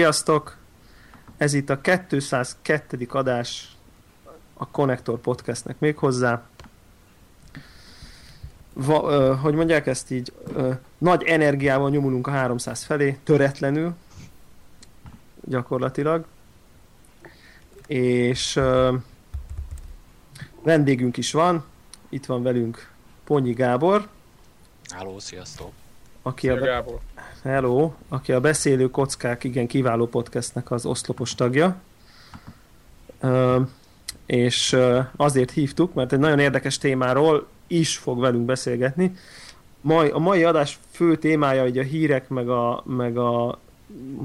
Sziasztok! Ez itt a 202. adás a Connector Podcastnek még hozzá. Va, ö, hogy mondják ezt így, ö, nagy energiával nyomulunk a 300 felé, töretlenül, gyakorlatilag. És ö, vendégünk is van, itt van velünk Ponyi Gábor. Háló, sziasztok! Aki a, Gábor. Hello, aki a Beszélő Kockák igen kiváló podcastnek az oszlopos tagja. Uh, és uh, azért hívtuk, mert egy nagyon érdekes témáról is fog velünk beszélgetni. Mai, a mai adás fő témája hogy a hírek, meg a, meg a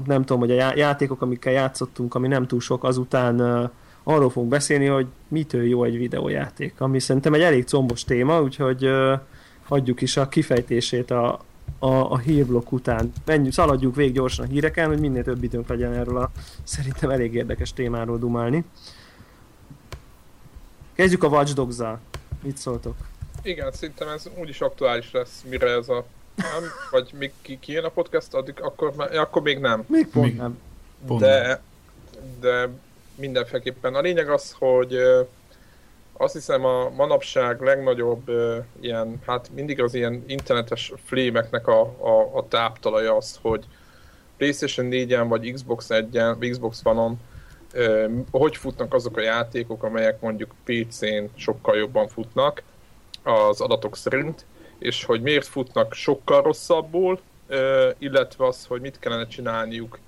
nem tudom, hogy a játékok, amikkel játszottunk, ami nem túl sok, azután uh, arról fogunk beszélni, hogy mitől jó egy videójáték, ami szerintem egy elég combos téma, úgyhogy uh, hagyjuk is a kifejtését a, a, a hírblokk után. Menjünk, szaladjuk végig gyorsan a híreken, hogy minél több időnk legyen erről a szerintem elég érdekes témáról dumálni. Kezdjük a Watch dogs -zal. Mit szóltok? Igen, szerintem ez úgyis aktuális lesz, mire ez a... Nem? Vagy még ki, ki jön a podcast, addig akkor, akkor még nem. Még pont még nem. Pont de, de mindenféleképpen. A lényeg az, hogy azt hiszem a manapság legnagyobb uh, ilyen, hát mindig az ilyen internetes flémeknek a, a, a táptalaja az, hogy PlayStation 4-en vagy Xbox 1-en, vagy Xbox One-on uh, hogy futnak azok a játékok, amelyek mondjuk PC-n sokkal jobban futnak az adatok szerint, és hogy miért futnak sokkal rosszabbul, uh, illetve az, hogy mit kellene csinálniuk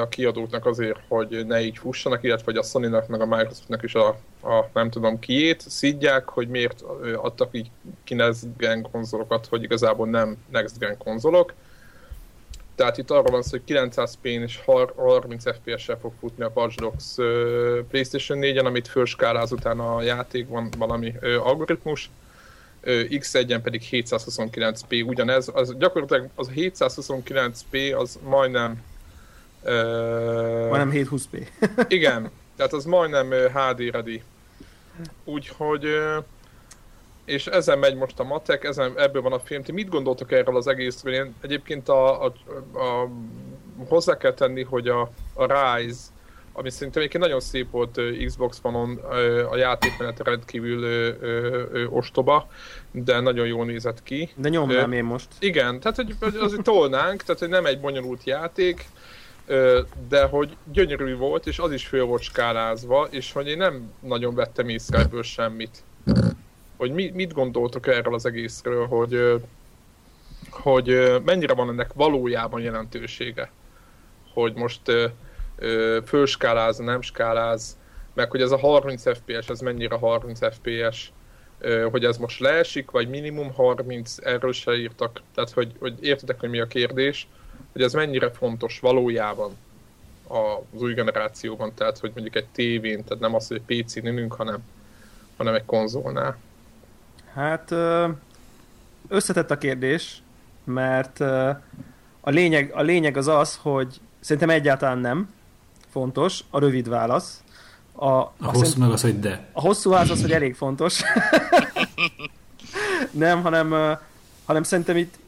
a kiadóknak azért, hogy ne így fussanak, illetve hogy a Sony-nak meg a Microsoftnak is a, a nem tudom kiét szidják, hogy miért adtak így ki next gen konzolokat, hogy igazából nem next gen konzolok. Tehát itt arról van szó, hogy 900p-n és 30 FPS-sel fog futni a Watch Dogs PlayStation 4-en, amit fölskáláz utána a játékban valami algoritmus. X1-en pedig 729p ugyanez, az gyakorlatilag az 729p az majdnem Uh, majdnem 720p. igen, tehát az majdnem HD ready. Úgyhogy és ezen megy most a matek, ezen, ebből van a film. Ti mit gondoltok erről az egészről? Én egyébként a, a, a, hozzá kell tenni, hogy a, a Rise, ami szerintem egyébként nagyon szép volt Xbox One-on, a játékmenet rendkívül ö, ö, ö, ostoba, de nagyon jól nézett ki. De nyomnám én most. Igen, tehát hogy azért tolnánk, tehát hogy nem egy bonyolult játék, de hogy gyönyörű volt, és az is föl volt skálázva, és hogy én nem nagyon vettem észre semmit. Hogy mi, mit gondoltok erről az egészről, hogy, hogy mennyire van ennek valójában jelentősége? Hogy most fölskáláz, nem skáláz, meg hogy ez a 30 FPS, ez mennyire 30 FPS, hogy ez most leesik, vagy minimum 30, erről se írtak. Tehát, hogy, hogy értitek, hogy mi a kérdés hogy ez mennyire fontos valójában az új generációban, tehát hogy mondjuk egy tévén, tehát nem az, hogy egy PC-n ülünk, hanem, hanem egy konzolnál. Hát összetett a kérdés, mert a lényeg, a lényeg az az, hogy szerintem egyáltalán nem fontos, a rövid válasz. A, a hosszú szerint, meg az, hogy de. A hosszú válasz az, hogy elég fontos. nem, hanem, hanem szerintem itt,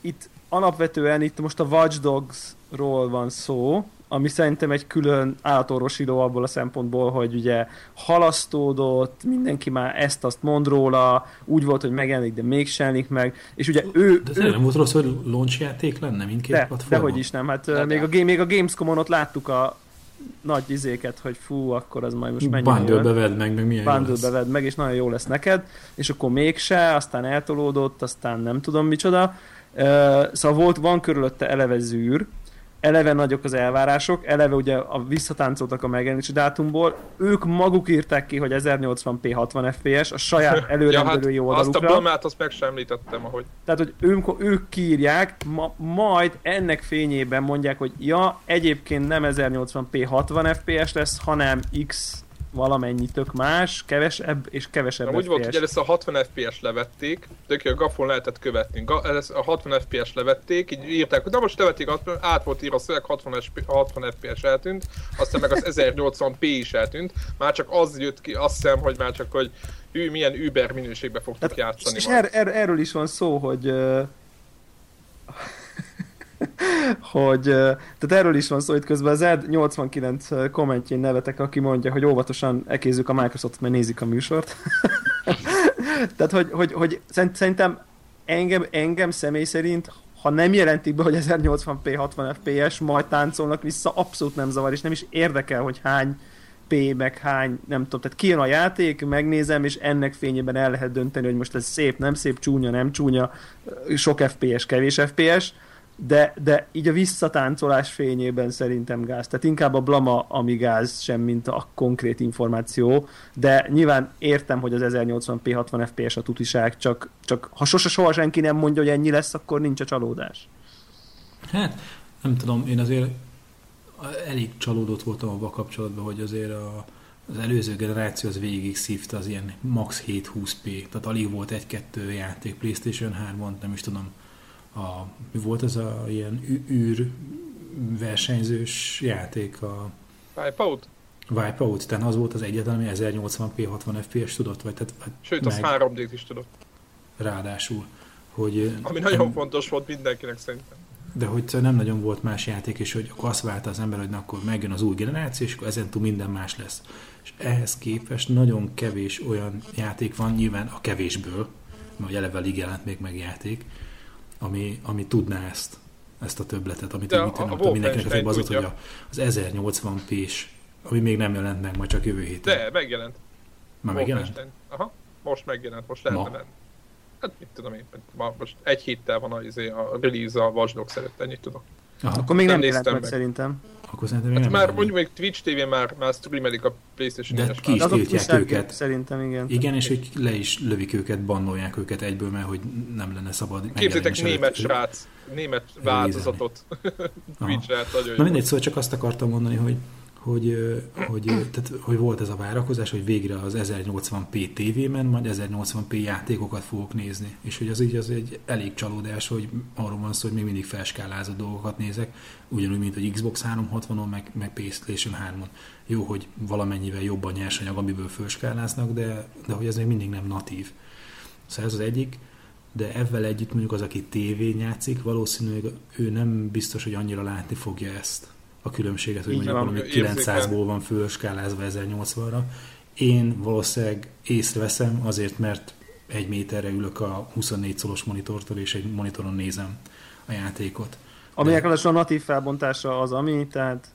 itt alapvetően itt most a Watch Dogs-ról van szó, ami szerintem egy külön állatorvosiló abból a szempontból, hogy ugye halasztódott, mindenki már ezt-azt mond róla, úgy volt, hogy megjelenik, de még jelenik meg, és ugye ő... De ő, nem volt rossz, hogy launch játék lenne mindkét de, platformon? Dehogy is nem, hát de, még, de. A, még a Gamescom-on ott láttuk a nagy izéket, hogy fú, akkor az majd most mennyire Bundle vedd meg, meg milyen Bundle vedd meg, és nagyon jó lesz neked, és akkor mégse, aztán eltolódott, aztán nem tudom micsoda, szóval volt, van körülötte eleve zűr, eleve nagyok az elvárások, eleve ugye a visszatáncoltak a megjelenési dátumból, ők maguk írták ki, hogy 1080p 60 fps a saját előrendelői ja, hát oldalukra. Azt a Blamát azt meg sem említettem, ahogy. Tehát, hogy ők, ők kiírják, ma, majd ennek fényében mondják, hogy ja, egyébként nem 1080p 60 fps lesz, hanem x valamennyi tök más, kevesebb és kevesebb Na, úgy volt, hogy először a 60 FPS levették, tök a Gafon lehetett követni. A 60 FPS levették, így írták, hogy na most levették, át volt írva a szöveg, 60, 60 FPS eltűnt, aztán meg az 1080p is eltűnt. Már csak az jött ki, azt hiszem, hogy már csak, hogy ő milyen Uber minőségben fogtuk hát, játszani. És er, er, erről is van szó, hogy hogy, tehát erről is van szó, hogy közben az Ed 89 kommentjén nevetek, aki mondja, hogy óvatosan ekézzük a Microsoftot, mert nézik a műsort. tehát, hogy, hogy, hogy szerintem engem, engem személy szerint ha nem jelentik be, hogy 1080p 60 fps, majd táncolnak vissza, abszolút nem zavar, és nem is érdekel, hogy hány P, meg hány, nem tudom, tehát kijön a játék, megnézem, és ennek fényében el lehet dönteni, hogy most ez szép, nem szép, csúnya, nem csúnya, sok FPS, kevés FPS, de, de így a visszatáncolás fényében szerintem gáz. Tehát inkább a blama, ami gáz, sem mint a konkrét információ, de nyilván értem, hogy az 1080p 60 FPS a tutiság, csak, csak ha sose soha senki nem mondja, hogy ennyi lesz, akkor nincs a csalódás. Hát, nem tudom, én azért elég csalódott voltam abban kapcsolatban, hogy azért a, az előző generáció az végig szívta az ilyen max 720p, tehát alig volt egy-kettő játék PlayStation 3-on, nem is tudom, a, mi volt az a ilyen űr versenyzős játék? A Wipeout? Wipeout, tehát az volt az egyetlen, ami 1080p 60 fps tudott, vagy tehát Sőt, meg, az 3 d is tudott. Ráadásul, hogy... Ami nagyon nem, fontos volt mindenkinek szerintem. De hogy nem nagyon volt más játék, és hogy akkor azt várta az ember, hogy na, akkor megjön az új generáció, és akkor ezentúl minden más lesz. És ehhez képest nagyon kevés olyan játék van, nyilván a kevésből, mert eleve alig jelent még meg játék, ami, ami tudná ezt, ezt a többletet, amit De a, a, a mindenkinek az, hogy a, az 1080p-s, ami még nem jelent meg, majd csak jövő héten. De, megjelent. Már megjelent? Aha, most megjelent, most lehet menni. Hát mit tudom én, ma, most egy héttel van a, izé, a release a Watch Dogs előtt, ennyit tudok. Aha. Akkor még nem, nem jelent meg, meg szerintem. Akkor szerintem hát nem már mondjuk még Twitch TV már, már streamelik a Playstation De ki is tiltják őket. Szerintem igen. Igen, és hogy le is lövik őket, bannolják őket egyből, mert hogy nem lenne szabad. Képzétek német srác, német változatot Twitch-re, nagyon Na mindegy, szóval csak azt akartam mondani, hogy hogy, hogy, tehát, hogy volt ez a várakozás, hogy végre az 1080p tévében majd 1080p játékokat fogok nézni. És hogy az így az egy elég csalódás, hogy arról van szó, hogy még mindig felskálázott dolgokat nézek, ugyanúgy, mint a Xbox 360-on, meg, meg PlayStation 3-on. Jó, hogy valamennyivel jobb a nyersanyag, amiből felskáláznak, de, de hogy ez még mindig nem natív. Szóval ez az egyik, de ezzel együtt mondjuk az, aki tévén játszik, valószínűleg ő nem biztos, hogy annyira látni fogja ezt a különbséget, hogy mondjuk valami 900-ból van fölskálázva 1080-ra. Én valószínűleg észreveszem azért, mert egy méterre ülök a 24 szolos monitortól, és egy monitoron nézem a játékot. Aminek De... a natív felbontása az, ami, tehát...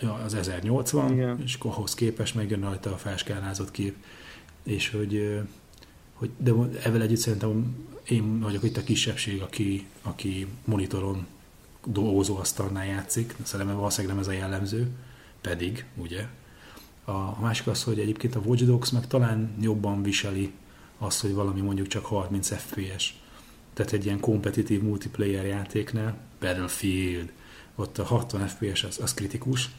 Ja, az 1080, Igen. és akkor ahhoz képest megjön rajta a felskálázott kép. És hogy, hogy de ezzel együtt szerintem én vagyok itt a kisebbség, aki, aki monitoron dolgozóasztalnál játszik, szerintem valószínűleg nem ez a jellemző, pedig, ugye. A másik az, hogy egyébként a Watch Dogs meg talán jobban viseli azt, hogy valami mondjuk csak 30 FPS. Tehát egy ilyen kompetitív multiplayer játéknál, Battlefield, ott a 60 FPS az, az kritikus.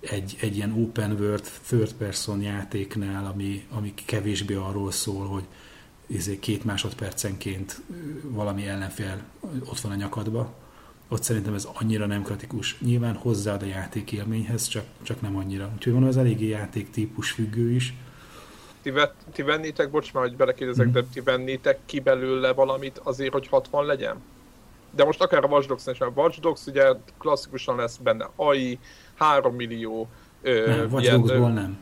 Egy, egy ilyen open world, third person játéknál, ami, ami kevésbé arról szól, hogy izé két másodpercenként valami ellenfél ott van a nyakadba, ott szerintem ez annyira nem kritikus. Nyilván hozzáad a játék élményhez, csak, csak nem annyira. Úgyhogy van az eléggé játék típus függő is. Ti, vet, ti vennétek, bocs már, hogy belekérdezek, mm. de ti vennétek ki belőle valamit azért, hogy 60 legyen? De most akár a Watch Dogs is, a Watch Dogs ugye klasszikusan lesz benne AI, 3 millió... Ö, nem, Watch ilyen, Dogsból nem.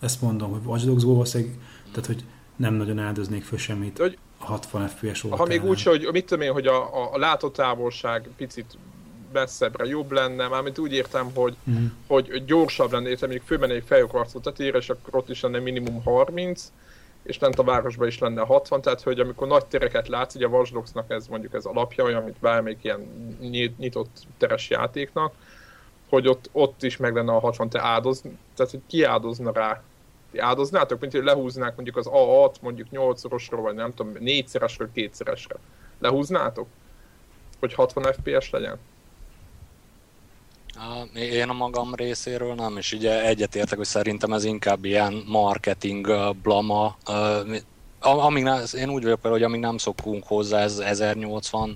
Ezt mondom, hogy Watch Dogsból tehát hogy nem nagyon áldoznék föl semmit. Hogy 60 FPS volt. Ha még úgy, hogy mit tudom én, hogy a, a, a látótávolság picit messzebbre jobb lenne, mármint úgy értem, hogy, mm. hogy gyorsabb lenne, értem, mondjuk főmennék fejokharcot tetére, és akkor ott is lenne minimum 30, és lent a városban is lenne 60, tehát hogy amikor nagy tereket látsz, ugye a Watch ez mondjuk ez alapja, olyan, mint bármelyik ilyen nyitott teres játéknak, hogy ott, ott is meg lenne a 60, te áldoz, tehát hogy ki áldozna rá áldoznátok, mint hogy lehúznák mondjuk az A6 mondjuk 8-szorosra, vagy nem tudom, 4-szeresre, 2-szeresre. Lehúznátok? Hogy 60 FPS legyen? Én a magam részéről nem, és ugye egyetértek, hogy szerintem ez inkább ilyen marketing blama, amíg nem, én úgy vagyok vele, hogy amíg nem szokunk hozzá ez 1080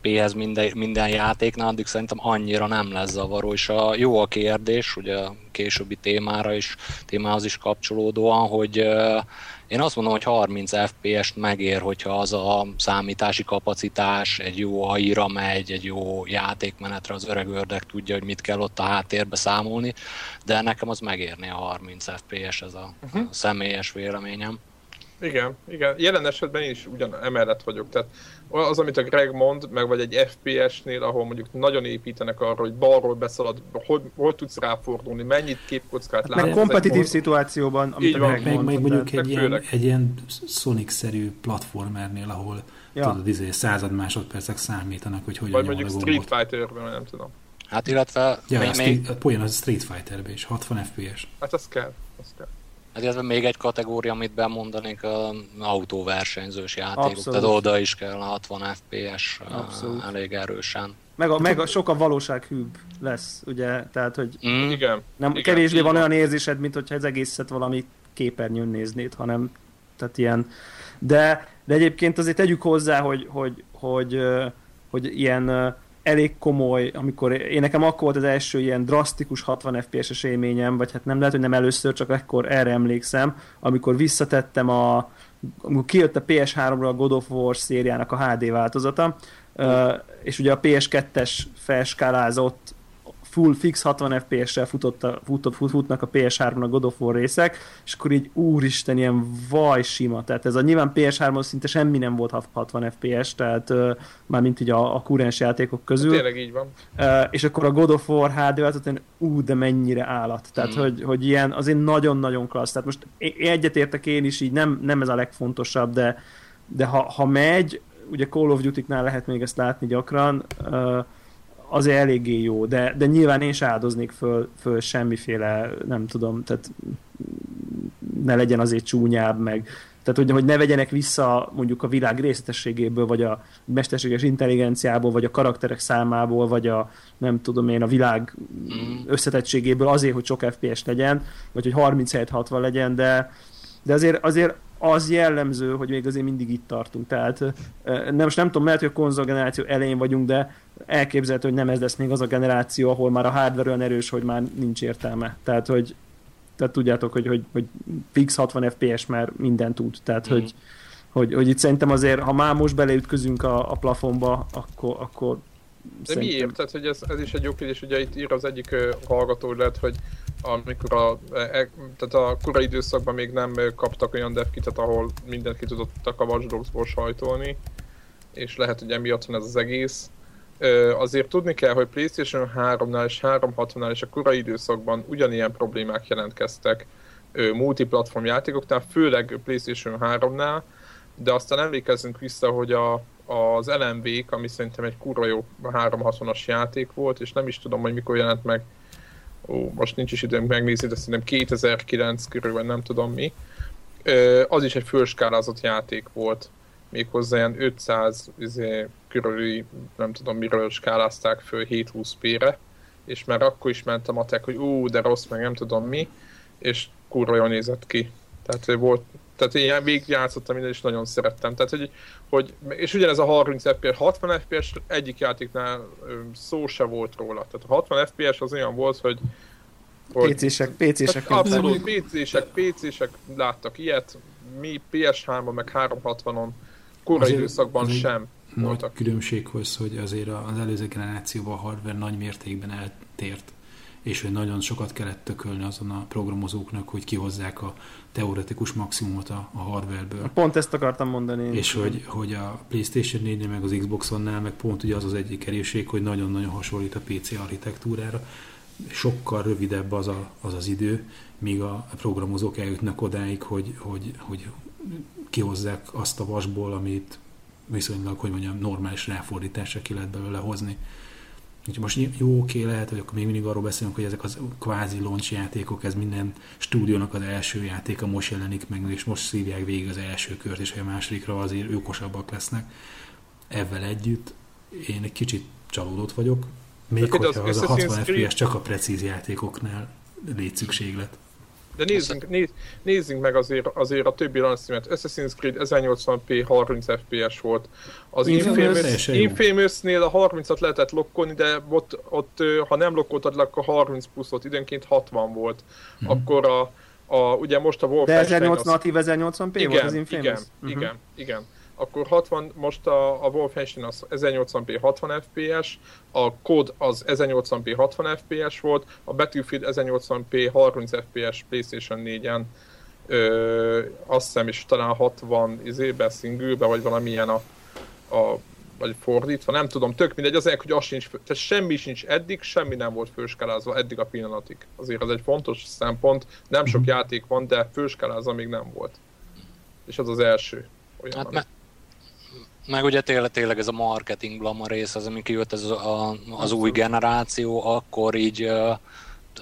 p-hez minden, minden játéknál, addig szerintem annyira nem lesz zavaró, és a, jó a kérdés, ugye a későbbi témára is, témához is kapcsolódóan, hogy én azt mondom, hogy 30 FPS-t megér, hogyha az a számítási kapacitás egy jó AI-ra megy, egy jó játékmenetre az öreg ördek tudja, hogy mit kell ott a háttérbe számolni, de nekem az megérni a 30 FPS, ez a uh-huh. személyes véleményem. Igen, igen. Jelen esetben én is ugyan emellett vagyok. Tehát az, amit a Greg mond, meg vagy egy FPS-nél, ahol mondjuk nagyon építenek arra, hogy balról beszalad, hogy, hol tudsz ráfordulni, mennyit képkockát hát látsz. Kompetitív mond... szituációban, amit Így a Greg meg, meg mondjuk egy ilyen, egy ilyen Sonic-szerű platformernél, ahol ja. tudod, izé, század másodpercek számítanak, hogy hogyan Vagy mondjuk Street Fighter-ben, nem tudom. Hát illetve... Ja, még, még... Olyan az Street Fighter-ben is, 60 FPS. Hát az kell, az kell. Hát illetve még egy kategória, amit bemondanék, az autóversenyzős játékok. Abszolút. Tehát oda is kell 60 FPS Abszolút. elég erősen. Meg a, meg a sokkal valósághűbb lesz, ugye? Tehát, hogy mm. igen, nem, igen, kevésbé van olyan érzésed, mint hogyha ez egészet valami képernyőn néznéd, hanem tehát ilyen. De, de egyébként azért tegyük hozzá, hogy, hogy, hogy, hogy, hogy ilyen elég komoly, amikor én nekem akkor volt az első ilyen drasztikus 60 FPS-es élményem, vagy hát nem lehet, hogy nem először, csak akkor erre emlékszem, amikor visszatettem a amikor kijött a PS3-ra a God of War szériának a HD változata, uh, és ugye a PS2-es felskálázott full fix 60 FPS-sel futott a, futott, fut, futnak a PS3-on a God of War részek, és akkor így úristen, ilyen vaj sima. Tehát ez a nyilván PS3-on szinte semmi nem volt 60 FPS, tehát uh, már mint így a, a kurens játékok közül. Tényleg így van. Uh, és akkor a God of War HD változat, ú, de mennyire állat. Tehát, mm. hogy, hogy ilyen azért nagyon-nagyon klassz. Tehát most egyetértek én is így, nem, nem ez a legfontosabb, de, de ha, ha megy, ugye Call of Duty-knál lehet még ezt látni gyakran, uh, azért eléggé jó, de, de nyilván én se áldoznék föl, föl semmiféle, nem tudom, tehát ne legyen azért csúnyább, meg tehát, hogy, hogy ne vegyenek vissza mondjuk a világ részletességéből, vagy a mesterséges intelligenciából, vagy a karakterek számából, vagy a nem tudom én, a világ mm. összetettségéből azért, hogy sok FPS legyen, vagy hogy 37-60 legyen, de, de azért, azért az jellemző, hogy még azért mindig itt tartunk. Tehát nem, most nem tudom, mert hogy a konzol generáció elején vagyunk, de elképzelhető, hogy nem ez lesz még az a generáció, ahol már a hardware olyan erős, hogy már nincs értelme. Tehát, hogy tehát tudjátok, hogy, hogy, hogy fix 60 FPS már minden tud. Tehát, mm. hogy, hogy, hogy itt szerintem azért, ha már most beleütközünk a, a plafonba, akkor, akkor de szerintem... miért? Tehát, hogy ez, ez is egy jó kérdés, ugye itt ír az egyik uh, hallgató, lehet, hogy amikor a, e, tehát a korai időszakban még nem kaptak olyan devkitet, ahol mindent ki tudottak a Watch Dogs-ból sajtolni, és lehet, hogy emiatt van ez az egész. Azért tudni kell, hogy PlayStation 3-nál és 360-nál és a korai időszakban ugyanilyen problémák jelentkeztek multiplatform játékoknál, főleg PlayStation 3-nál, de aztán emlékezzünk vissza, hogy a, az lmv ami szerintem egy kurva jó 360-as játék volt, és nem is tudom, hogy mikor jelent meg ó, most nincs is időnk megnézni, de szerintem 2009 körül, nem tudom mi, az is egy fölskálázott játék volt, méghozzá ilyen 500 izé, körüli, nem tudom miről skálázták föl 720p-re, és már akkor is ment a matek, hogy ú, de rossz, meg nem tudom mi, és kurva jól nézett ki. Tehát volt, tehát én végigjátszottam minden, és nagyon szerettem. Tehát, hogy, hogy, és ugyanez a 30 FPS, 60 FPS egyik játéknál szó se volt róla. Tehát a 60 FPS az olyan volt, hogy hogy PC-sek, PC-sek. Abszolút, PC-sek, PC-sek láttak ilyet, mi PS3-on, meg 360-on korai időszakban sem nagy voltak. különbséghoz, hogy azért az előző generációban a hardware nagy mértékben eltért és hogy nagyon sokat kellett tökölni azon a programozóknak, hogy kihozzák a teoretikus maximumot a, a hardwareből. Pont ezt akartam mondani. És hogy, hogy a PlayStation 4 meg az Xbox One-nál meg pont ugye az az egyik erőség, hogy nagyon-nagyon hasonlít a PC architektúrára. Sokkal rövidebb az a, az, az idő, míg a programozók eljutnak odáig, hogy, hogy, hogy kihozzák azt a vasból, amit viszonylag, hogy mondjam, normális ráfordításra ki lehet belőle hozni. Úgyhogy most jó, oké, lehet, hogy akkor még mindig arról beszélünk, hogy ezek az kvázi launch játékok, ez minden stúdiónak az első játéka most jelenik meg, és most szívják végig az első kört, és a másodikra azért őkosabbak lesznek. Ezzel együtt én egy kicsit csalódott vagyok, még hogyha az, az a 60 FPS csak a precíz játékoknál létszükséglet. De nézzünk, néz, nézzünk meg azért, azért a többi launchstreamet. Assassin's Creed 1080p 30 FPS volt. Az Infamous, Infamous-nél a 30-at lehetett lokkolni, de ott, ott ha nem lokkoltad le, akkor 30 pluszot, időnként 60 volt. Hmm. Akkor a, a, ugye most a Wolfenstein... De 1080 natív 1080p igen, volt az Infamous? Igen, uh-huh. igen, igen akkor 60, most a, a Wolfenstein az 1080p 60 fps, a kod az 1080p 60 fps volt, a Battlefield 1080p 30 fps PlayStation 4-en, ö, azt hiszem is talán 60 izébe, single vagy valamilyen a, a vagy fordítva, nem tudom, tök mindegy, az hogy az sincs, tehát semmi sincs eddig, semmi nem volt főskálázva eddig a pillanatig. Azért ez egy fontos szempont, nem sok mhm. játék van, de főskálázva még nem volt. És az az első. Olyan, hát, meg ugye tényleg, tényleg ez a marketing blama rész, az, ami kijött ez a, az új generáció, akkor így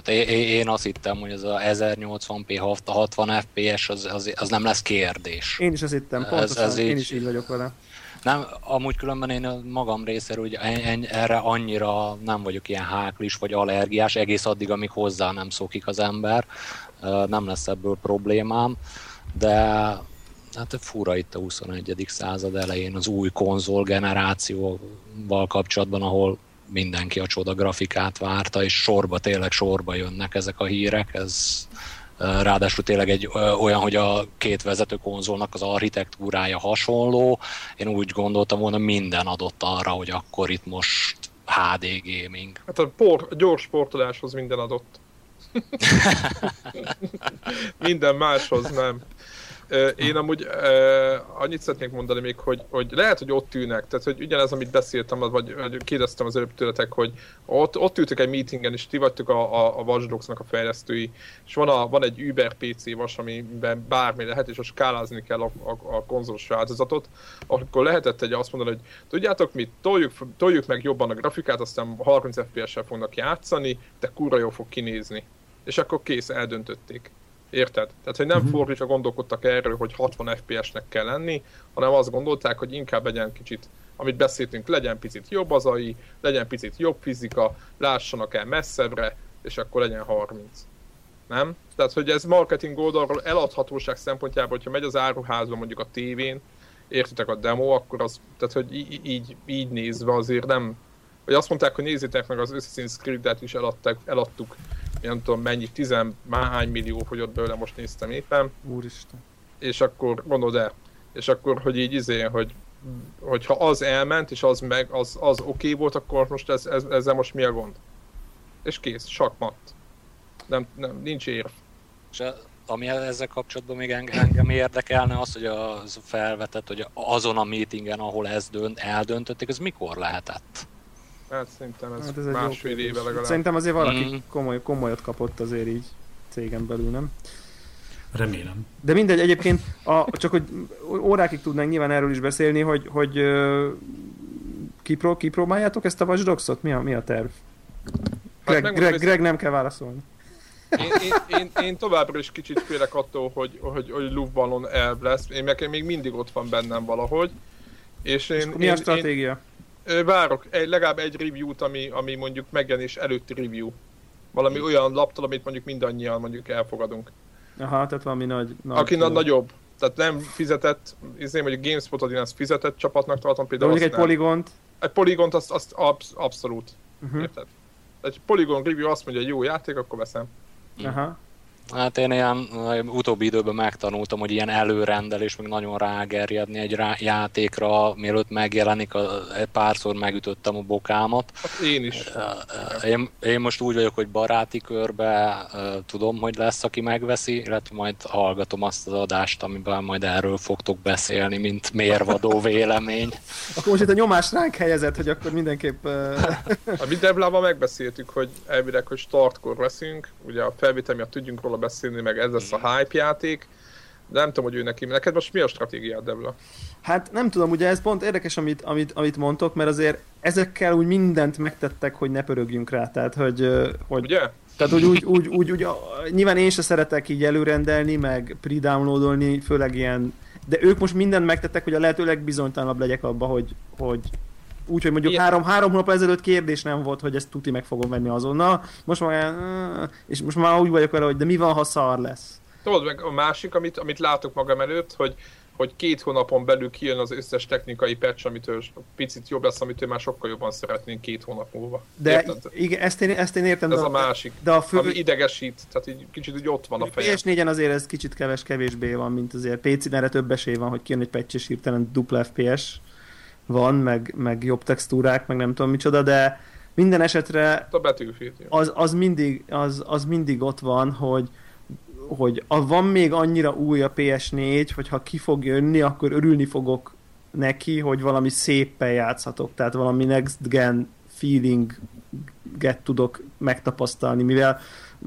tehát én azt hittem, hogy ez a 1080p 60 fps az, az, az nem lesz kérdés. Én is azt hittem, pontosan, ez, ez én így, is így vagyok vele. Nem, amúgy különben én magam részéről hogy erre annyira nem vagyok ilyen háklis vagy allergiás, egész addig, amíg hozzá nem szokik az ember, nem lesz ebből problémám, de hát fura itt a 21. század elején az új konzol generációval kapcsolatban, ahol mindenki a csoda grafikát várta, és sorba, tényleg sorba jönnek ezek a hírek, ez ráadásul tényleg egy olyan, hogy a két vezető konzolnak az architektúrája hasonló. Én úgy gondoltam volna, minden adott arra, hogy akkor itt most HD gaming. Hát a, por, a gyors portoláshoz minden adott. minden máshoz nem. Én amúgy annyit szeretnék mondani még, hogy, hogy lehet, hogy ott ülnek, tehát hogy ugyanez, amit beszéltem, vagy, vagy kérdeztem az előbb tőletek, hogy ott, ott ültök egy meetingen, és ti vagytok a, a, a Watch Dogs-nak a fejlesztői, és van, a, van egy Uber PC vas, amiben bármi lehet, és a skálázni kell a, a, a konzolos változatot, akkor lehetett egy azt mondani, hogy tudjátok mit, toljuk, toljuk meg jobban a grafikát, aztán 30 FPS-sel fognak játszani, de kurva jó fog kinézni. És akkor kész, eldöntötték. Érted? Tehát, hogy nem uh-huh. fordítva gondolkodtak erről, hogy 60 FPS-nek kell lenni, hanem azt gondolták, hogy inkább legyen kicsit, amit beszéltünk, legyen picit jobb az AI, legyen picit jobb fizika, lássanak el messzebbre, és akkor legyen 30. Nem? Tehát, hogy ez marketing oldalról eladhatóság szempontjából, hogyha megy az áruházba mondjuk a tévén, értitek a demo, akkor az, tehát hogy így, így, így nézve azért nem, vagy azt mondták, hogy nézzétek meg az Assassin's Creed-et is eladták, eladtuk nem tudom mennyi, tizenmáhány millió fogyott belőle, most néztem éppen. Úristen. És akkor gondolod el, és akkor, hogy így izé, hogy hogyha az elment, és az meg, az, az oké okay volt, akkor most ez, ez, ezzel most mi a gond? És kész, sakmat. Nem, nem, nincs érv. És ami ezzel kapcsolatban még engem érdekelne az, hogy az felvetett, hogy azon a meetingen, ahol ez dönt, eldöntötték, ez mikor lehetett? Hát szerintem ez, hát ez másfél éve legalább. Szerintem azért valaki mm. komoly, komolyat kapott azért így cégen belül, nem? Remélem. De mindegy, egyébként a, csak hogy órákig tudnánk nyilván erről is beszélni, hogy, hogy kipró, kipróbáljátok ezt a Watch Dogs-ot? Mi a, mi a terv? Hát Greg, Greg, Greg nem kell válaszolni. Én, én, én, én továbbra is kicsit félek attól, hogy, hogy, hogy Luftballon elv lesz. Én meg még mindig ott van bennem valahogy. És én, és mi a stratégia? Én, Várok egy, legalább egy review-t, ami, ami mondjuk megjelenés előtti review. Valami hmm. olyan laptól, amit mondjuk mindannyian mondjuk elfogadunk. Aha, tehát valami nagy... nagy Aki na, nagyobb. Tehát nem fizetett, izé, mondjuk GameSpot-on én azt fizetett csapatnak tartom például. De mondjuk egy poligont? Egy poligont azt, azt absz, abszolút. Uh-huh. Érted? Egy polygon review azt mondja, hogy jó játék, akkor veszem. Aha. Hát én ilyen utóbbi időben megtanultam, hogy ilyen előrendelés, meg nagyon rágerjedni egy rá, játékra, mielőtt megjelenik, a, egy párszor megütöttem a bokámat. Hát én is. Én, én most úgy vagyok, hogy baráti körbe tudom, hogy lesz, aki megveszi, illetve majd hallgatom azt az adást, amiben majd erről fogtok beszélni, mint mérvadó vélemény. akkor most itt a nyomás ránk helyezett, hogy akkor mindenképp... a Videblában megbeszéltük, hogy elvileg, hogy startkor veszünk, ugye a felvétel miatt tudjunk róla róla beszélni, meg ez lesz a hype játék. De nem tudom, hogy ő neki. Neked most mi a stratégiád, Debla? Hát nem tudom, ugye ez pont érdekes, amit, amit, amit mondtok, mert azért ezekkel úgy mindent megtettek, hogy ne pörögjünk rá. Tehát, hogy, hogy ugye? Tehát, hogy úgy, úgy, úgy, úgy, nyilván én se szeretek így előrendelni, meg pre-downloadolni, főleg ilyen, de ők most mindent megtettek, hogy a lehető legbizonytalanabb legyek abba, hogy, hogy Úgyhogy mondjuk három, három hónap ezelőtt kérdés nem volt, hogy ezt tuti meg fogom venni azonnal. Most már, és most már úgy vagyok vele, hogy de mi van, ha szar lesz. Tudod meg a másik, amit, amit látok magam előtt, hogy hogy két hónapon belül kijön az összes technikai patch, amitől picit jobb lesz, amitől már sokkal jobban szeretnénk két hónap múlva. De Érted? igen, ezt én, ezt én értem. Ez de a másik, de a fő... ami idegesít, tehát így kicsit úgy ott van a fejem. PS4-en azért ez kicsit keves, kevésbé van, mint azért PC-n erre több esély van, hogy kijön egy patch és hirtelen dupla FPS van, meg, meg jobb textúrák, meg nem tudom micsoda, de minden esetre a az, az, mindig, az, az mindig ott van, hogy, hogy a, van még annyira új a PS4, hogy ha ki fog jönni, akkor örülni fogok neki, hogy valami szépen játszhatok, tehát valami next gen feeling get tudok megtapasztalni, mivel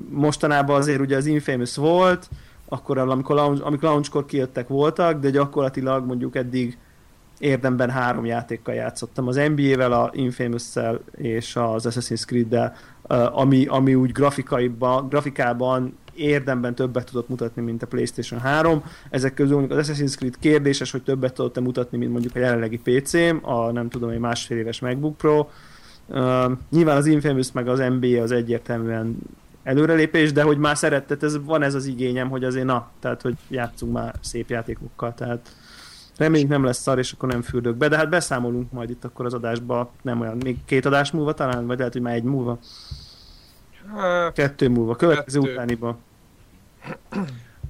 mostanában azért ugye az Infamous volt, akkor amikor, launch, amikor launchkor kijöttek voltak, de gyakorlatilag mondjuk eddig érdemben három játékkal játszottam. Az NBA-vel, a Infamous-szel és az Assassin's Creed-del, ami, ami úgy grafikaiban, grafikában érdemben többet tudott mutatni, mint a PlayStation 3. Ezek közül mondjuk az Assassin's Creed kérdéses, hogy többet tudott mutatni, mint mondjuk a jelenlegi PC-m, a nem tudom, egy másfél éves MacBook Pro. Uh, nyilván az Infamous meg az NBA az egyértelműen előrelépés, de hogy már szeretett, ez, van ez az igényem, hogy azért na, tehát hogy játszunk már szép játékokkal, tehát reméljük nem lesz szar, és akkor nem fürdök be, de hát beszámolunk majd itt akkor az adásba, nem olyan, még két adás múlva talán, vagy lehet, hogy már egy múlva. Hát, Kettő múlva, következő kettő. utániba.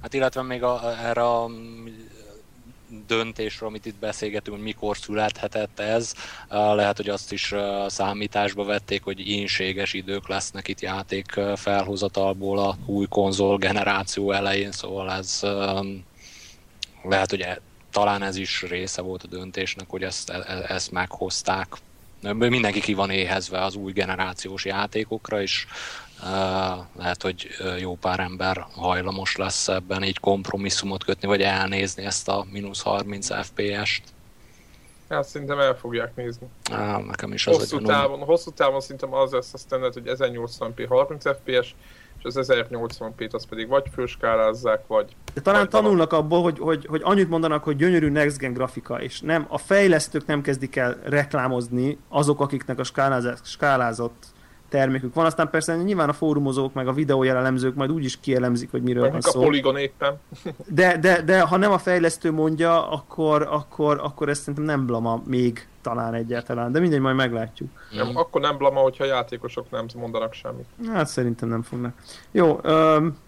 Hát illetve még a, erre a döntésről, amit itt beszélgetünk, hogy mikor születhetett ez, lehet, hogy azt is számításba vették, hogy ínséges idők lesznek itt játék felhozatalból a új konzol generáció elején, szóval ez lehet, hogy e, talán ez is része volt a döntésnek, hogy ezt, e, e, ezt meghozták. Mindenki ki van éhezve az új generációs játékokra, és lehet, hogy jó pár ember hajlamos lesz ebben így kompromisszumot kötni, vagy elnézni ezt a mínusz 30 FPS-t. Hát szerintem el fogják nézni. Á, nekem is az hosszú távon, hosszú távon szerintem az lesz a standard, hogy 1080p 30 FPS, és az 1080p-t az pedig vagy főskálázzák, vagy... De talán vagy tanulnak valami. abból, hogy, hogy, hogy annyit mondanak, hogy gyönyörű next gen grafika, és nem, a fejlesztők nem kezdik el reklámozni azok, akiknek a skálázott termékük van, aztán persze nyilván a fórumozók, meg a videójelemzők majd úgy is kielemzik, hogy miről van szó. a poligon éppen. De, de, de ha nem a fejlesztő mondja, akkor, akkor, akkor ez szerintem nem blama még talán egyáltalán, de mindegy, majd meglátjuk. Nem, akkor nem blama, hogyha a játékosok nem mondanak semmit. Hát szerintem nem fognak. Jó,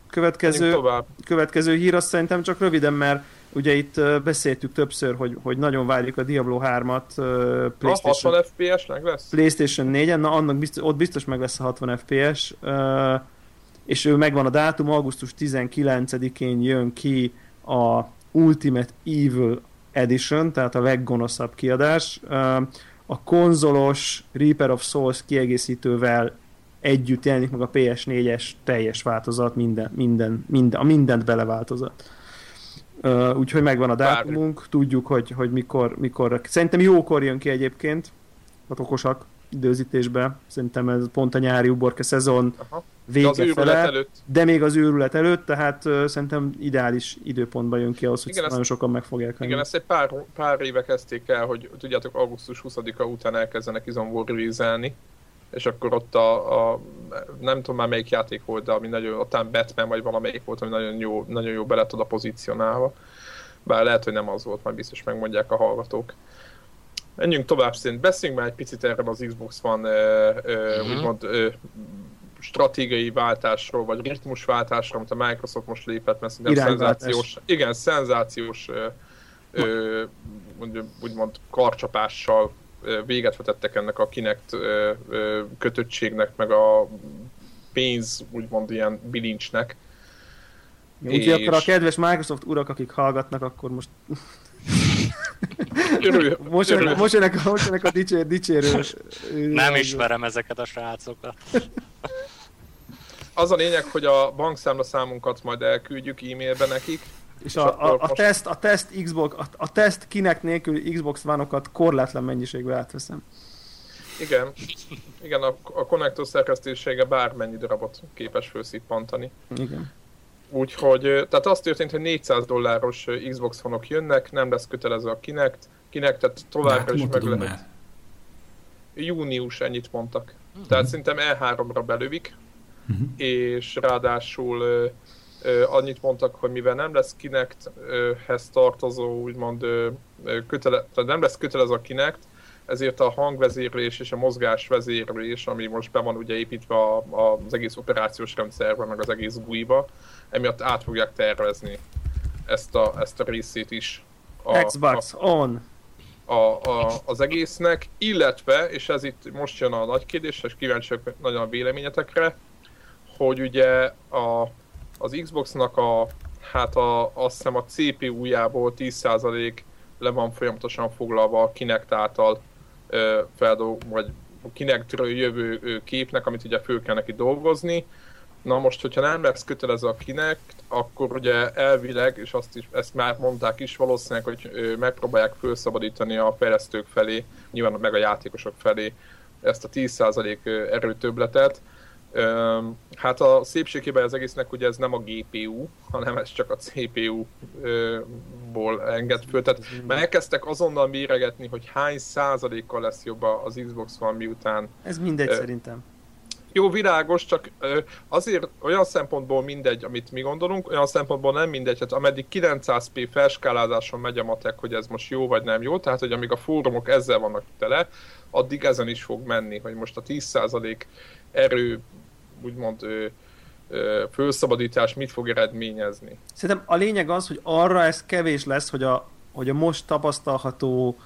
következő, következő hír azt szerintem csak röviden, mert Ugye itt beszéltük többször, hogy, hogy nagyon várjuk a Diablo 3-at PlayStation... A 60 FPS meg lesz? PlayStation 4-en, na annak biztos, ott biztos meg lesz a 60 FPS, és ő megvan a dátum, augusztus 19-én jön ki a Ultimate Evil Edition, tehát a leggonoszabb kiadás. A konzolos Reaper of Souls kiegészítővel együtt jelenik meg a PS4-es teljes változat, minden, minden, minden, a mindent beleváltozat. Uh, úgyhogy megvan a dátumunk, tudjuk, hogy, hogy mikor, mikor. Szerintem jókor jön ki egyébként, a okosak időzítésbe. Szerintem ez pont a nyári uborka szezon Aha. vége de fele, előtt. de még az őrület előtt, tehát uh, szerintem ideális időpontban jön ki ahhoz, hogy Igen, nagyon ezt, sokan meg fogják venni. Igen, ezt egy pár, pár éve kezdték el, hogy tudjátok, augusztus 20-a után elkezdenek izomból release és akkor ott a, a, nem tudom már melyik játék volt, de ami nagyon, ott Batman vagy valamelyik volt, ami nagyon jó, nagyon jó bele tud a pozícionálva. Bár lehet, hogy nem az volt, majd biztos megmondják a hallgatók. Menjünk tovább szerint. Beszéljünk már egy picit erről az Xbox van ö, ö, mm-hmm. úgymond ö, stratégiai váltásról, vagy ritmusváltásról, amit a Microsoft most lépett, mert szerintem szenzációs, igen, szenzációs ö, ö, úgymond karcsapással véget vetettek ennek a Kinect kötöttségnek, meg a pénz, úgymond ilyen bilincsnek. Úgyhogy és... akkor a kedves Microsoft urak, akik hallgatnak, akkor most most, jönnek, most, jönnek, a, most jönnek a dicsér, dicsérő. Nem ismerem ezeket a srácokat. Az a lényeg, hogy a bankszámla számunkat majd elküldjük e-mailbe nekik, és a, a, a, most... teszt, a teszt Xbox, a, a teszt kinek nélkül Xbox vánokat korlátlan mennyiségbe átveszem. Igen, igen a, a konnektor szerkesztősége bármennyi darabot képes felszippantani. Igen. Úgyhogy, tehát az történt, hogy 400 dolláros Xbox honok jönnek, nem lesz kötelező a Kinect, Kinect, tehát továbbra is meg lehet. Már. június ennyit mondtak. Uh-huh. Tehát szerintem E3-ra belövik, uh-huh. és ráadásul ö, annyit mondtak, hogy mivel nem lesz Kinect-hez tartozó, úgymond ö, kötele, tehát nem lesz kötelező a Kinect, ezért a hangvezérlés és a mozgásvezérlés, ami most be van ugye építve a, a, az egész operációs rendszerben, meg az egész GUI-ba, emiatt át fogják tervezni ezt a, ezt a részét is. A, Xbox a, on! A, a, az egésznek, illetve, és ez itt most jön a nagy kérdés, és kíváncsiak nagyon a véleményetekre, hogy ugye a, az Xboxnak a, hát a, azt hiszem a CPU-jából 10% le van folyamatosan foglalva a Kinect által feldolg, vagy Kinectről jövő képnek, amit ugye föl kell neki dolgozni. Na most, hogyha nem lesz kötelező a Kinect, akkor ugye elvileg, és azt is, ezt már mondták is valószínűleg, hogy megpróbálják felszabadítani a fejlesztők felé, nyilván meg a játékosok felé ezt a 10% erőtöbletet, Hát a szépségében az egésznek ugye ez nem a GPU, hanem ez csak a CPU-ból enged föl. Tehát már elkezdtek azonnal méregetni, hogy hány százalékkal lesz jobb az Xbox One miután... Ez mindegy szerintem. Jó, világos, csak azért olyan szempontból mindegy, amit mi gondolunk, olyan szempontból nem mindegy, hát ameddig 900p felskálázáson megy a matek, hogy ez most jó vagy nem jó, tehát hogy amíg a fórumok ezzel vannak tele, addig ezen is fog menni, hogy most a 10% erő úgymond ö, ö, fölszabadítás mit fog eredményezni. Szerintem a lényeg az, hogy arra ez kevés lesz, hogy a, hogy a most tapasztalható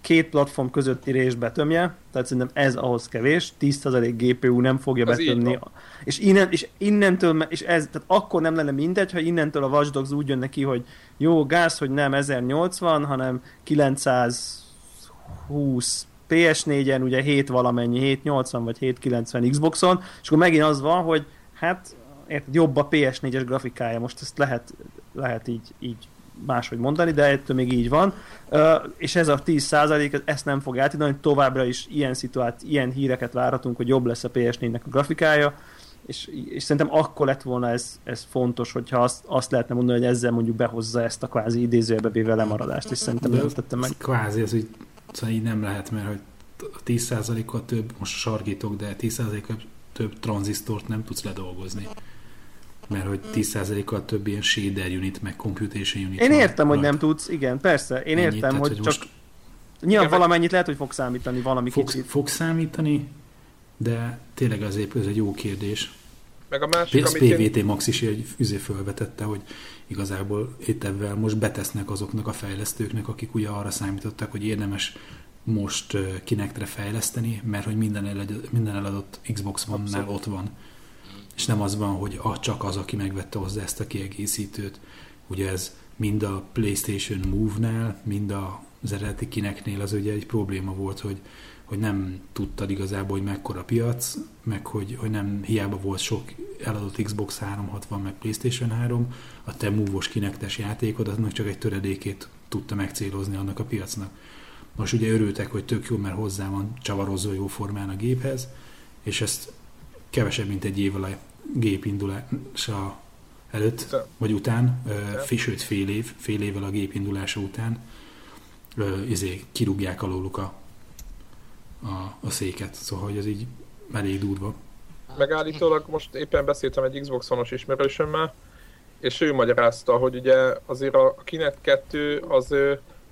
két platform közötti rés betömje, tehát szerintem ez ahhoz kevés, 10% GPU nem fogja ez betömni. És, innen, és innentől, és ez, tehát akkor nem lenne mindegy, ha innentől a Watch Dogs úgy jön neki, hogy jó, gáz, hogy nem 1080, hanem 920 PS4-en ugye 7 valamennyi, 780 vagy 790 Xboxon, és akkor megint az van, hogy hát érted, jobb a PS4-es grafikája, most ezt lehet, lehet így, így máshogy mondani, de ettől még így van, uh, és ez a 10% ezt nem fog átidani, továbbra is ilyen szituát, ilyen híreket várhatunk, hogy jobb lesz a PS4-nek a grafikája, és, és szerintem akkor lett volna ez, ez fontos, hogyha azt, azt lehetne mondani, hogy ezzel mondjuk behozza ezt a kvázi idézőjelbe véve lemaradást, és szerintem nem tettem meg. Kvázi, ez úgy Szóval így nem lehet, mert hogy 10%-kal több, most sarkítok, de 10%-kal több tranzisztort nem tudsz ledolgozni. Mert hogy 10%-kal több ilyen shader unit, meg computation unit Én értem, hogy nem tudsz, igen, persze. Én Ennyit, értem, tehát, hogy, hogy csak most... Nyilván igen, valamennyit lehet, hogy fog számítani, valami fog, kicsit. Fog számítani, de tényleg azért ez egy jó kérdés. Meg a másik, amit PVT én... Max is egy üzé felvetette, hogy igazából itt ebben most betesznek azoknak a fejlesztőknek, akik ugye arra számítottak, hogy érdemes most kinektre fejleszteni, mert hogy minden, eladott, minden eladott Xbox One-nál ott van. És nem az van, hogy ah, csak az, aki megvette hozzá ezt a kiegészítőt. Ugye ez mind a PlayStation Move-nál, mind az eredeti kineknél az ugye egy probléma volt, hogy hogy nem tudtad igazából, hogy mekkora piac, meg hogy, hogy nem hiába volt sok eladott Xbox 360, meg PlayStation 3, a te múvos kinektes játékod, aznak csak egy töredékét tudta megcélozni annak a piacnak. Most ugye örültek, hogy tök jó, mert hozzá van csavarozó jó formán a géphez, és ezt kevesebb, mint egy évvel a gép indulása előtt, vagy után, ö, sőt fél év, fél évvel a gép indulása után ö, izé, kirúgják alóluk a a, a széket, szóval hogy ez így elég durva. Megállítólag most éppen beszéltem egy Xbox One-os ismerősömmel, és ő magyarázta, hogy ugye azért a Kinect 2 az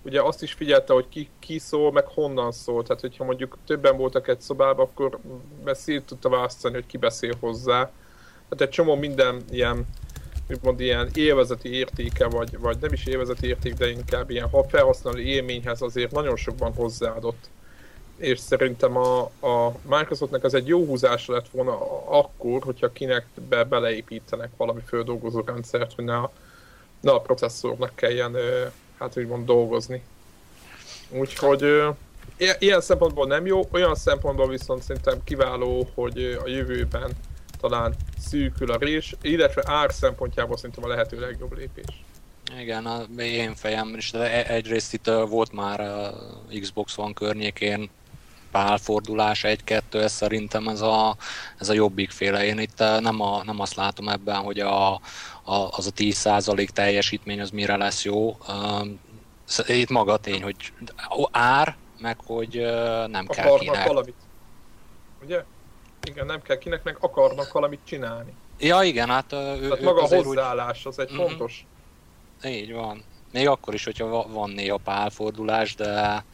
ugye azt is figyelte, hogy ki, ki szól, meg honnan szól. Tehát, hogyha mondjuk többen voltak egy szobában, akkor beszélt tudta választani, hogy ki beszél hozzá. Tehát egy csomó minden ilyen úgymond ilyen élvezeti értéke, vagy, vagy nem is élvezeti érték, de inkább ilyen felhasználó élményhez azért nagyon sokban hozzáadott és szerintem a, a Microsoftnak ez egy jó húzás lett volna akkor, hogyha kinek be beleépítenek valami földolgozó rendszert, hogy ne a, ne a processzornak kelljen hát úgymond dolgozni. Úgyhogy ilyen szempontból nem jó, olyan szempontból viszont szerintem kiváló, hogy a jövőben talán szűkül a rés, illetve ár szempontjából szerintem a lehető legjobb lépés. Igen, a én fejem is, de e- egyrészt itt volt már a Xbox One környékén pálfordulás, egy-kettő, ez szerintem ez a, ez a jobbik féle. Én itt eh, nem, a, nem azt látom ebben, hogy a, a, az a 10% teljesítmény az mire lesz jó. Itt maga a tény, hogy ár, meg hogy nem kell kinek. Valamit. Ugye? Igen, nem kell kinek, meg akarnak valamit csinálni. Ja, igen, hát ő, Tehát maga a hozzáállás, úgy... az egy mm-hmm. fontos. Így van. Még akkor is, hogyha van néha pálfordulás, de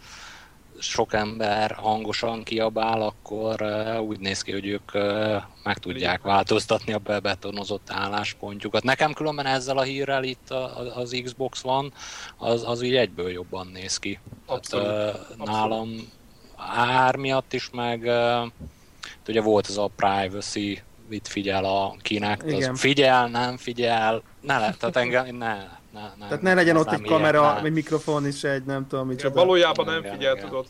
sok ember hangosan kiabál, akkor úgy néz ki, hogy ők meg tudják változtatni a bebetonozott álláspontjukat. Nekem különben ezzel a hírrel itt az Xbox van, az, az így egyből jobban néz ki. Abszolút. Tehát, Abszolút. nálam ár miatt is, meg ugye volt ez a privacy, mit figyel a kinek, az figyel, nem figyel, ne le, tehát engem, ne, ne, nem, Tehát ne legyen ott egy kamera, egy mikrofon is, egy nem tudom mit. Valójában nem figyel, tudod.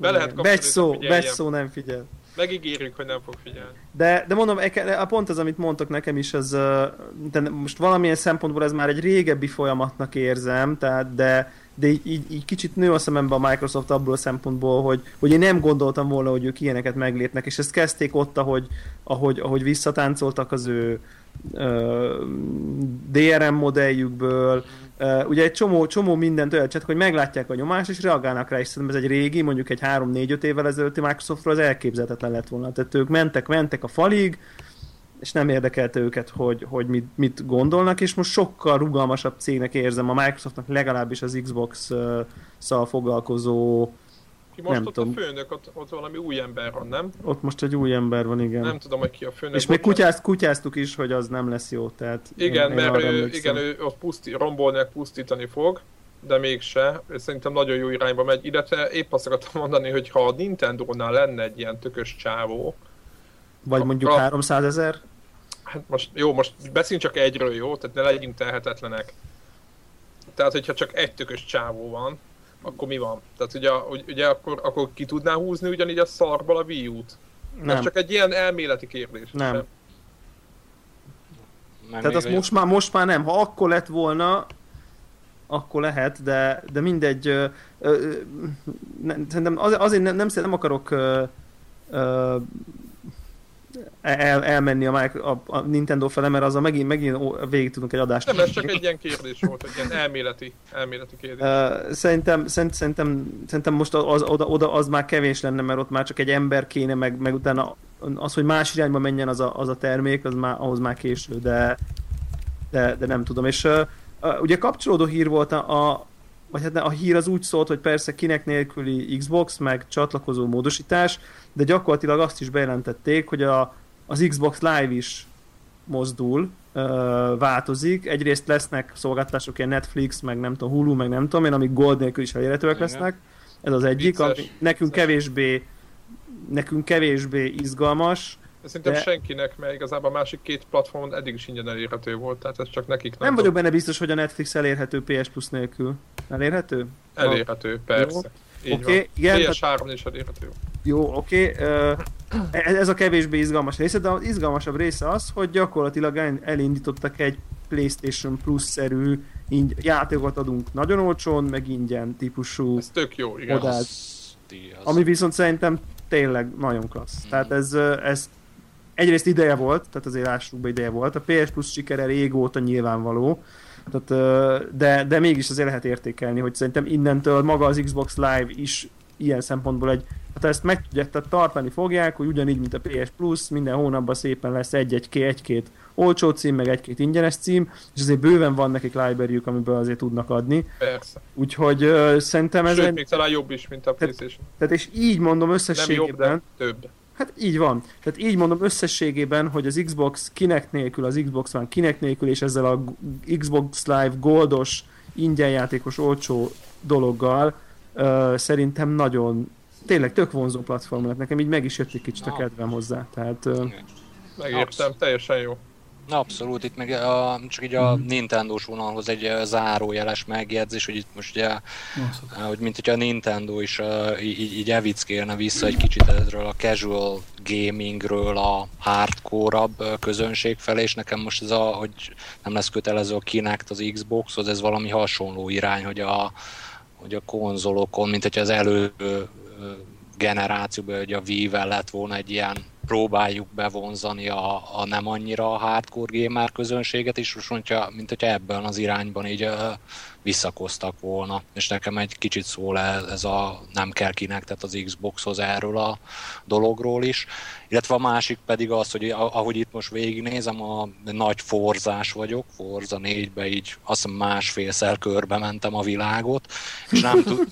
Be lehet kapcsolni, szó, szó nem figyel. Megígérjük, hogy nem fog figyelni. De, de mondom, a pont az, amit mondtok nekem is, az, de most valamilyen szempontból ez már egy régebbi folyamatnak érzem, tehát de, de így, így, így kicsit nő a szemembe a Microsoft abból a szempontból, hogy, hogy én nem gondoltam volna, hogy ők ilyeneket meglépnek, és ezt kezdték ott, ahogy, ahogy, ahogy visszatáncoltak az ő DRM modelljükből, ugye egy csomó, csomó mindent olyan csak, hogy meglátják a nyomást, és reagálnak rá, és szerintem ez egy régi, mondjuk egy 3-4-5 évvel ezelőtti Microsoftról az elképzelhetetlen lett volna. Tehát ők mentek, mentek a falig, és nem érdekelte őket, hogy, hogy mit, mit gondolnak, és most sokkal rugalmasabb cégnek érzem a Microsoftnak legalábbis az Xbox-szal foglalkozó ki most nem ott tudom. a főnök, ott, ott valami új ember van, nem? Ott most egy új ember van, igen. Nem tudom, hogy ki a főnök. És még kutyázt, kutyáztuk is, hogy az nem lesz jó, tehát... Igen, én, mert én ő, igen, ő ott puszti, rombolni, pusztítani fog, de mégse. Szerintem nagyon jó irányba megy, illetve épp azt akartam mondani, hogy ha a Nintendo-nál lenne egy ilyen tökös csávó, vagy mondjuk a... 300 ezer? Hát most, jó, most beszéljünk csak egyről, jó? Tehát ne legyünk tehetetlenek. Tehát, hogyha csak egy tökös csávó van, akkor mi van? Tehát ugye, ugye akkor, akkor ki tudná húzni ugyanígy a szarból a Wii U-t? Nem. Ez csak egy ilyen elméleti kérdés. Nem. nem. Tehát azt most már, most már nem. Ha akkor lett volna, akkor lehet, de, de mindegy. Ö, ö, szerintem az, azért nem, nem, nem akarok ö, ö, el, elmenni a, a, a Nintendo fele, mert az a megint, megint végig tudunk egy adást. Nem, ez csak egy ilyen kérdés volt, egy ilyen elméleti, elméleti kérdés. Uh, szerintem, szerint, szerintem, szerintem most az, oda, oda az már kevés lenne, mert ott már csak egy ember kéne, meg, meg utána az, hogy más irányba menjen az a, az a termék, az már, ahhoz már késő, de, de, de nem tudom. És uh, uh, ugye kapcsolódó hír volt a, a vagy hát a hír az úgy szólt, hogy persze kinek nélküli Xbox, meg csatlakozó módosítás, de gyakorlatilag azt is bejelentették, hogy a, az Xbox Live is mozdul, változik. Egyrészt lesznek szolgáltatások, ilyen Netflix, meg nem tudom, Hulu, meg nem tudom én, amik gold nélkül is elérhetőek lesznek. Ez az egyik, ami nekünk kevésbé nekünk kevésbé izgalmas. De szerintem de... senkinek, mert igazából a másik két platformon eddig is ingyen elérhető volt, tehát ez csak nekik nem Nem vagyok benne biztos, hogy a Netflix elérhető PS Plus nélkül. Elérhető? Elérhető, persze. Oké, okay, igen. PS3 is elérhető. Jó, oké. Okay. Uh, ez a kevésbé izgalmas része, de az izgalmasabb része az, hogy gyakorlatilag elindítottak egy PlayStation Plus-szerű játékot adunk nagyon olcsón, meg ingyen típusú Ez tök jó, igen. Modát, az, ami viszont szerintem tényleg nagyon klassz. Mm. Tehát ez, ez egyrészt ideje volt, tehát azért lássuk be ideje volt. A PS Plus sikere régóta nyilvánvaló, tehát, de, de mégis azért lehet értékelni, hogy szerintem innentől maga az Xbox Live is ilyen szempontból egy, hát ezt meg tudják, tehát tartani fogják, hogy ugyanígy, mint a PS Plus, minden hónapban szépen lesz egy-egy, egy-két olcsó cím, meg egy-két ingyenes cím, és azért bőven van nekik library amiből azért tudnak adni. Persze. Úgyhogy uh, szerintem ez... Sőt, egy... még talán jobb is, mint a PlayStation. Tehát, tehát és így mondom összességében... Nem jobb, de több. Hát így van. Tehát így mondom összességében, hogy az Xbox kinek nélkül, az Xbox van kinek nélkül, és ezzel a Xbox Live goldos, ingyenjátékos, olcsó dologgal uh, szerintem nagyon, tényleg tök vonzó platform lett. Nekem így meg is jött egy kicsit a kedvem hozzá. Tehát, uh, Megértem, teljesen jó. Abszolút, itt meg a, csak így a mm. Nintendo-s vonalhoz egy zárójeles megjegyzés, hogy itt most ugye, Nossa. hogy mint hogyha a Nintendo is így, így evickélne vissza egy kicsit ezről a casual gamingről a hardcore-abb közönség felé, és nekem most ez a, hogy nem lesz kötelező a Kinect az Xboxhoz, ez valami hasonló irány, hogy a, hogy a konzolokon, mint hogyha az elő generációban, hogy a Wii-vel lett volna egy ilyen próbáljuk bevonzani a, a nem annyira a hardcore gamer közönséget is, most mondja, mint hogyha ebben az irányban így uh, visszakoztak volna. És nekem egy kicsit szól ez, ez a nem kell kinek, tehát az Xboxhoz erről a dologról is. Illetve a másik pedig az, hogy ahogy itt most végignézem, a nagy forzás vagyok, Forza 4-be így azt másfélszer körbe mentem a világot, és nem tud...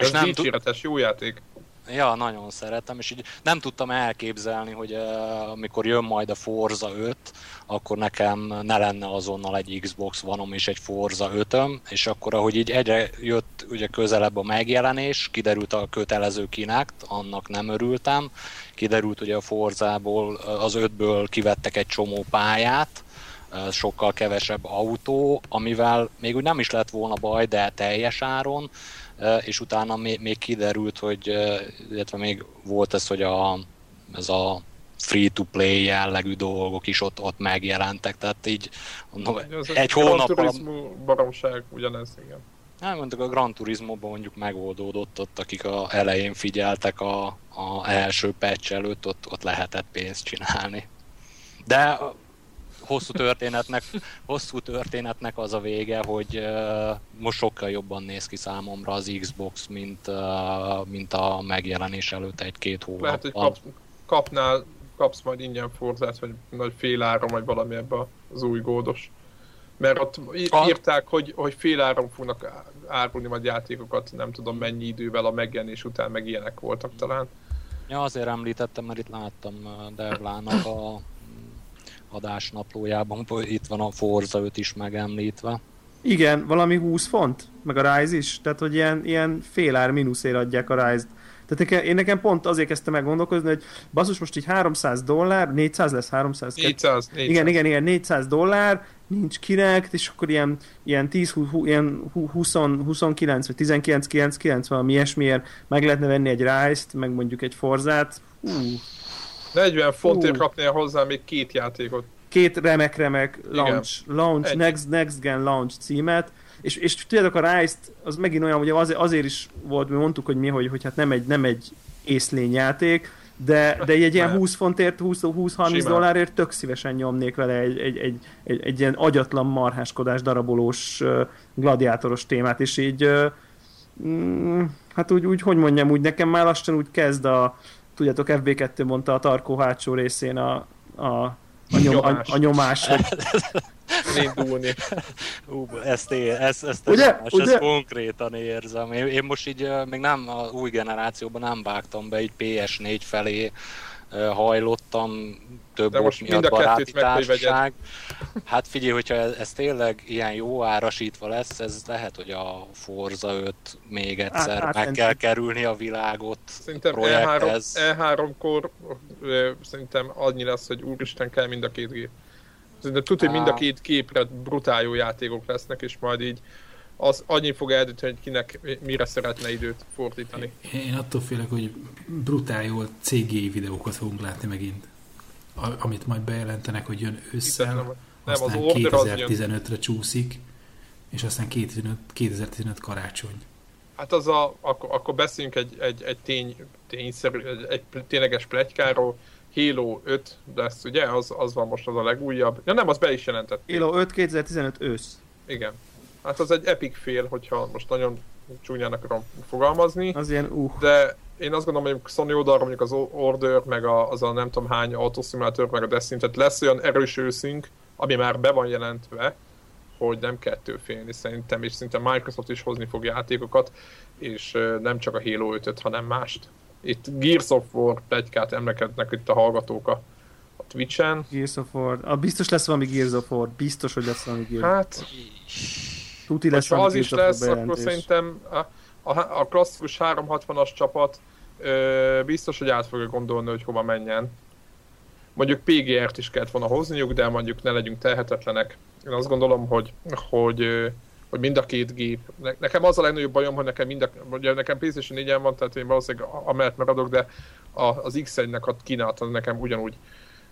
és nem tud... jó játék. Ja, nagyon szeretem, és így nem tudtam elképzelni, hogy uh, amikor jön majd a Forza 5, akkor nekem ne lenne azonnal egy Xbox vanom és egy Forza 5 és akkor ahogy így egyre jött ugye közelebb a megjelenés, kiderült a kötelező Kinect, annak nem örültem, kiderült ugye a Forzából, az 5-ből kivettek egy csomó pályát, sokkal kevesebb autó, amivel még úgy nem is lett volna baj, de teljes áron, és utána még, kiderült, hogy, illetve még volt ez, hogy a, ez a free-to-play jellegű dolgok is ott, ott megjelentek, tehát így no, egy hónap... A baromság ugyanez, igen. Nem, mondjuk a Gran Turismo-ban mondjuk megoldódott ott, akik a elején figyeltek a, a első patch előtt, ott, ott lehetett pénzt csinálni. De hosszú történetnek, hosszú történetnek az a vége, hogy most sokkal jobban néz ki számomra az Xbox, mint, mint a megjelenés előtt egy-két hónap. Lehet, hogy kap, kapnál, kapsz majd ingyen forzát, vagy nagy féláron, vagy valami ebbe az új gódos. Mert ott írták, hogy, hogy féláron fognak árulni majd játékokat, nem tudom mennyi idővel a megjelenés után, meg ilyenek voltak talán. Ja, azért említettem, mert itt láttam Devlának a adásnaplójában, itt van a Forza 5 is megemlítve. Igen, valami 20 font, meg a Rise is, tehát hogy ilyen, ilyen fél ár mínuszért adják a Rise-t. Tehát nekem, én nekem pont azért kezdtem meg gondolkozni, hogy basszus most így 300 dollár, 400 lesz 300. 400, 400. Igen, igen, igen, 400 dollár, nincs kinek, és akkor ilyen, ilyen 10, 20, ilyen 20, 29 vagy 19, 99 valami ilyesmiért meg lehetne venni egy Rise-t, meg mondjuk egy Forzát. Hú, 40 fontért kapnél hozzá még két játékot. Két remek-remek launch, launch next, next Gen launch címet, és, és tudjátok a Rise-t, az megint olyan, hogy azért, azért is volt, mi mondtuk, hogy mi, hogy, hogy hát nem egy, nem egy észlény játék, de, de egy ilyen 20 fontért, 20-30 dollárért tök szívesen nyomnék vele egy, egy, egy, egy, egy ilyen agyatlan marháskodás darabolós gladiátoros témát, és így mm, hát úgy, úgy, hogy mondjam, úgy nekem már lassan úgy kezd a, tudjátok, FB2 mondta a tarkó hátsó részén a, a, a, nyom, nyomás. a, a nyomás, hogy... Indulni. Ú, ezt, ér, ezt, ezt, ugye? Ezt, ugye? ezt konkrétan érzem. Én, én most így még nem a új generációban nem vágtam be, így PS4 felé hajlottam, több De most miatt baráti társaság. Hát figyelj, hogyha ez, ez tényleg ilyen jó árasítva lesz, ez lehet, hogy a Forza 5 még egyszer hát, meg hát, kell kerülni a világot. Szerintem E3, E3-kor szerintem annyi lesz, hogy úristen kell mind a két gép. Szerintem tudod, hogy mind a két képre brutál jó játékok lesznek, és majd így az annyi fog eldönteni, hogy kinek mire szeretne időt fordítani. Én attól félek, hogy brutál jó CGI videókat fogunk látni megint. Amit majd bejelentenek, hogy jön ősszel, nem, nem, aztán 2015-re csúszik, és aztán 2015, 2015 karácsony. Hát az a, akkor, akkor beszéljünk egy, egy, egy tény, tényszerű, egy, egy tényleges pletykáról, Halo 5 lesz, ugye? Az, az van most az a legújabb. Ja nem, az be is jelentett. Halo 5 2015 ősz. Igen. Hát az egy epic fél, hogyha most nagyon csúnyán akarom fogalmazni. Az ilyen uh. De én azt gondolom, hogy Sony oldalra mondjuk az Order, meg a, az a nem tudom hány autoszimulátor, meg a Destiny, tehát lesz olyan erős őszünk, ami már be van jelentve, hogy nem kettő félni szerintem, és szinte Microsoft is hozni fog játékokat, és nem csak a Halo 5 hanem mást. Itt Gears of War plegykát emlekednek itt a hallgatók a, a Twitch-en. Gears of War. Ah, biztos lesz valami Gears of War. Biztos, hogy lesz valami Gears Hát, Tuti lesz, ha az is lesz, akkor szerintem a, a, a klasszikus 360-as csapat ö, biztos, hogy át fogja gondolni, hogy hova menjen. Mondjuk PGR-t is kellett volna hozniuk, de mondjuk ne legyünk tehetetlenek. Én azt gondolom, hogy, hogy, hogy mind a két gép. Nekem az a legnagyobb bajom, hogy nekem mind a, ugye nekem PlayStation 4 van, tehát én valószínűleg amellett maradok, de a, az X1-nek a kínálat az nekem ugyanúgy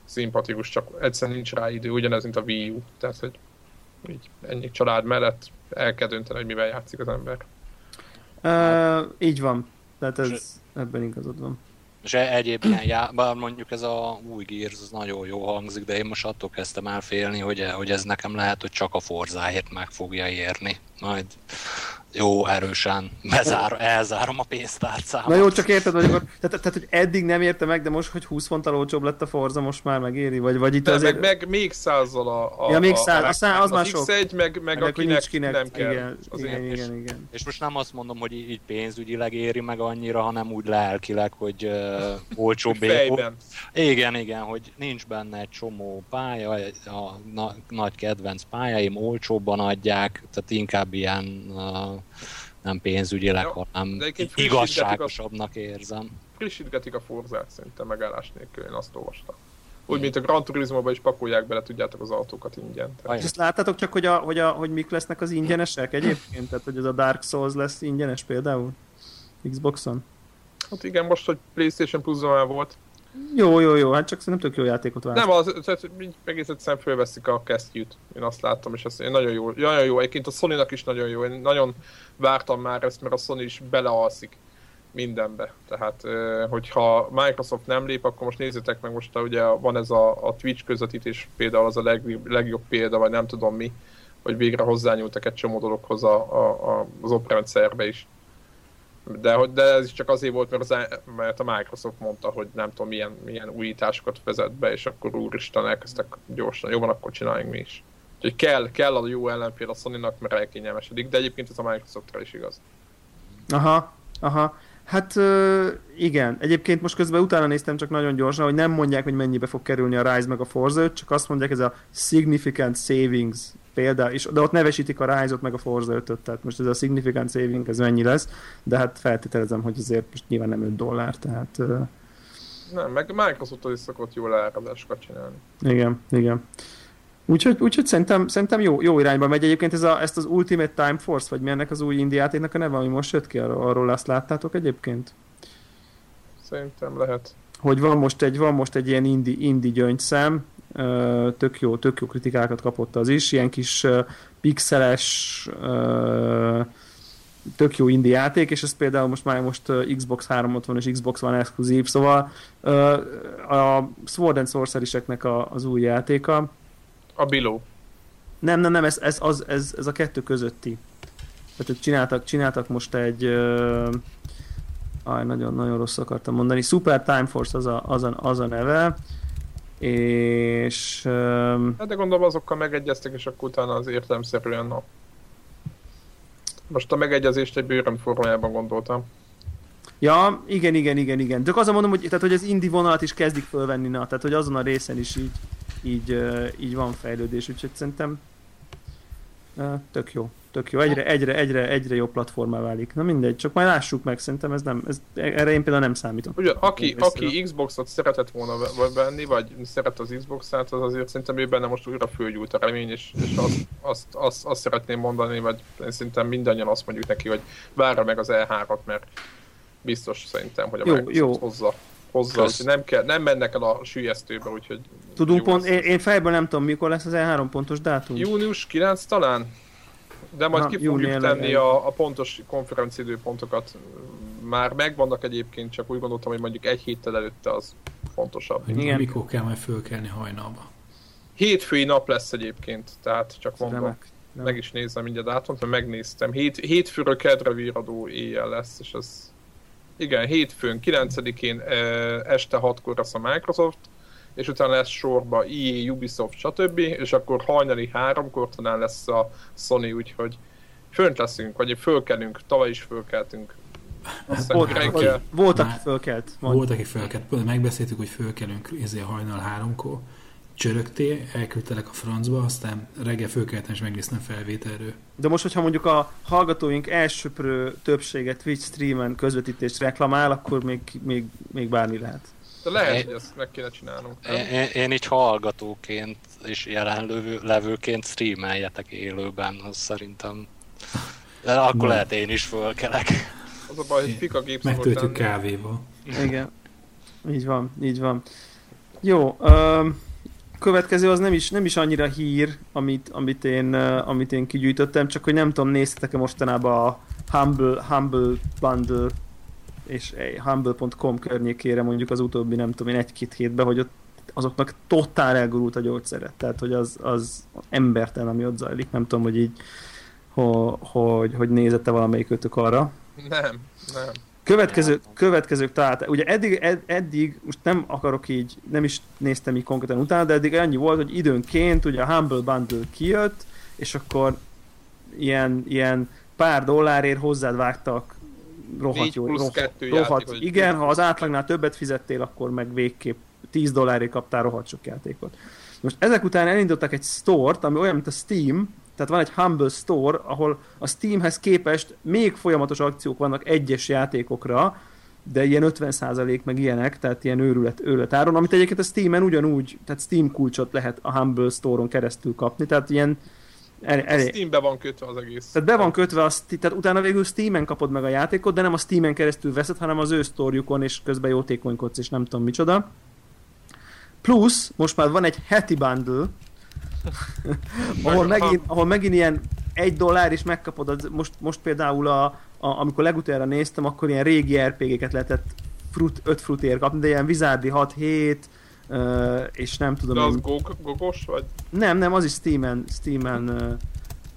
szimpatikus, csak egyszerűen nincs rá idő, ugyanez, mint a Wii U. Tehát, hogy így ennyi család mellett el kell dönteni, hogy mivel játszik az ember. Uh, így van. Tehát ez, és, ebben igazad van. És e- egyéb ilyen já... bár mondjuk ez a új Gears az nagyon jó hangzik, de én most attól kezdtem el félni, hogy, hogy ez nekem lehet, hogy csak a Forzáért meg fogja érni. Majd jó erősen bezár, elzárom a pénztárcámat. Na jó, csak érted, hogy akkor, tehát, tehát, hogy eddig nem érte meg, de most, hogy 20 fonttal olcsóbb lett a Forza, most már megéri? Vagy, vagy itt de azért... meg, meg, még százzal a, a, ja, még száz, a, a, szá, az, az már sok. X1, meg, meg akinek, kinek nem kell. Igen, az igen, igen, igen, igen. És most nem azt mondom, hogy így pénzügyileg éri meg annyira, hanem úgy lelkileg, hogy uh, olcsóbb. Fejben. Igen, igen, hogy nincs benne egy csomó pálya, a na, nagy kedvenc pályaim olcsóbban adják, tehát inkább ilyen uh, nem pénzügyileg, ja, hanem igazságosabbnak érzem. Frissítgetik a forzát szerintem megállás nélkül, én azt olvastam. Úgy, mint a Gran turismo is pakolják bele, tudjátok, az autókat ingyen. Tehát. Ezt láttátok csak, hogy, a, hogy, a, hogy mik lesznek az ingyenesek egyébként? Tehát, hogy ez a Dark Souls lesz ingyenes például? Xboxon? Hát igen, most, hogy Playstation plus volt. Jó, jó, jó, hát csak szerintem tök jó játékot vár. Nem, az, tehát egész egyszerűen fölveszik a kesztyűt. Én azt láttam, és ez nagyon jó. Nagyon jó, egyébként a sony is nagyon jó. Én nagyon vártam már ezt, mert a Sony is belealszik mindenbe. Tehát, hogyha Microsoft nem lép, akkor most nézzétek meg, most ugye van ez a, a Twitch közvetítés például az a leg, legjobb példa, vagy nem tudom mi, hogy végre hozzányúltak egy csomó dologhoz a, a, a, az oprendszerbe is. De, de ez is csak azért volt, mert, az, mert a Microsoft mondta, hogy nem tudom milyen, milyen újításokat vezet be, és akkor úristen elkezdtek gyorsan, jó van, akkor csináljunk mi is. Úgyhogy kell, kell a jó ellenfél a Sony-nak, mert elkényelmesedik, de egyébként ez a Microsoftra is igaz. Aha, aha. Hát igen, egyébként most közben utána néztem csak nagyon gyorsan, hogy nem mondják, hogy mennyibe fog kerülni a Rise meg a Forza 5, csak azt mondják, ez a significant savings példa, és, de ott nevesítik a Rise-ot meg a Forza 5-öt, tehát most ez a significant saving, ez mennyi lesz, de hát feltételezem, hogy azért most nyilván nem 5 dollár, tehát... Nem, meg Microsoft is szokott jól árazásokat csinálni. Igen, igen. Úgyhogy, úgyhogy szerintem, szerintem jó, jó irányba megy. Egyébként ez a, ezt az Ultimate Time Force, vagy mi ennek az új indie játéknak a neve, ami most jött ki, arról, arról azt láttátok egyébként? Szerintem lehet. Hogy van most egy, van most egy ilyen indie, indie gyöngyszem, tök jó, tök jó kritikákat kapott az is, ilyen kis pixeles tök jó indie játék, és ez például most már most Xbox 360 és Xbox One exkluzív, szóval a Sword and Sorcery-seknek az új játéka, a Biló. Nem, nem, nem, ez, ez, az, ez, ez a kettő közötti. Tehát csináltak, csináltak most egy... Uh, aj, nagyon, nagyon rossz akartam mondani. Super Time Force az a, az a, az a neve. És... Um, hát de gondolom azokkal megegyeztek, és akkor utána az értelemszerűen na. Most a megegyezést egy bőröm formájában gondoltam. Ja, igen, igen, igen, igen. Csak azon mondom, hogy, tehát, hogy az indi vonalat is kezdik fölvenni, na, tehát hogy azon a részen is így így, így van fejlődés, úgyhogy szerintem tök jó, tök jó. Egyre, egyre, egyre, egyre jobb platformá válik. Na mindegy, csak majd lássuk meg, szerintem ez nem, ez, erre én például nem számítom. Ugye, aki, aki Xboxot szeretett volna venni, vagy szeret az Xbox-át, az azért szerintem ő benne most újra fölgyújt a remény, és, és azt, azt, azt, azt, szeretném mondani, vagy én szerintem mindannyian azt mondjuk neki, hogy várja meg az E3-at, mert biztos szerintem, hogy a jó, jó. hozza hozzá, hogy nem, kell, nem mennek el a sülyeztőbe, úgyhogy... Tudunk pont, én, én fejből nem tudom, mikor lesz az E3 pontos dátum. Június 9 talán? De majd ha, ki fogjuk tenni a, a pontos konferenciidőpontokat. Már megvannak egyébként, csak úgy gondoltam, hogy mondjuk egy héttel előtte az fontosabb. Igen. Mikor kell majd fölkelni hajnalba? Hétfői nap lesz egyébként, tehát csak mondom. Remek. Meg is nézem mindjárt dátumot, mert megnéztem. Hét, hétfőről kedre víradó éjjel lesz, és ez igen, hétfőn, 9-én este 6-kor lesz a Microsoft, és utána lesz sorba EA, Ubisoft, stb. És akkor hajnali 3-kor talán lesz a Sony, úgyhogy fönt leszünk, vagy fölkelünk, tavaly is fölkeltünk. volt, reggel... volt, aki fölkelt. Volt, aki fölkelt. Megbeszéltük, hogy fölkelünk ezért hajnal háromkor csörögtél, elküldtelek a francba, aztán reggel fölkeltem és megnéztem felvételről. De most, hogyha mondjuk a hallgatóink elsőprő többsége Twitch streamen közvetítést reklamál, akkor még, még, még bármi lehet. De lehet, én, hogy ezt meg kéne csinálnunk. Én, én így hallgatóként és jelenlevő levőként streameljetek élőben, az szerintem. De akkor Na. lehet én is fölkelek. Az a baj, hogy pika gép Megtöltjük kávéval. Igen. Így van, így van. Jó, um, következő az nem is, nem is annyira hír, amit, amit, én, uh, amit én kigyűjtöttem, csak hogy nem tudom, néztetek-e mostanában a Humble, Humble Bundle és humble.com környékére mondjuk az utóbbi nem tudom én egy-két hétben, hogy ott azoknak totál elgurult a gyógyszere. Tehát, hogy az, az embertelen, ami ott zajlik. Nem tudom, hogy így hogy, hogy nézette valamelyik ötök arra. Nem, nem. Következő, következők talált, ugye eddig, ed, eddig, most nem akarok így, nem is néztem így konkrétan utána, de eddig annyi volt, hogy időnként ugye a Humble Bundle kijött, és akkor ilyen, ilyen pár dollárért hozzád vágtak rohadt jó, rohadt, rohadt igen, ha az átlagnál többet fizettél, akkor meg végképp 10 dollárért kaptál rohadt sok játékot. Most ezek után elindítottak egy store-t, ami olyan, mint a Steam, tehát van egy Humble Store, ahol a Steamhez képest még folyamatos akciók vannak egyes játékokra, de ilyen 50% meg ilyenek, tehát ilyen őrület, őrület áron, amit egyébként a Steam-en ugyanúgy, tehát Steam kulcsot lehet a Humble Store-on keresztül kapni, tehát ilyen el, Steambe van kötve az egész. Tehát be van kötve, a, tehát utána végül Steam-en kapod meg a játékot, de nem a Steam-en keresztül veszed, hanem az ő sztorjukon, és közben jótékonykodsz, és nem tudom micsoda. Plusz, most már van egy heti bundle, ahol, megint, ahol megint ilyen egy dollár is megkapod, az, most, most például a, a, amikor legutoljára néztem, akkor ilyen régi RPG-ket lehetett frut, 5 frutért kapni, de ilyen Vizárdi 6-7, uh, és nem tudom... De az én... gog, gogos, vagy? Nem, nem, az is Steam-en, Steam-en uh,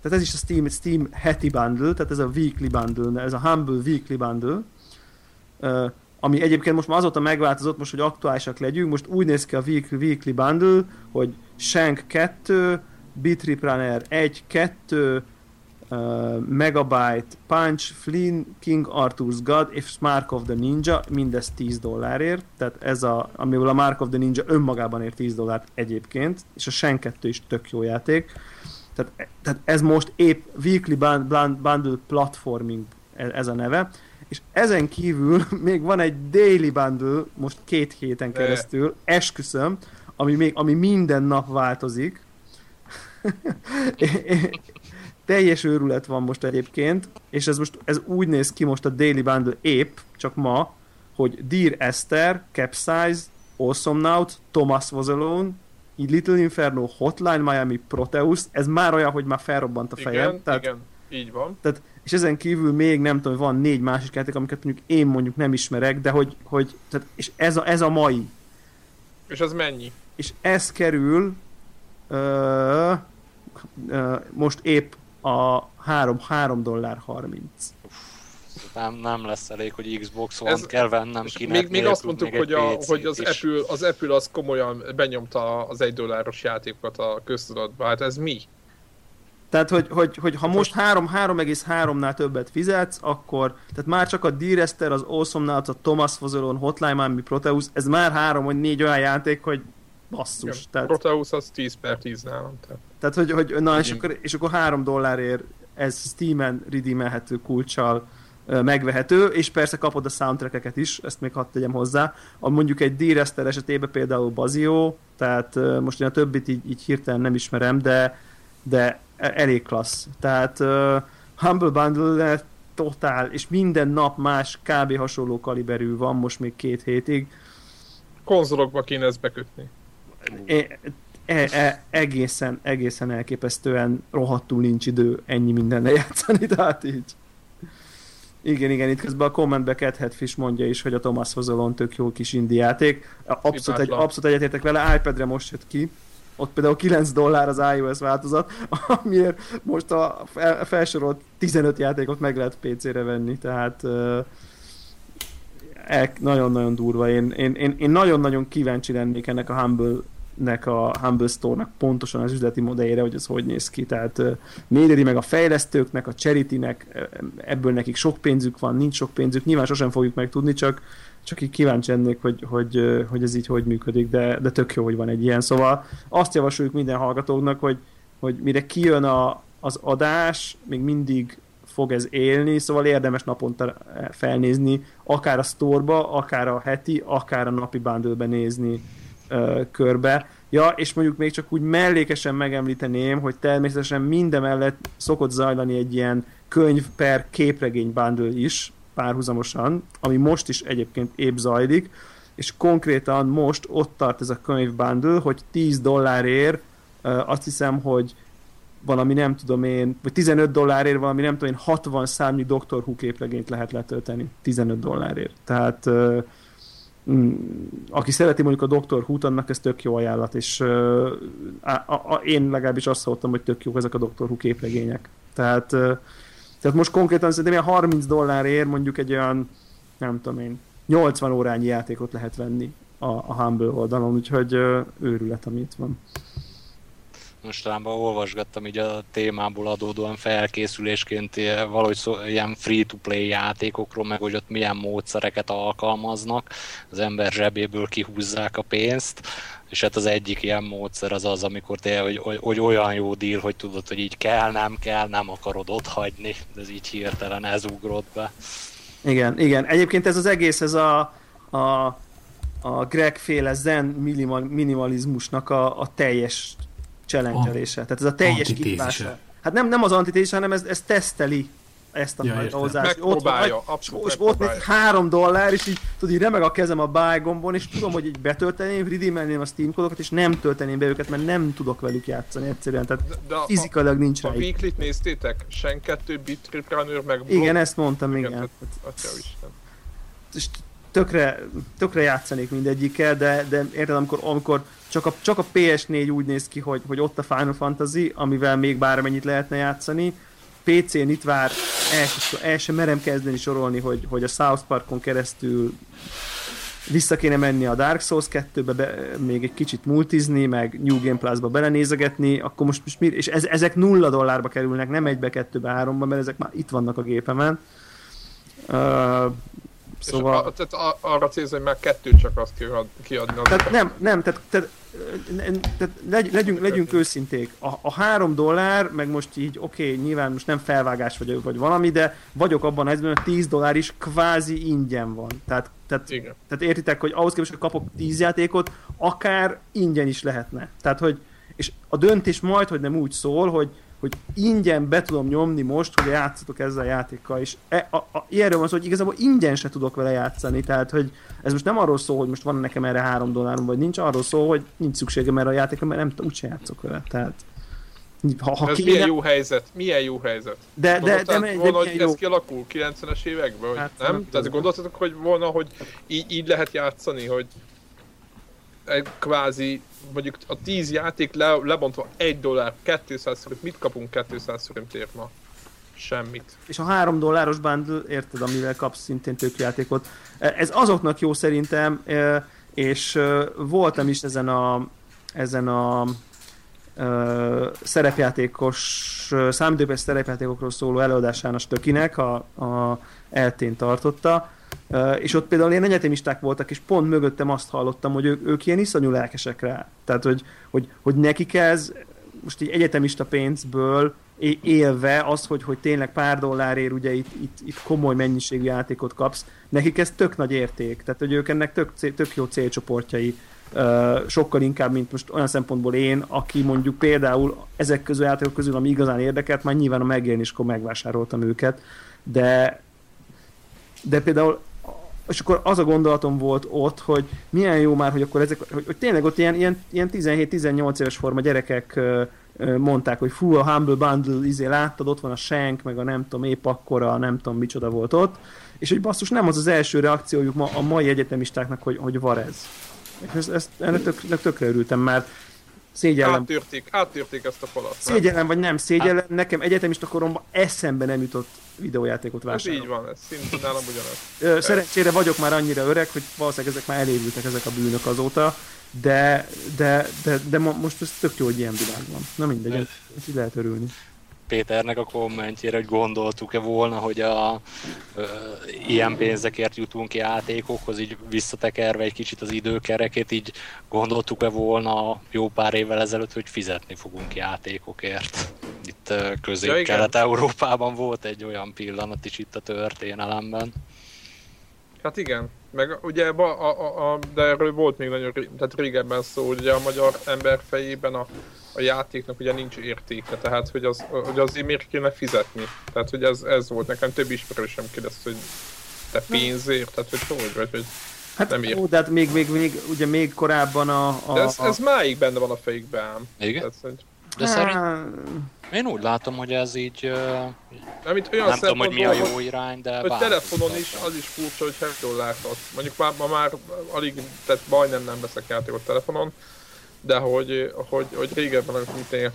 tehát ez is a Steam, Steam heti bundle, tehát ez a weekly bundle, ez a Humble weekly bundle. Uh, ami egyébként most már azóta megváltozott, most, hogy aktuálisak legyünk, most úgy néz ki a Weekly Bundle, hogy Shank 2, Bitrip Runner 1, 2, uh, Megabyte, Punch, Flynn, King Arthur's God és Mark of the Ninja, mindez 10 dollárért, tehát ez a, amiből a Mark of the Ninja önmagában ér 10 dollárt egyébként, és a Shank 2 is tök jó játék. Tehát, tehát ez most épp Weekly Bundle Platforming e, ez a neve, és ezen kívül még van egy daily bundle, most két héten keresztül, esküszöm, ami, még, ami minden nap változik. Teljes őrület van most egyébként, és ez most ez úgy néz ki most a Daily Bundle épp, csak ma, hogy Dear Esther, Capsize, Awesome Nout, Thomas Was Alone, Little Inferno, Hotline Miami, Proteus, ez már olyan, hogy már felrobbant a fejem. Igen, tehát, igen, így van. Tehát és ezen kívül még nem tudom, van négy másik játék, amiket mondjuk én mondjuk nem ismerek, de hogy, hogy tehát, és ez a, ez a mai. És az mennyi? És ez kerül ö, ö, most épp a 3, 3 dollár 30. Nem, nem lesz elég, hogy Xbox van, ez, kell vennem ki. Még, még azt mondtuk, még hogy, a, hogy az, Apple, az Apple az komolyan benyomta az egy dolláros játékokat a köztudatba. Hát ez mi? Tehát, hogy, hogy, hogy ha most 3-3,3-nál többet fizetsz, akkor, tehát már csak a D-Rester, az Awesome-nál, a Thomas Fozolon, Hotline Miami, Proteus, ez már három vagy négy olyan játék, hogy basszus. Igen, tehát, Proteus az 10 per 10 nálam. Tehát, tehát hogy, hogy na, és akkor, és akkor 3 dollárért ez Steam-en redeemelhető kulcsal megvehető, és persze kapod a soundtrackeket is, ezt még hadd tegyem hozzá. A mondjuk egy D-Rester esetében például Bazio, tehát most én a többit így, így hirtelen nem ismerem, de, de elég klassz. Tehát uh, Humble Bundle totál, és minden nap más kb. hasonló kaliberű van most még két hétig. Konzolokba kéne ezt bekötni. E, e, e, egészen, egészen elképesztően rohadtul nincs idő ennyi mindenne játszani, tehát így. Igen, igen, itt közben a kommentbe Cat Headfish mondja is, hogy a Thomas Hozolon tök jó kis indie játék. Abszolút, egy, abszolút egyetértek vele, iPad-re most jött ki, ott például 9 dollár az iOS változat, amiért most a felsorolt 15 játékot meg lehet PC-re venni, tehát nagyon-nagyon durva. Én, én, én, én nagyon-nagyon kíváncsi lennék ennek a Humble nek a Humble Store-nak pontosan az üzleti modelljére, hogy ez hogy néz ki. Tehát méri meg a fejlesztőknek, a charity-nek, ebből nekik sok pénzük van, nincs sok pénzük, nyilván sosem fogjuk megtudni, csak csak így kíváncsi lennék, hogy, hogy, hogy ez így hogy működik, de, de tök jó, hogy van egy ilyen. Szóval azt javasoljuk minden hallgatóknak, hogy, hogy mire kijön a, az adás, még mindig fog ez élni, szóval érdemes naponta felnézni, akár a sztorba, akár a heti, akár a napi bundle nézni ö, körbe. Ja, és mondjuk még csak úgy mellékesen megemlíteném, hogy természetesen minden mellett szokott zajlani egy ilyen könyv per képregény bundle is, párhuzamosan, ami most is egyébként épp zajlik, és konkrétan most ott tart ez a könyv bundle, hogy 10 dollárért azt hiszem, hogy valami nem tudom én, vagy 15 dollárért valami nem tudom én 60 számnyi Doctor Who képregényt lehet letölteni 15 dollárért. Tehát mm, aki szereti mondjuk a Doctor Who-t, annak ez tök jó ajánlat, és a, a, a, én legalábbis azt szóltam, hogy tök jók ezek a Doctor Who képregények. Tehát, tehát most konkrétan szerintem ilyen 30 dollárért mondjuk egy olyan, nem tudom én, 80 órányi játékot lehet venni a, a Humble oldalon, úgyhogy őrület, amit van mostanában olvasgattam így a témából adódóan felkészülésként valahogy szó, ilyen free-to-play játékokról, meg hogy ott milyen módszereket alkalmaznak, az ember zsebéből kihúzzák a pénzt, és hát az egyik ilyen módszer az az, amikor te, hogy, hogy, olyan jó deal, hogy tudod, hogy így kell, nem kell, nem akarod ott hagyni, de ez így hirtelen ez ugrott be. Igen, igen. Egyébként ez az egész, ez a, a, a Greg féle zen minimalizmusnak a, a teljes challenge-elése. Tehát ez a teljes kihívása. Hát nem, nem az antitézise, hanem ez, ez teszteli ezt a ja. Ott van, és ott néz három dollár, és így, tudod, így remeg a kezem a buy gombon, és tudom, hogy így betölteném, redeemelném a Steam kódokat, és nem tölteném be őket, mert nem tudok velük játszani egyszerűen, tehát de, de fizikailag nincs a, rá. A weekly néztétek? Sen 2 bit Runner meg Igen, ezt mondtam, igen. igen. Atya Isten. És tökre, tökre játszanék mindegyikkel, de, de érted, amikor, amikor csak a, csak a PS4 úgy néz ki, hogy, hogy ott a Final Fantasy, amivel még bármennyit lehetne játszani. PC-n itt vár, el, el sem merem kezdeni sorolni, hogy, hogy a South Parkon keresztül vissza kéne menni a Dark Souls 2-be, be, még egy kicsit multizni, meg New Game Plus-ba belenézegetni, akkor most, most mi, és ez, ezek nulla dollárba kerülnek, nem egybe, kettőbe, háromba, mert ezek már itt vannak a gépemen. Uh, Szóval... a, tehát arra célz, hogy már kettőt csak azt kiadni. Tehát nem, nem, tehát, tehát, tehát legy, legyünk, legyünk őszinték. A, a három dollár, meg most így, oké, okay, nyilván most nem felvágás vagy, vagy valami, de vagyok abban a helyzetben, hogy 10 dollár is kvázi ingyen van. Tehát, tehát, Igen. tehát értitek, hogy ahhoz képest, hogy kapok 10 játékot, akár ingyen is lehetne. Tehát, hogy és a döntés majd, hogy nem úgy szól, hogy hogy ingyen be tudom nyomni most, hogy játszatok ezzel a játékkal, és e, a, a, ilyenről van szó, hogy igazából ingyen se tudok vele játszani, tehát hogy ez most nem arról szól, hogy most van nekem erre három dollárom, vagy nincs, arról szól, hogy nincs szükségem erre a játékra, mert nem úgyse játszok vele, tehát ha, ha ez kéne... milyen jó helyzet, milyen jó helyzet. De, de, de, de, volna, hogy jó. ez kialakul 90-es években, hogy hát, nem? Tehát gondoltatok, hogy volna, hogy így, így lehet játszani, hogy kvázi mondjuk a 10 játék le, lebontva 1 dollár, 200 forint, mit kapunk 200 forintért ma? Semmit. És a 3 dolláros bundle, érted, amivel kapsz szintén tök játékot. E, ez azoknak jó szerintem, e, és e, voltam is ezen a, ezen a szerepjátékos, számítógépes szerepjátékokról szóló előadásán a Stökinek, a, a eltén tartotta, és ott például ilyen egyetemisták voltak, és pont mögöttem azt hallottam, hogy ők, ők ilyen iszonyú lelkesek rá. Tehát, hogy, hogy, hogy nekik ez most így egyetemista pénzből élve az, hogy, hogy tényleg pár dollárért ugye itt, itt, itt komoly mennyiségű játékot kapsz, nekik ez tök nagy érték. Tehát, hogy ők ennek tök, tök jó célcsoportjai sokkal inkább, mint most olyan szempontból én, aki mondjuk például ezek közül játékok közül, ami igazán érdekelt, már nyilván a megjelenéskor megvásároltam őket, de de például és akkor az a gondolatom volt ott, hogy milyen jó már, hogy akkor ezek, hogy, hogy tényleg ott ilyen, ilyen, ilyen 17-18 éves forma gyerekek mondták, hogy fú, a Humble Bundle, izé láttad, ott van a Shank, meg a nem tudom, épp akkora, nem tudom, micsoda volt ott, és hogy basszus, nem az az első reakciójuk ma, a mai egyetemistáknak, hogy, hogy var ez. És ezt, ezt ennek tök, tökre örültem, mert szégyellem. Áttörték, áttörték ezt a falat. Szégyellem vagy nem szégyellem, hát. nekem egyetemista koromban eszembe nem jutott videójátékot vásárolni. Ez így van, ez szintén nálam ugyanaz. Szerencsére vagyok már annyira öreg, hogy valószínűleg ezek már elévültek ezek a bűnök azóta, de, de, de, de most ez tök jó, hogy ilyen világ van. Na mindegy, ez, ez lehet örülni. Péternek a kommentjére, hogy gondoltuk-e volna, hogy a, ö, ilyen pénzekért jutunk játékokhoz, így visszatekerve egy kicsit az időkerekét, így gondoltuk-e volna jó pár évvel ezelőtt, hogy fizetni fogunk játékokért. Itt közép-kelet-európában volt egy olyan pillanat is itt a történelemben. Hát igen, meg ugye, a, a, a, de erről volt még nagyon tehát régebben szó, hogy ugye a magyar ember fejében a, a játéknak ugye nincs értéke, tehát hogy, az, hogy azért miért kéne fizetni. Tehát hogy ez, ez volt nekem több ismerősem kérdezte, hogy te pénzért, tehát hogy hogy vagy, hogy Hát nem ó, de hát még, még, még, ugye még korábban a... a de ez, ez máig benne van a fejükben ám. Igen? Tehát, hogy... De szerint... Én úgy látom, hogy ez így... Nem, itt olyan nem tudom, hogy mi a jó irány, de Hogy telefonon is az is furcsa, hogy 7 dollárt adsz. Mondjuk már, ma már alig, tehát majdnem nem veszek játékot telefonon, de hogy, hogy, hogy régebben, amikor mit én,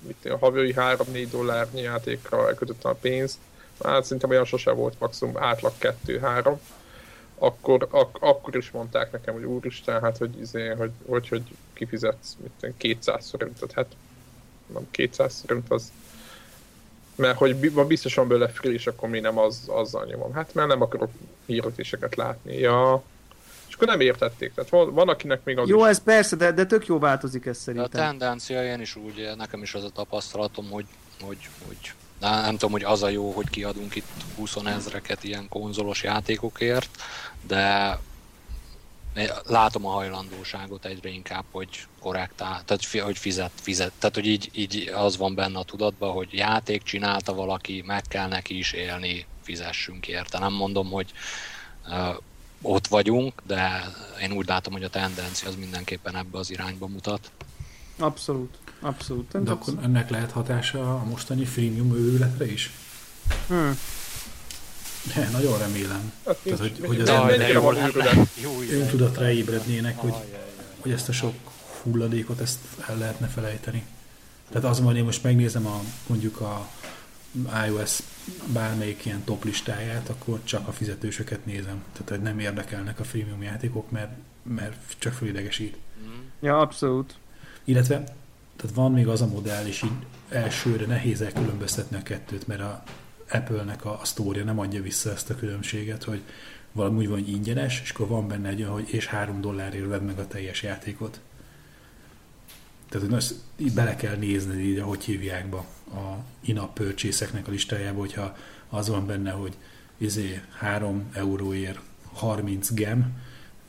mit én, a havai 3-4 dollárnyi játékra elkötöttem a pénzt, hát szerintem olyan sose volt maximum átlag 2-3, akkor, ak, akkor is mondták nekem, hogy úristen, hát hogy, izé, hogy, hogy, hogy kifizetsz mit 200 forintot, hát nem 200 forint az mert hogy ma biztosan belőle free, és akkor mi nem az, azzal nyomom. Hát mert nem akarok hírotéseket látni. Ja, és akkor nem értették. Tehát van, van akinek még az Jó, is... ez persze, de, de tök jó változik ez szerintem. De a tendencia, én is úgy, nekem is az a tapasztalatom, hogy, hogy, hogy nem, nem tudom, hogy az a jó, hogy kiadunk itt 20 ezreket ilyen konzolos játékokért, de látom a hajlandóságot egyre inkább, hogy korrektál, tehát hogy fizet, fizet, tehát hogy így, így az van benne a tudatban, hogy játék csinálta valaki, meg kell neki is élni, fizessünk érte. Nem mondom, hogy uh, ott vagyunk, de én úgy látom, hogy a tendencia az mindenképpen ebbe az irányba mutat. Abszolút, abszolút. De abszolút. akkor ennek lehet hatása a mostani freemium őrületre is? Hmm. De, nagyon remélem. Hát, Tehát, hogy, hogy az őrület. öntudatra ébrednének, hogy, hogy ezt a sok hulladékot ezt el lehetne felejteni. Tehát az van, én most megnézem a, mondjuk a iOS bármelyik ilyen top listáját, akkor csak a fizetősöket nézem. Tehát, hogy nem érdekelnek a freemium játékok, mert, mert csak fölidegesít. Ja, abszolút. Illetve tehát van még az a modell, és így elsőre nehéz elkülönböztetni a kettőt, mert a Apple-nek a, a sztória nem adja vissza ezt a különbséget, hogy valami úgy van, hogy ingyenes, és akkor van benne egy olyan, hogy és három dollárért vedd meg a teljes játékot. Tehát, hogy azt így bele kell nézni, így, ahogy hívják be a in-app purchase a listájába, hogyha az van benne, hogy izé 3 euróért 30 gem,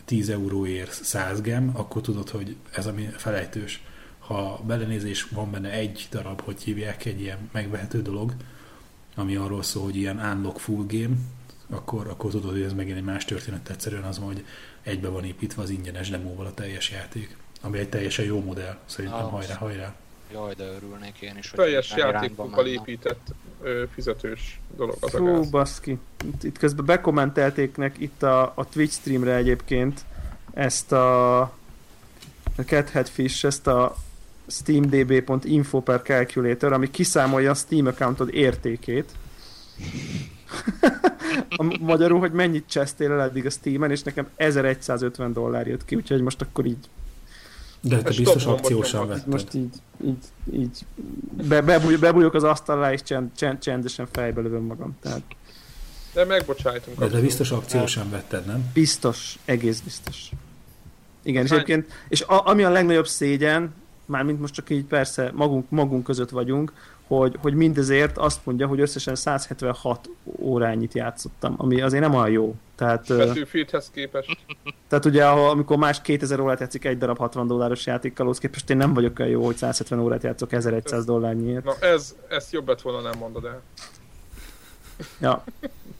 10 euróért 100 gem, akkor tudod, hogy ez ami felejtős. Ha belenézés van benne egy darab, hogy hívják egy ilyen megvehető dolog, ami arról szól, hogy ilyen unlock full game, akkor, akkor tudod, hogy ez megint egy más történet. Egyszerűen az hogy egybe van építve az ingyenes demóval a teljes játék, ami egy teljesen jó modell, szerintem ah, hajrá, hajrá. Jaj, de örülnék én is, hogy Teljes játékokkal épített ö, fizetős dolog az Fú, a gáz. baszki. Itt, itt közben bekommentelték itt a, a Twitch streamre egyébként ezt a, a Cathead Fish, ezt a steamdb.info per calculator, ami kiszámolja a Steam accountod értékét. a magyarul, hogy mennyit csesztél el eddig a Steam-en, és nekem 1150 dollár jött ki, úgyhogy most akkor így de te biztos akciósan vetted. Most így, így, így be, bebúj, bebújok az asztal alá, és csend, csend, csendesen fejbe lövöm magam. Tehát... De megbocsájtunk. De, de biztos akciósan vetted, nem? Biztos, egész biztos. Igen, és egyébként, és a, ami a legnagyobb szégyen, mármint most csak így persze magunk, magunk között vagyunk, hogy, hogy mindezért azt mondja, hogy összesen 176 órányit játszottam, ami azért nem olyan jó. Tehát, Betűfieldhez képest. Tehát ugye, amikor más 2000 órát játszik egy darab 60 dolláros játékkal, ahhoz képest én nem vagyok olyan jó, hogy 170 órát játszok 1100 dollárnyiért. Na ez, ezt jobb lett volna nem mondod el. Ja.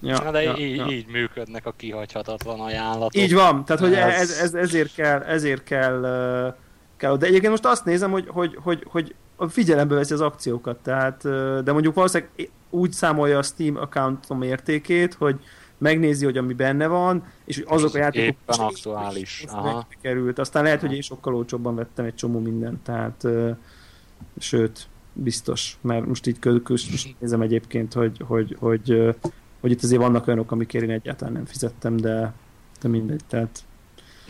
Ja, Na de ja, így, ja. így működnek a kihagyhatatlan ajánlatok. Így van, tehát hogy ez, ez, ezért kell, ezért kell, uh, kell, de egyébként most azt nézem, hogy, hogy, hogy, hogy figyelembe veszi az akciókat, tehát, de mondjuk valószínűleg úgy számolja a Steam accountom értékét, hogy megnézi, hogy ami benne van, és hogy azok a játékok éppen aktuális. Aha. került. Aztán lehet, hogy én sokkal olcsóbban vettem egy csomó mindent, tehát sőt, biztos, mert most így közös nézem egyébként, hogy, hogy, hogy, hogy, hogy itt azért vannak olyanok, amikért én egyáltalán nem fizettem, de, de mindegy, tehát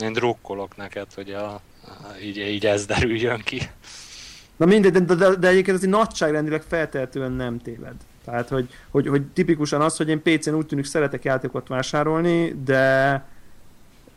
én drukkolok neked, hogy a, a, így, így ez derüljön ki. Na mindegy, de, de, de egyébként azért nagyságrendileg feltehetően nem téved. Tehát, hogy, hogy, hogy tipikusan az, hogy én PC-n úgy tűnik szeretek játékot vásárolni, de,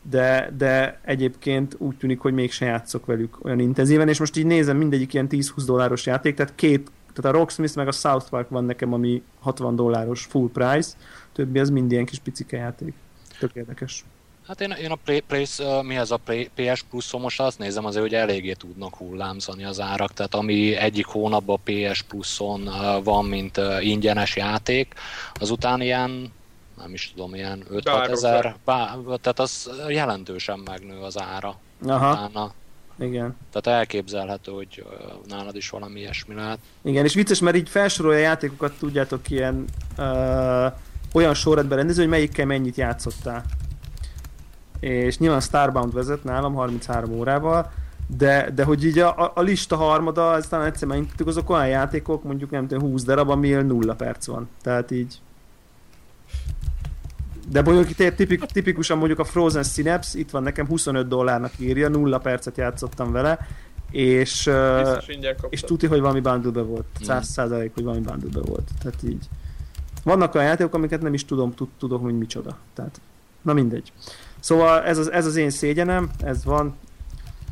de, de egyébként úgy tűnik, hogy mégse játszok velük olyan intenzíven, és most így nézem mindegyik ilyen 10-20 dolláros játék, tehát két, tehát a Rocksmith meg a South Park van nekem, ami 60 dolláros full price, többi az mind ilyen kis picike játék. Tök érdekes. Hát én, én a Play, uh, mi ez a Play, PS Plus-on most azt nézem azért, hogy eléggé tudnak hullámzani az árak, tehát ami egyik hónapban PS Plus-on uh, van, mint uh, ingyenes játék, azután ilyen nem is tudom, ilyen 5 ezer, tehát az jelentősen megnő az ára. Aha. Utána. Igen. Tehát elképzelhető, hogy nálad is valami ilyesmi lehet. Igen, és vicces, mert így felsorolja a játékokat, tudjátok, ilyen uh, olyan sorrendben rendezni, hogy melyikkel mennyit játszottál. És nyilván Starbound vezet nálam 33 órával, de, de hogy így a, a lista harmada, ez talán egyszer megnyitottuk, azok olyan játékok, mondjuk nem tudom, 20 darab, ami nulla perc van. Tehát így... De mondjuk itt tipik, tipikusan mondjuk a Frozen Synapse, itt van nekem 25 dollárnak írja, nulla percet játszottam vele, és, uh, és tuti, hogy valami bundle volt. 100 százalék, hogy valami bundle volt. Tehát így. Vannak olyan játékok, amiket nem is tudom, tud, tudok, hogy micsoda. Tehát, na mindegy. Szóval ez az, ez az én szégyenem, ez van,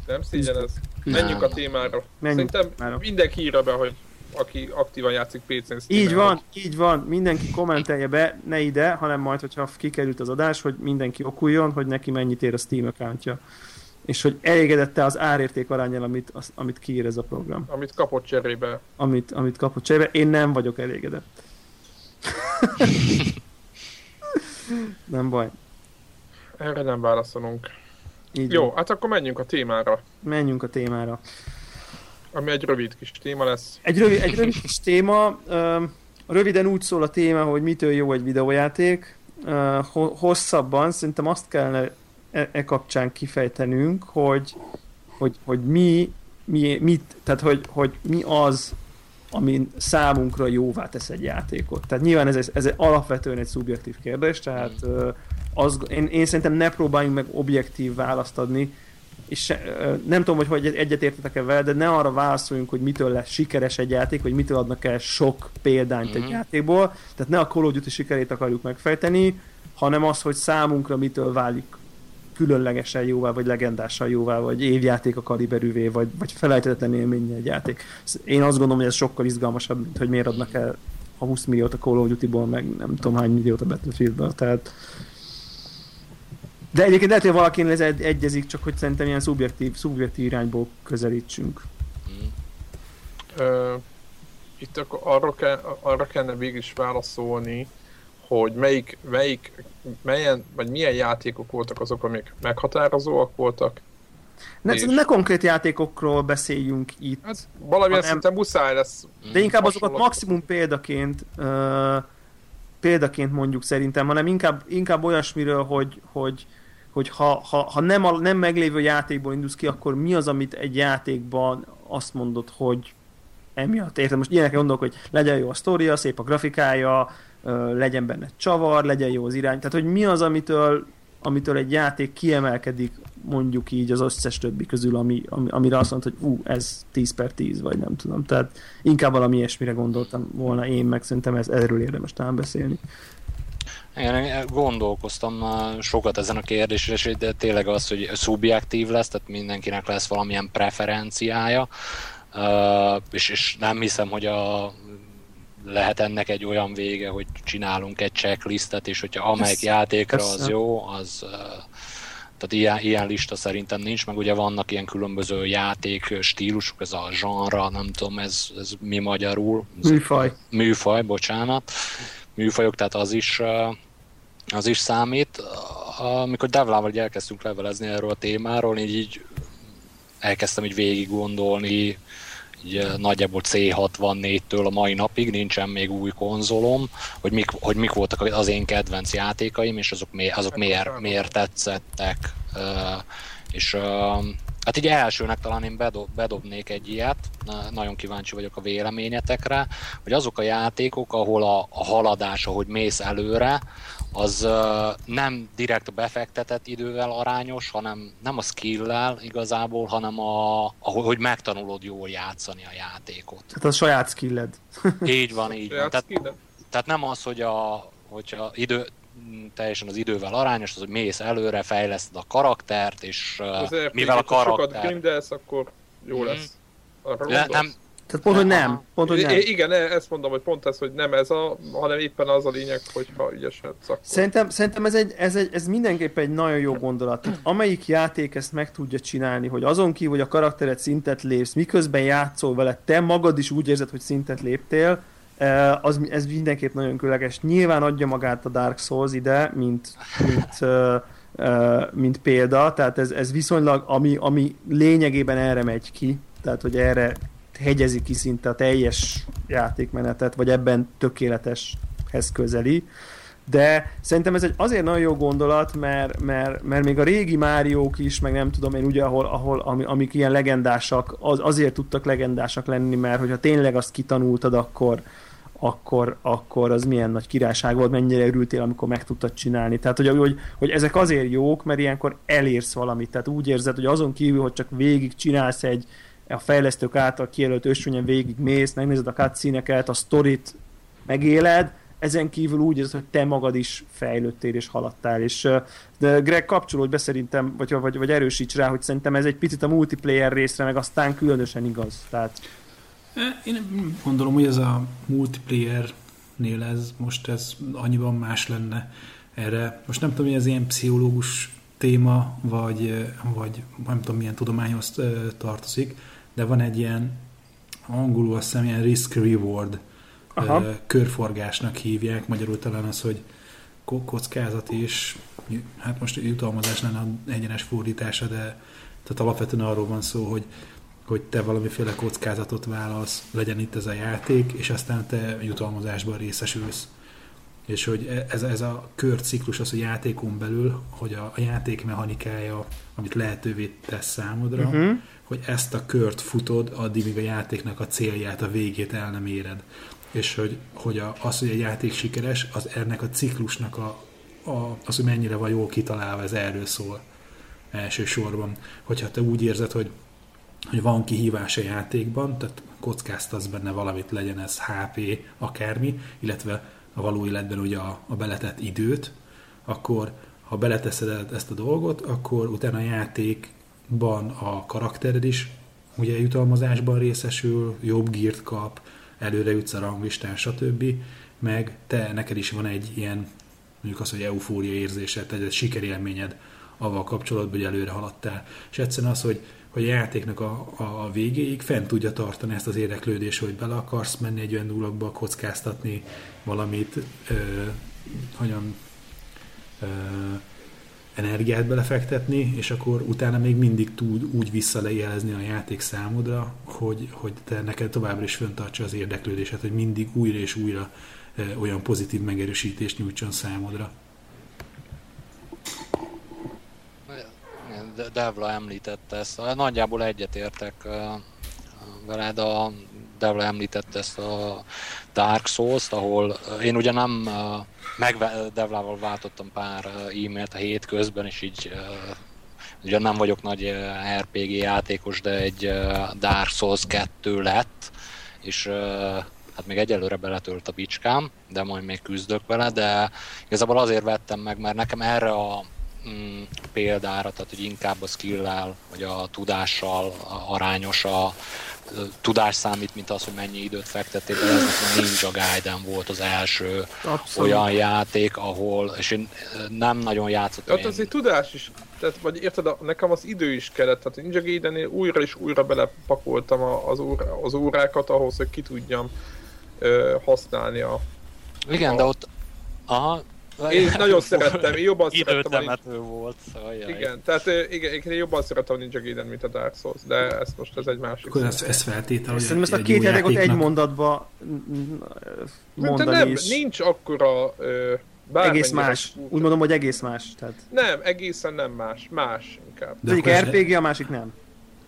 nem szégyen ez. Menjünk a témára. Menjünk Szerintem témára. mindenki írja be, hogy aki aktívan játszik PC-n. Így van, hogy... így van. Mindenki kommentelje be, ne ide, hanem majd, hogyha kikerült az adás, hogy mindenki okuljon, hogy neki mennyit ér a Steam accountja. És hogy elégedette az árérték arányjal, amit, az, amit kiír ez a program. Amit kapott cserébe. Amit, amit kapott cserébe. Én nem vagyok elégedett. nem baj. Erre nem válaszolunk. Így Jó, van. hát akkor menjünk a témára. Menjünk a témára. Ami egy rövid kis téma lesz. Egy rövid, egy rövid kis téma. Röviden úgy szól a téma, hogy mitől jó egy videójáték. Hosszabban szerintem azt kellene e, e kapcsán kifejtenünk, hogy, hogy, hogy mi, mi, mit, tehát hogy, hogy mi az, ami számunkra jóvá tesz egy játékot. Tehát nyilván ez, ez alapvetően egy szubjektív kérdés, tehát az, én, én szerintem ne próbáljunk meg objektív választ adni, és se, nem tudom, hogy, hogy egyetértetek-e vele, de ne arra válaszoljunk, hogy mitől lesz sikeres egy játék, vagy mitől adnak el sok példányt mm-hmm. egy mhm. játékból. Tehát ne a Call of Duty sikerét akarjuk megfejteni, hanem az, hogy számunkra mitől válik különlegesen jóvá, vagy legendással jóvá, vagy évjáték a kaliberűvé, vagy, vagy felejthetetlen élmény egy játék. Én azt gondolom, hogy ez sokkal izgalmasabb, mint hogy miért adnak el a 20 milliót a Call of Duty-ból, meg nem tudom hány milliót a Battlefieldből. Tehát de egyébként lehet, hogy valakinek ez egy, egyezik, csak hogy szerintem ilyen szubjektív, szubjektív irányból közelítsünk. Mm. Ö, itt akkor arra, kell, arra kellene végig is válaszolni, hogy melyik, melyik, melyen, vagy milyen játékok voltak azok, amik meghatározóak voltak. Ne, és... ne konkrét játékokról beszéljünk itt. Hát, valamilyen hanem, szinten muszáj lesz. De inkább azokat maximum példaként uh, példaként mondjuk szerintem, hanem inkább, inkább olyasmiről, hogy, hogy, hogy ha, ha, ha nem, a, nem meglévő játékból indulsz ki, akkor mi az, amit egy játékban azt mondod, hogy emiatt. Érted? Most ilyenek gondolok, hogy legyen jó a sztoria, szép a grafikája, legyen benne csavar, legyen jó az irány. Tehát, hogy mi az, amitől, amitől egy játék kiemelkedik mondjuk így az összes többi közül, ami, ami, amire azt mondta, hogy ú, ez 10 per 10, vagy nem tudom. Tehát inkább valami ilyesmire gondoltam volna én, meg szerintem ez, erről érdemes talán beszélni. Én gondolkoztam sokat ezen a kérdésen, de tényleg az, hogy szubjektív lesz, tehát mindenkinek lesz valamilyen preferenciája, és, és nem hiszem, hogy a lehet ennek egy olyan vége, hogy csinálunk egy checklistet, és hogyha amelyik játékra az jó, az tehát ilyen, ilyen lista szerintem nincs, meg ugye vannak ilyen különböző játék stílusok, ez a genre, nem tudom, ez, ez mi magyarul? Műfaj. Műfaj, bocsánat. Műfajok, tehát az is az is számít. Amikor Devlával elkezdtünk levelezni erről a témáról, így, így elkezdtem így végig gondolni, így nagyjából C64-től a mai napig nincsen még új konzolom, hogy mik, hogy mik voltak az én kedvenc játékaim, és azok, mi, azok miért, miért tetszettek. És hát így elsőnek talán én bedob, bedobnék egy ilyet, nagyon kíváncsi vagyok a véleményetekre, hogy azok a játékok, ahol a, a haladás, ahogy mész előre, az nem direkt befektetett idővel arányos, hanem nem a skill igazából, hanem a, hogy megtanulod jól játszani a játékot. Tehát a saját skilled. így van, így van. Tehát, tehát nem az, hogy a, hogyha idő, teljesen az idővel arányos, az, hogy mész előre, fejleszted a karaktert, és Azért mivel a karakter... Ha sokat grindelsz, akkor jó lesz. Mm. nem, tehát pont, hogy nem. Pont, hogy nem. I- igen, e- ezt mondom, hogy pont ez, hogy nem ez a, hanem éppen az a lényeg, hogyha ügyesen szakol. Szerintem, szerintem ez, egy, ez, egy, ez mindenképpen egy nagyon jó gondolat. Tehát amelyik játék ezt meg tudja csinálni, hogy azon kívül, hogy a karakteret szintet lépsz, miközben játszol vele, te magad is úgy érzed, hogy szintet léptél, e, az, ez mindenképp nagyon különleges. Nyilván adja magát a Dark Souls ide, mint, mint mint példa, tehát ez, ez viszonylag, ami, ami lényegében erre megy ki, tehát hogy erre hegyezi ki szinte a teljes játékmenetet, vagy ebben tökéleteshez közeli. De szerintem ez egy azért nagyon jó gondolat, mert, mert, mert még a régi Máriók is, meg nem tudom én ugye, ahol, ahol ami, amik ilyen legendásak, az, azért tudtak legendásak lenni, mert hogyha tényleg azt kitanultad, akkor, akkor, akkor az milyen nagy királyság volt, mennyire örültél, amikor meg tudtad csinálni. Tehát, hogy, hogy, hogy ezek azért jók, mert ilyenkor elérsz valamit. Tehát úgy érzed, hogy azon kívül, hogy csak végig csinálsz egy a fejlesztők által kijelölt ösvényen végig mész, megnézed a cutscene a sztorit megéled, ezen kívül úgy érzed, hogy te magad is fejlődtél és haladtál. És de Greg kapcsolódj be szerintem, vagy, vagy, vagy erősíts rá, hogy szerintem ez egy picit a multiplayer részre, meg aztán különösen igaz. Tehát én gondolom, hogy ez a multiplayer-nél ez most ez annyiban más lenne erre. Most nem tudom, hogy ez ilyen pszichológus téma, vagy, vagy nem tudom, milyen tudományhoz tartozik, de van egy ilyen angolul azt hiszem ilyen risk-reward körforgásnak hívják, magyarul talán az, hogy kockázat és hát most jutalmazás lenne egyenes fordítása, de tehát alapvetően arról van szó, hogy hogy te valamiféle kockázatot válasz, legyen itt ez a játék, és aztán te jutalmazásban részesülsz. És hogy e, ez, ez a körciklus az, hogy játékon belül, hogy a, a játék mechanikája, amit lehetővé tesz számodra, uh-huh. hogy ezt a kört futod, addig, míg a játéknak a célját, a végét el nem éred. És hogy, hogy a, az, hogy egy játék sikeres, az ennek a ciklusnak a, a, az, hogy mennyire van jól kitalálva, ez erről szól elsősorban. Hogyha te úgy érzed, hogy hogy van kihívás a játékban, tehát kockáztasz benne valamit, legyen ez HP, akármi, illetve a való életben ugye a, a beletett időt, akkor ha beleteszed ezt a dolgot, akkor utána a játékban a karaktered is ugye jutalmazásban részesül, jobb gírt kap, előre jutsz a ranglistán, stb. Meg te, neked is van egy ilyen, mondjuk az, hogy eufória érzésed, egy sikerélményed avval kapcsolatban, hogy előre haladtál. És egyszerűen az, hogy a játéknak a, a végéig fent tudja tartani ezt az érdeklődést, hogy bele akarsz menni egy olyan dologba, kockáztatni valamit, ö, hogyan ö, energiát belefektetni, és akkor utána még mindig tud úgy visszalejelezni a játék számodra, hogy, hogy te neked továbbra is föntartsa az érdeklődésed, hogy mindig újra és újra olyan pozitív megerősítést nyújtson számodra. Devla említette ezt, nagyjából egyetértek veled, a Devla említette ezt a Dark Souls-t, ahol én ugye nem meg Devlával váltottam pár e-mailt a hét közben, és így ugye nem vagyok nagy RPG játékos, de egy Dark Souls 2 lett, és hát még egyelőre beletölt a bicskám, de majd még küzdök vele, de igazából azért vettem meg, mert nekem erre a mm, példára, tehát hogy inkább a skill vagy a tudással arányos a tudás számít, mint az, hogy mennyi időt fektettél, de ez a Ninja Gaiden volt az első Abszolút. olyan játék, ahol, és én nem nagyon játszottam. Hát az egy tudás is, tehát, vagy érted, nekem az idő is kellett, tehát Ninja gaiden újra és újra belepakoltam az, órá, az órákat ahhoz, hogy ki tudjam ö, használni a... Igen, a... de ott Aha, én is nagyon szerettem, én jobban szerettem a volt, szóval Igen, tehát igen, én jobban szeretem a Ninja Gaiden, mint a Dark Souls, de ez most ez egy másik. Akkor ez, ez feltétel, hogy Szerintem ezt a két játékot egy mondatba mondani nem, is. nincs akkora egész más. Úgy mondom, hogy egész más. Tehát... Nem, egészen nem más. Más inkább. De egyik RPG, a másik nem.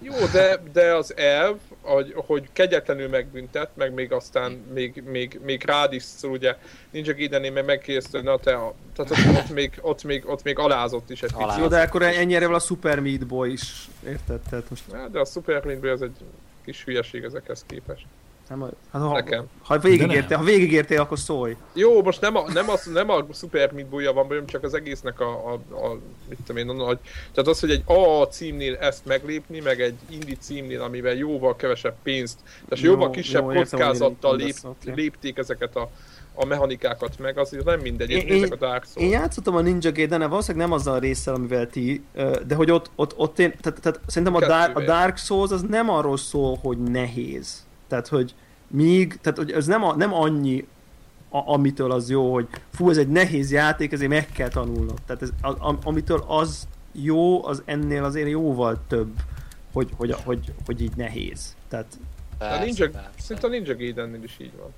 Jó, de, de az elv, hogy, hogy kegyetlenül megbüntet, meg még aztán még, még, még rád is szól, ugye Ninja Gaiden-nél meg megkérdezte, na te, a, tehát ott, ott, még, ott, még, ott még alázott is egy picit. Jó, de akkor ennyire a Super Meat Boy is, érted? Tehát most... De a Super Meat Boy az egy kis hülyeség ezekhez képest. Nem, hát ha, Nekem. Ha végigértél, ha végigértél, akkor szólj. Jó, most nem a, nem a, nem a Super Meat Boy van bajom, csak az egésznek a, a, a mit tudom én, a nagy... Tehát az, hogy egy A címnél ezt meglépni, meg egy indie címnél, amivel jóval kevesebb pénzt, tehát jó, jóval kisebb jó, kockázattal lép, okay. lépték ezeket a, a mechanikákat meg, azért nem mindegy, én, én, a Dark Souls. Én játszottam a Ninja Gaiden, valószínűleg nem azzal a résszel, amivel ti, de hogy ott, ott, ott én, tehát, tehát szerintem a, Dark, a Dark Souls az nem arról szól, hogy nehéz. Tehát, hogy míg, tehát hogy ez nem, a, nem annyi a, amitől az jó, hogy fú, ez egy nehéz játék, ezért meg kell tanulnod. Tehát ez, a, a, amitől az jó, az ennél azért jóval több, hogy, hogy, hogy, hogy így nehéz. Tehát Persze, a Ninja, persze. Szinte a Ninja Gaidennél is így van.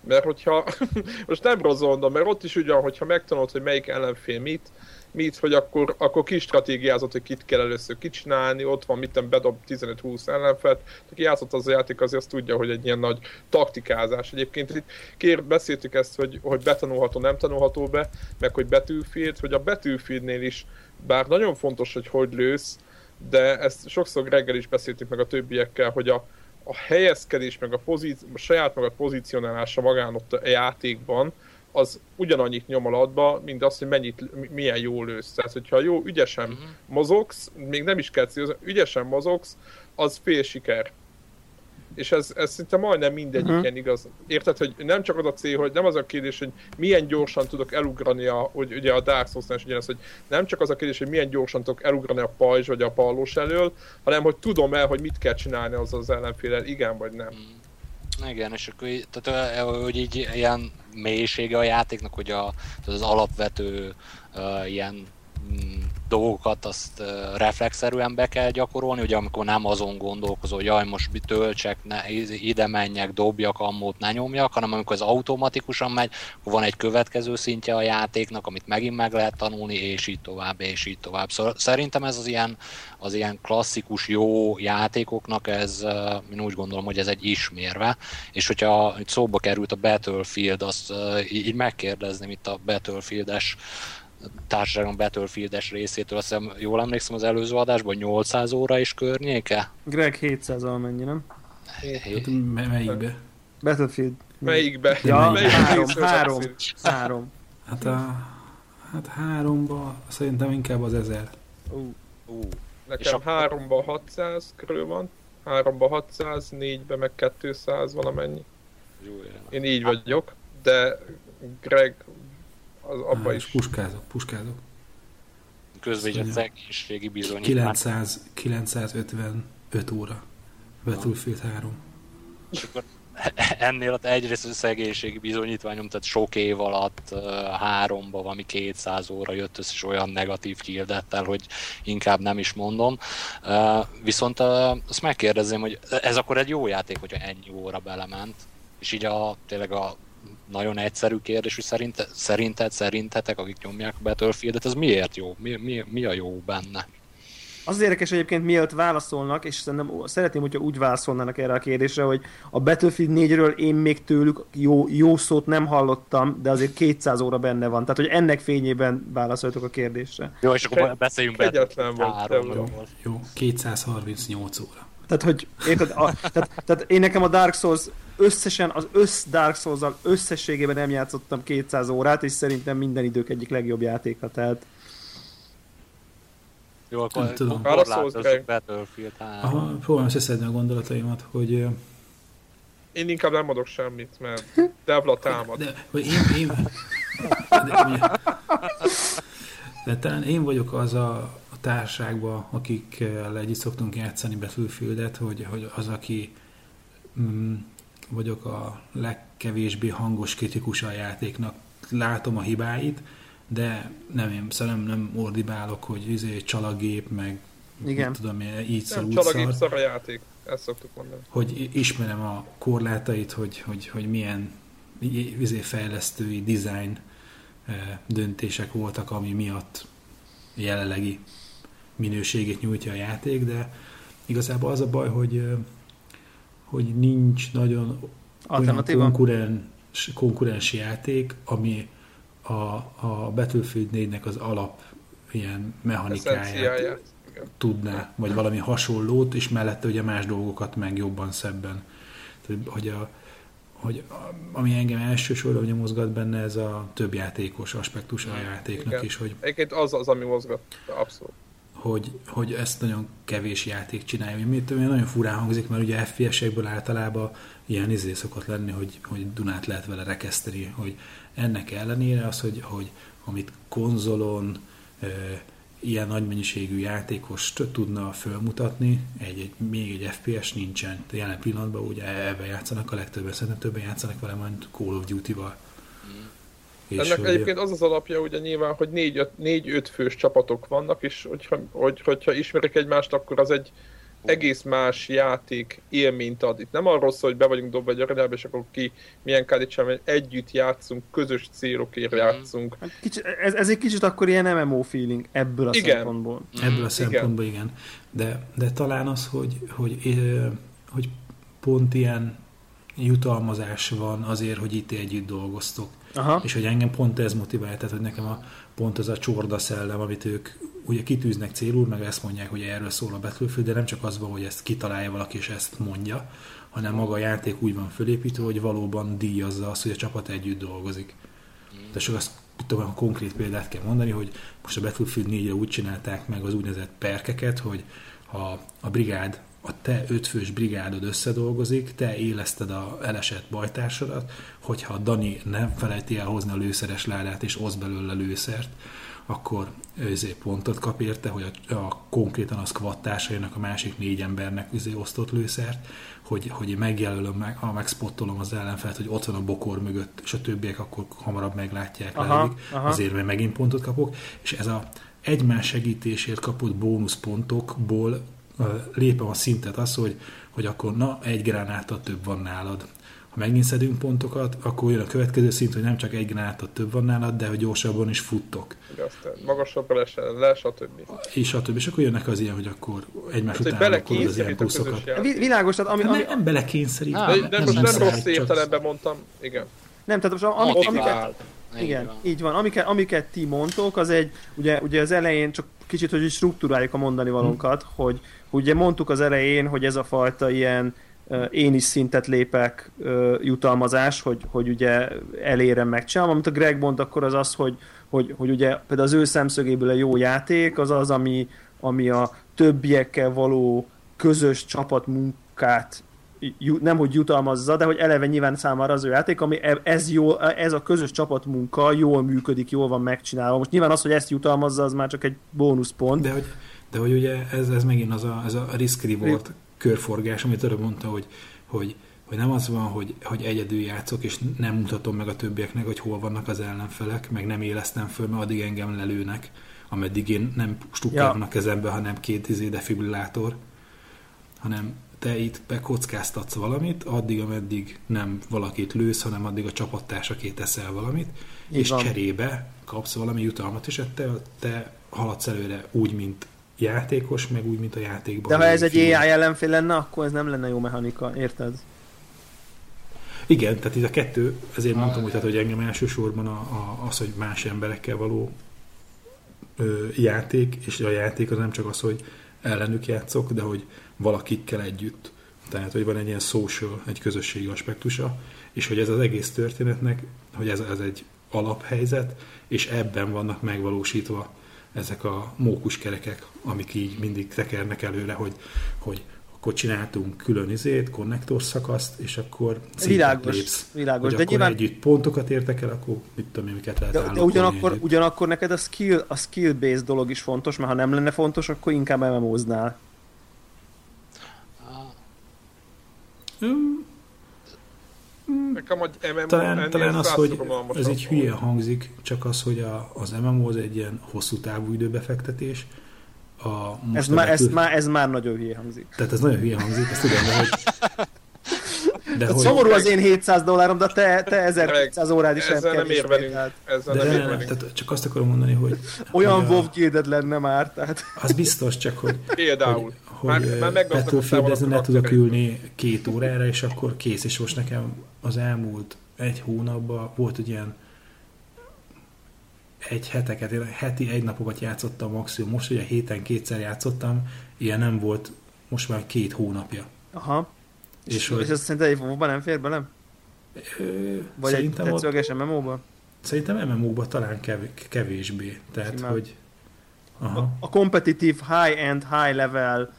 Mert hogyha, most nem rozondom, mert ott is ugyan, hogyha megtanulod, hogy melyik ellenfél mit, mit, hogy akkor, akkor kis stratégiázott, hogy kit kell először kicsinálni, ott van, mit bedob 15-20 ellenfelt, aki játszott az a játék, azért azt tudja, hogy egy ilyen nagy taktikázás. Egyébként itt kér, beszéltük ezt, hogy, hogy betanulható, nem tanulható be, meg hogy betűfield, hogy a betűfieldnél is, bár nagyon fontos, hogy hogy lősz, de ezt sokszor reggel is beszéltük meg a többiekkel, hogy a, a helyezkedés, meg a, pozíci- a saját magad pozícionálása magán ott a játékban, az ugyanannyit nyom alatba, mint az, hogy mennyit, milyen jól lősz. Tehát, hogyha jó, ügyesen uh-huh. mozogsz, még nem is kell célozni, ügyesen mozogsz, az fél siker. És ez, ez szinte majdnem mindegyik uh-huh. ilyen igaz. Érted, hogy nem csak az a cél, hogy nem az a kérdés, hogy milyen gyorsan tudok elugrani a, hogy ugye a Dark Souls-nál is ugyanaz, hogy nem csak az a kérdés, hogy milyen gyorsan tudok elugrani a pajzs vagy a pallós elől, hanem hogy tudom el, hogy mit kell csinálni az az ellenfélel, igen vagy nem. Uh-huh. Igen, és akkor tehát, hogy így ilyen mélysége a játéknak, hogy a, az alapvető uh, ilyen dolgokat azt reflexzerűen be kell gyakorolni, ugye amikor nem azon gondolkozol, hogy jaj, most töltsek, ne, ide menjek, dobjak, ammót ne nyomjak, hanem amikor ez automatikusan megy, akkor van egy következő szintje a játéknak, amit megint meg lehet tanulni, és így tovább, és így tovább. Szóval szerintem ez az ilyen, az ilyen klasszikus jó játékoknak, ez, én úgy gondolom, hogy ez egy ismérve, és hogyha szóba került a Battlefield, azt így megkérdezném itt a Battlefield-es társaságon Battlefield-es részétől, azt hiszem, jól emlékszem az előző adásban, 800 óra is környéke? Greg 700 mennyi, nem? Hát, melyikbe? Battlefield. Melyikbe? Ja, melyik három, három, három. Hát a hát háromba szerintem inkább az ezer. Uh, uh. Nekem a... háromba 600 körül van, háromba 600, négybe meg 200 valamennyi. Én így vagyok, de Greg az abba is. Puskázok, puskázok. Közben így a szegénységi bizonyítvány. 900, 955 óra. Battlefield 3. És akkor ennél ott egyrészt a szegénységi bizonyítványom, tehát sok év alatt háromba valami 200 óra jött össze, és olyan negatív kiirdettel, hogy inkább nem is mondom. Viszont azt megkérdezném, hogy ez akkor egy jó játék, hogyha ennyi óra belement, és így a, tényleg a nagyon egyszerű kérdés, hogy szerinte, szerinted, szerintetek, akik nyomják a Battlefield-et, ez miért jó? Mi, mi, mi a jó benne? Az, az érdekes egyébként, mielőtt válaszolnak, és szerintem szeretném, hogyha úgy válaszolnának erre a kérdésre, hogy a Battlefield 4-ről én még tőlük jó, jó szót nem hallottam, de azért 200 óra benne van. Tehát, hogy ennek fényében válaszoltok a kérdésre. Jó, és akkor beszéljünk be. Egyetlen volt. Jó, jó, 238 óra. Tehát, hogy érted, a, tehát, tehát én nekem a Dark Souls összesen, az össz Dark souls összességében nem játszottam 200 órát, és szerintem minden idők egyik legjobb játéka, tehát jó, akkor nem tudom. korlátozzuk Battlefield 3. Aha, próbálom összeszedni a gondolataimat, hogy... Én inkább nem adok semmit, mert Devla támad. De, hogy én, én, de, de talán én vagyok az a, a társágban, akikkel együtt szoktunk játszani Battlefieldet, hogy, hogy az, aki mm, vagyok a legkevésbé hangos kritikus a játéknak, látom a hibáit, de nem, én szóval nem, nem ordibálok, hogy izé, csalagép, meg Igen. tudom, így szól, úgy csalagép szar a játék, ezt szoktuk mondani. Hogy ismerem a korlátait, hogy, hogy, hogy milyen izé, fejlesztői design eh, döntések voltak, ami miatt jelenlegi minőségét nyújtja a játék, de igazából az a baj, hogy hogy nincs nagyon olyan konkurens, konkurens játék, ami a, a Battlefield 4-nek az alap ilyen mechanikáját tudná, vagy valami hasonlót, és mellette ugye más dolgokat meg jobban szebben. Tehát, hogy, a, hogy a, ami engem elsősorban ugye mozgat benne, ez a több játékos aspektus a játéknak Igen. is. Hogy, Egyébként az az, ami mozgat, abszolút hogy, hogy ezt nagyon kevés játék csinálja. Ami nagyon furán hangzik, mert ugye FPS-ekből általában ilyen izé szokott lenni, hogy, hogy Dunát lehet vele rekeszteni, hogy ennek ellenére az, hogy, hogy amit konzolon, ilyen nagy mennyiségű játékost tudna fölmutatni, egy, egy, még egy FPS nincsen. De jelen pillanatban ugye ebben játszanak a legtöbben, szerintem többen játszanak vele majd Call of Duty-val. És Ennek hogy... egyébként az az alapja ugye nyilván, hogy négy-öt fős csapatok vannak, és hogyha, hogy, hogyha ismerik egymást, akkor az egy egész más játék élményt ad. Itt nem arról szól, hogy be vagyunk dobva egy arenába, és akkor ki milyen kádit sem, együtt játszunk, közös célokért mm-hmm. játszunk. Hát kicsit, ez, ez egy kicsit akkor ilyen MMO feeling ebből a igen. szempontból. Ebből a szempontból, igen. igen. De, de talán az, hogy, hogy, hogy pont ilyen jutalmazás van azért, hogy itt együtt dolgoztok. Aha. És hogy engem pont ez motivál, tehát hogy nekem a, pont az a csorda szellem, amit ők ugye kitűznek célul, meg ezt mondják, hogy erről szól a Battlefield, de nem csak az van, hogy ezt kitalálja valaki, és ezt mondja, hanem maga a játék úgy van fölépítve, hogy valóban díjazza azt, hogy a csapat együtt dolgozik. De csak azt tudom, a konkrét példát kell mondani, hogy most a Battlefield 4 úgy csinálták meg az úgynevezett perkeket, hogy ha a brigád a te ötfős brigádod összedolgozik, te éleszted a elesett bajtársadat, hogyha Dani nem felejti el hozni a lőszeres ládát és osz belőle lőszert, akkor őzé pontot kap érte, hogy a, a konkrétan a squad társainak, a másik négy embernek őzé osztott lőszert, hogy, hogy megjelölöm, meg, ha megspottolom az ellenfelt, hogy ott van a bokor mögött, és a többiek akkor hamarabb meglátják, aha, aha. azért, mert megint pontot kapok, és ez a egymás segítésért kapott bónuszpontokból lépem a szintet az, hogy, hogy akkor na, egy gránáta több van nálad. Ha megint szedünk pontokat, akkor jön a következő szint, hogy nem csak egy gránáta több van nálad, de hogy gyorsabban is futtok. De aztán magasabbra lesz, le, stb. És többi. És akkor jönnek az ilyen, hogy akkor egymás hát, után akkor az ilyen buszokat. Világos, tehát ami, ami... Nem, nem belekényszerít. De, de, most nem, nem rossz értelemben mondtam, igen. Nem, tehát most amik, amiket, igen, így van. Amiket, amiket ti mondtok, az egy, ugye, ugye az elején csak kicsit, hogy struktúráljuk a mondani valónkat, hmm. hogy ugye mondtuk az elején, hogy ez a fajta ilyen én is szintet lépek jutalmazás, hogy, hogy ugye elérem, megcsinálom. Amit a Greg mond, akkor az az, hogy, hogy, hogy ugye például az ő szemszögéből a jó játék, az az, ami, ami a többiekkel való közös csapatmunkát nem hogy jutalmazza, de hogy eleve nyilván számára az ő játék, ami e- ez, jó, ez a közös csapatmunka jól működik, jól van megcsinálva. Most nyilván az, hogy ezt jutalmazza, az már csak egy bónuszpont. De hogy, de hogy ugye ez, ez megint az a, ez a risk-reward körforgás, amit előbb mondta, hogy, hogy, hogy nem az van, hogy, hogy egyedül játszok, és nem mutatom meg a többieknek, hogy hol vannak az ellenfelek, meg nem élesztem föl, mert addig engem lelőnek, ameddig én nem stukkálom ja. a kezembe, hanem két izé defibrillátor, hanem te itt bekockáztatsz valamit, addig, ameddig nem valakit lősz, hanem addig a csapattársaké teszel valamit, Így és van. cserébe kapsz valami jutalmat, és te, te haladsz előre úgy, mint játékos, meg úgy, mint a játékban. De ha ez egy AI ellenfél lenne, akkor ez nem lenne jó mechanika, érted? Igen, tehát ez a kettő, ezért ah, mondtam, hogy, tehát, hogy engem elsősorban a, a, az, hogy más emberekkel való ö, játék, és a játék az nem csak az, hogy ellenük játszok, de hogy valakikkel együtt. Tehát, hogy van egy ilyen social, egy közösségi aspektusa, és hogy ez az egész történetnek, hogy ez, ez egy alaphelyzet, és ebben vannak megvalósítva ezek a mókuskerekek, amik így mindig tekernek előre, hogy, hogy akkor csináltunk külön izét, konnektor szakaszt, és akkor világos, lépsz. Világos, hogy de akkor nyilván... együtt pontokat értek el, akkor mit tudom én, miket lehet de, de ugyanakkor, ugyanakkor neked a skill, a skill-based dolog is fontos, mert ha nem lenne fontos, akkor inkább MMO-znál. Nekem, hogy MMO talán, talán az, hogy ez egy hülye hangzik, csak az, hogy a, az MMO az egy ilyen hosszú távú időbefektetés. A, ez, már, ez, már, ez már nagyon hülye hangzik. Tehát ez nagyon hülye hangzik, ezt tudom, de hogy... De hogy... Szomorú az én 700 dollárom, de te, te 1200 órád is ezzel nem ér velünk. Ezzel de nem, nem, tehát csak azt akarom mondani, hogy... Olyan WoW guilded lenne már, tehát... Az biztos, csak hogy... Például. Hogy, hogy már, már Battlefield ne tudok ülni két órára, és akkor kész, és most nekem az elmúlt egy hónapban volt egy ilyen egy heteket, heti egy napokat játszottam maximum. Most ugye héten kétszer játszottam, ilyen nem volt most már két hónapja. Aha. És, és, hogy... és azt szerinted egy WoW-ban nem fér bele? Ö, Vagy egy tetszőleges MMO-ban? Szerintem MMO-ban talán kevésbé. Tehát, Simán. hogy... Aha. A, a kompetitív high-end, high-level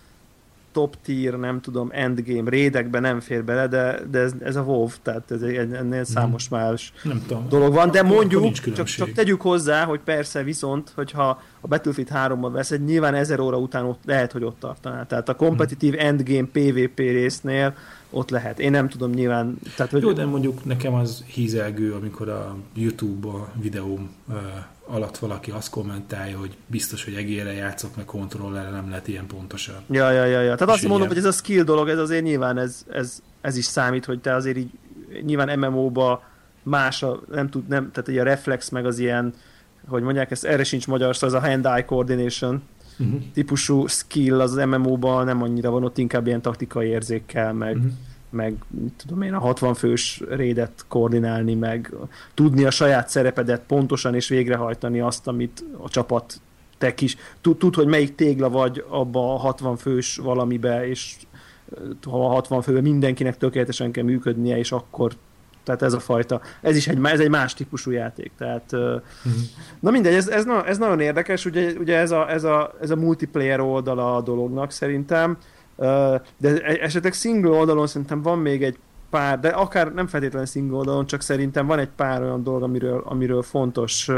top tier, nem tudom, endgame raidekbe nem fér bele, de, de ez, ez a WoW, tehát ez egy, ennél számos más nem tudom. dolog van, de mondjuk, csak, csak tegyük hozzá, hogy persze viszont, hogyha a Battlefield 3-ban vesz, egy nyilván ezer óra után ott, lehet, hogy ott tartaná. Tehát a kompetitív endgame PvP résznél ott lehet. Én nem tudom nyilván... Tehát, hogy... Jó, de mondjuk nekem az hízelgő, amikor a YouTube a videóm uh, alatt valaki azt kommentálja, hogy biztos, hogy egére játszok, meg kontrollerre nem lehet ilyen pontosan. Ja, ja, ja, ja. Tehát És azt mondom, hogy ez a skill dolog, ez azért nyilván ez, ez, ez is számít, hogy te azért így nyilván MMO-ba más a, nem tud, nem, tehát a reflex meg az ilyen, hogy mondják, ez erre sincs magyar, szóval az a hand-eye coordination, uh-huh. típusú skill az, MMO-ban nem annyira van, ott inkább ilyen taktikai érzékkel, meg, uh-huh. meg tudom én, a 60 fős rédet koordinálni, meg tudni a saját szerepedet pontosan és végrehajtani azt, amit a csapat te kis, tud, tud, hogy melyik tégla vagy abba a 60 fős valamibe, és ha a 60 főben mindenkinek tökéletesen kell működnie, és akkor tehát ez a fajta, ez is egy, ez egy más típusú játék. Tehát, uh-huh. Na mindegy, ez, ez, ez nagyon érdekes, ugye, ugye ez, a, ez, a, ez a multiplayer oldala a dolognak szerintem, de e, esetleg single oldalon szerintem van még egy pár, de akár nem feltétlenül single oldalon, csak szerintem van egy pár olyan dolog, amiről, amiről fontos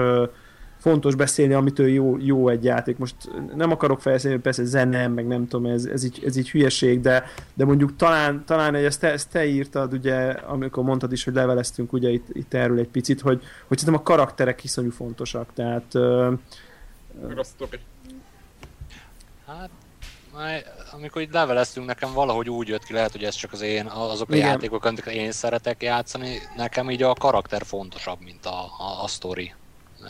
fontos beszélni, amitől jó, jó egy játék. Most nem akarok fejleszteni, persze zene, meg nem tudom, ez, ez, így, ez így hülyeség, de, de mondjuk talán, talán ezt, te, ezt te írtad, ugye, amikor mondtad is, hogy leveleztünk ugye itt, itt erről egy picit, hogy, hogy szerintem a karakterek iszonyú fontosak, tehát uh, Hát, amikor itt leveleztünk, nekem valahogy úgy jött ki, lehet, hogy ez csak az én, azok a Igen. játékok, amiket én szeretek játszani, nekem így a karakter fontosabb, mint a, a, a story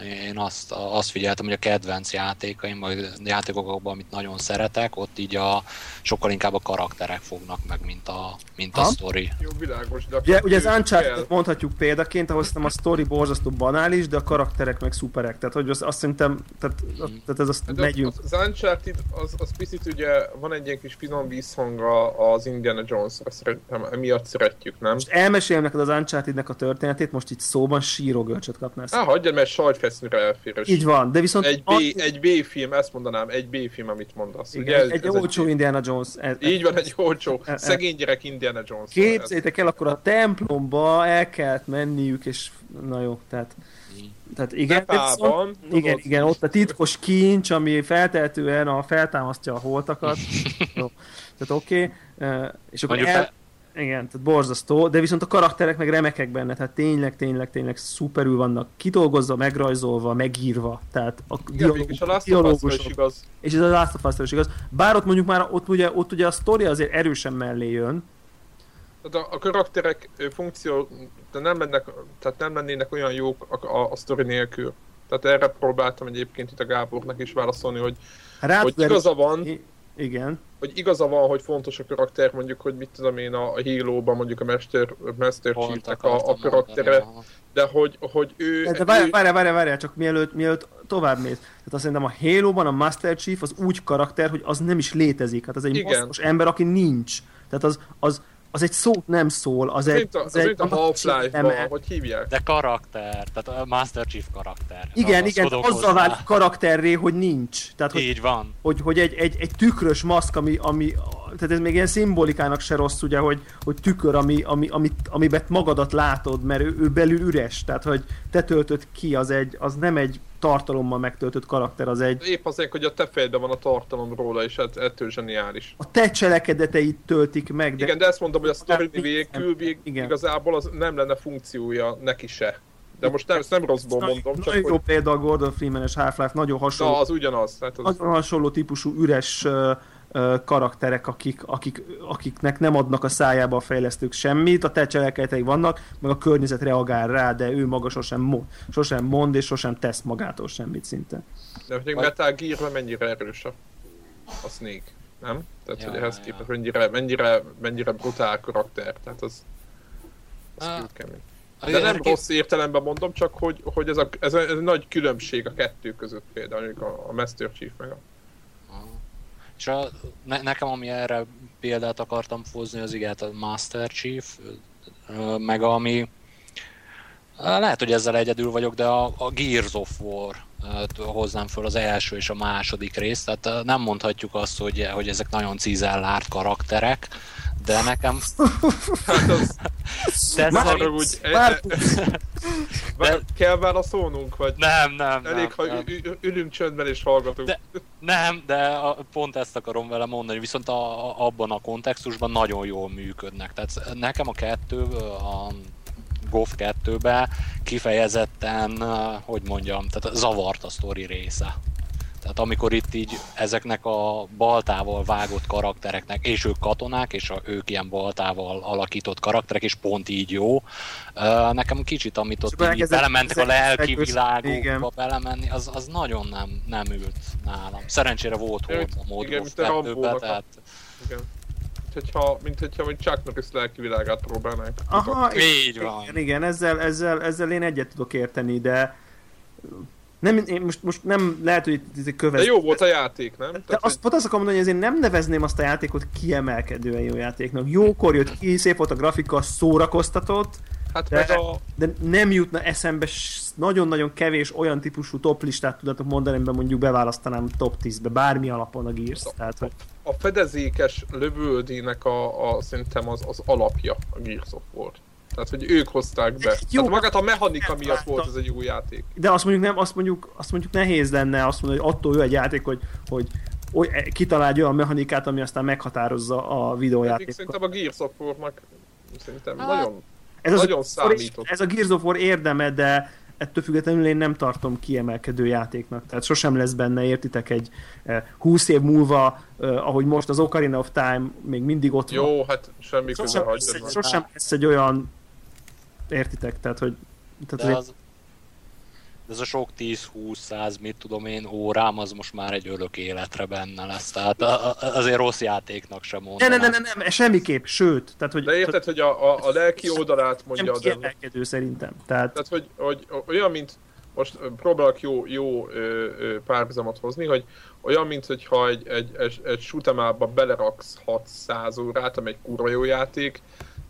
én azt, azt figyeltem, hogy a kedvenc játékaim, vagy játékokban, amit nagyon szeretek, ott így a, sokkal inkább a karakterek fognak meg, mint a, mint a sztori. Jó, világos, de ugye, ugye az uncharted mondhatjuk példaként, ahol szerintem a sztori borzasztó banális, de a karakterek meg szuperek. Tehát, hogy azt, azt szerintem, tehát, mm. tehát ez azt de megyünk. Az, az Uncharted, az, az picit ugye van egy ilyen kis finom vízhanga az Indiana Jones-ra, szerintem emiatt szeretjük, nem? Most elmesélem neked az Uncharted-nek a történetét, most itt szóban sírógölcsöt kapnál. Á, hagyjad, mert sajt fesznyre elfér. Így van, de viszont... Egy, B, a... egy B-film, ezt mondanám, egy B-film, amit mondasz. Igen, Ugye, egy, egy olcsó Indiana Jones. Ez, Így van, egy olcsó, e, e, szegény gyerek Indiana Jones. Képzeljétek el, akkor a templomba el kellett menniük, és na jó, tehát... Tehát igen, viszont, igen, igen, ott a titkos kincs, ami feltehetően a, feltámasztja a holtakat. jó, tehát oké. Okay. És akkor el, igen, tehát borzasztó, de viszont a karakterek meg remekek benne, tehát tényleg, tényleg, tényleg szuperül vannak kidolgozva, megrajzolva, megírva, tehát a dialógus, és a Last is igaz. És ez a Last of Us is igaz. Bár ott mondjuk már, ott ugye, ott ugye a sztori azért erősen mellé jön, tehát a, a karakterek funkció, de nem, mennek, tehát nem lennének olyan jók a, a, a sztori nélkül. Tehát erre próbáltam egyébként itt a Gábornak is válaszolni, hogy, Rád hogy igaza van, igen. Hogy igaza van, hogy fontos a karakter, mondjuk, hogy mit tudom én, a, Halo-ban mondjuk a Master, Master Chief-nek a, a karaktere, de hogy, hogy ő... De várj, várj, várj, várj, csak mielőtt, mielőtt tovább mész. Tehát azt szerintem a Halo-ban a Master Chief az úgy karakter, hogy az nem is létezik. Hát az egy ember, aki nincs. Tehát az, az, az egy szót nem szól, az egy... Az, az egy, a Half-Life-ban, hogy hívják? De karakter, tehát a Master Chief karakter. Igen, az igen, azzal válik karakterré, hogy nincs. Tehát, hogy, Így van. Hogy, hogy egy, egy, egy tükrös maszk, ami, ami, tehát ez még ilyen szimbolikának se rossz, ugye, hogy, hogy tükör, ami, ami, amit, amiben magadat látod, mert ő, ő belül üres, tehát hogy te töltöd ki, az, egy, az nem egy tartalommal megtöltött karakter, az egy... Épp azért, hogy a te fejedben van a tartalom róla, és hát ettől zseniális. A te cselekedeteit töltik meg, de... Igen, de ezt mondom, hogy a story végül igen. igazából az nem lenne funkciója neki se. De most nem, ezt nem rosszból mondom, csak Nagyon hogy... jó példa a Gordon Freeman-es Half-Life, nagyon hasonló. Na, az ugyanaz. Tehát az... Nagyon hasonló típusú üres karakterek, akik, akik, akiknek nem adnak a szájába a fejlesztők semmit, a te cselekedetei vannak, meg a környezet reagál rá, de ő maga sosem mond, sosem mond és sosem tesz magától semmit szinte. De hogy Metal gear mennyire erős a, a Snake, nem? Tehát, ja, hogy ehhez ja. képest mennyire, mennyire, mennyire brutál karakter, tehát az, az ah. kemény. De nem rossz értelemben mondom, csak hogy, hogy ez, a, ez, a, ez a nagy különbség a kettő között például, a, a Master Chief meg a és a, ne, nekem, ami erre példát akartam hozni, az igen, a Master Chief, meg ami Lehet, hogy ezzel egyedül vagyok, de a, a Gears of War hoznám föl az első és a második részt, tehát nem mondhatjuk azt, hogy, hogy ezek nagyon cizellárt karakterek, de nekem... hát az... De már, úgy, már... de... Kell válaszolnunk, vagy? Nem, nem, Elég, nem, ha nem. ülünk csöndben és hallgatunk. De, nem, de a, pont ezt akarom vele mondani, viszont a, a, abban a kontextusban nagyon jól működnek. Tehát nekem a kettő, a GOF 2-be kifejezetten, hogy mondjam, tehát zavart a sztori része. Tehát amikor itt így ezeknek a baltával vágott karaktereknek, és ők katonák, és a, ők ilyen baltával alakított karakterek, és pont így jó. Nekem kicsit, amit ott így belementek a lelki világokba belemenni, az, az nagyon nem, nem ült nálam. Szerencsére volt volt a mód igen, 2 tehát... Igen hogyha, mint hogyha hogy Chuck Norris lelki világát próbálnánk. Aha, így van. Igen, igen ezzel, ezzel, ezzel én egyet tudok érteni, de nem, én most, most nem lehet, hogy ez követ. De jó volt a játék, nem? De Tehát, azt, pont azt akarom mondani, hogy én nem nevezném azt a játékot kiemelkedően jó játéknak. Jókor jött ki, szép volt a grafika, szórakoztatott, Hát de, a... de nem jutna eszembe nagyon-nagyon kevés olyan típusú top listát tudatok mondani, amiben mondjuk beválasztanám top 10-be, bármi alapon a Gears. A, tehát, hogy... a fedezékes lövöldének a, a, szerintem az, az alapja a Gears of War. Tehát, hogy ők hozták be. Jó, Tehát magát a mechanika miatt volt ez egy jó játék. De azt mondjuk, nem, azt mondjuk, azt mondjuk nehéz lenne azt mondani, hogy attól jó egy játék, hogy, hogy oly, kitalálj olyan mechanikát, ami aztán meghatározza a videójátékot. Szerintem a Gears of War-nak szerintem hát, nagyon, ez nagyon az, számított. Ez a Gears of War érdeme, de ettől függetlenül én nem tartom kiemelkedő játéknak. Tehát sosem lesz benne, értitek, egy 20 eh, év múlva, eh, ahogy most az Ocarina of Time még mindig ott Jó, van. hát semmi sosem, köze Sosem lesz egy olyan Értitek? Tehát, hogy... Tehát De az, ez a sok 10-20-100, mit tudom én, órám, az most már egy örök életre benne lesz. Tehát azért rossz játéknak sem mondom. Ne, ne, ne, ne, ne, semmiképp, sőt. Tehát, hogy, De érted, hogy a, a, a lelki oldalát mondja nem kiemelkedő szerintem. Tehát, tehát hogy, hogy, olyan, mint most próbálok jó, jó párhuzamot hozni, hogy olyan, mint hogyha egy, egy, egy, egy shoot'em beleraksz 600 órát, ami egy kurva jó játék,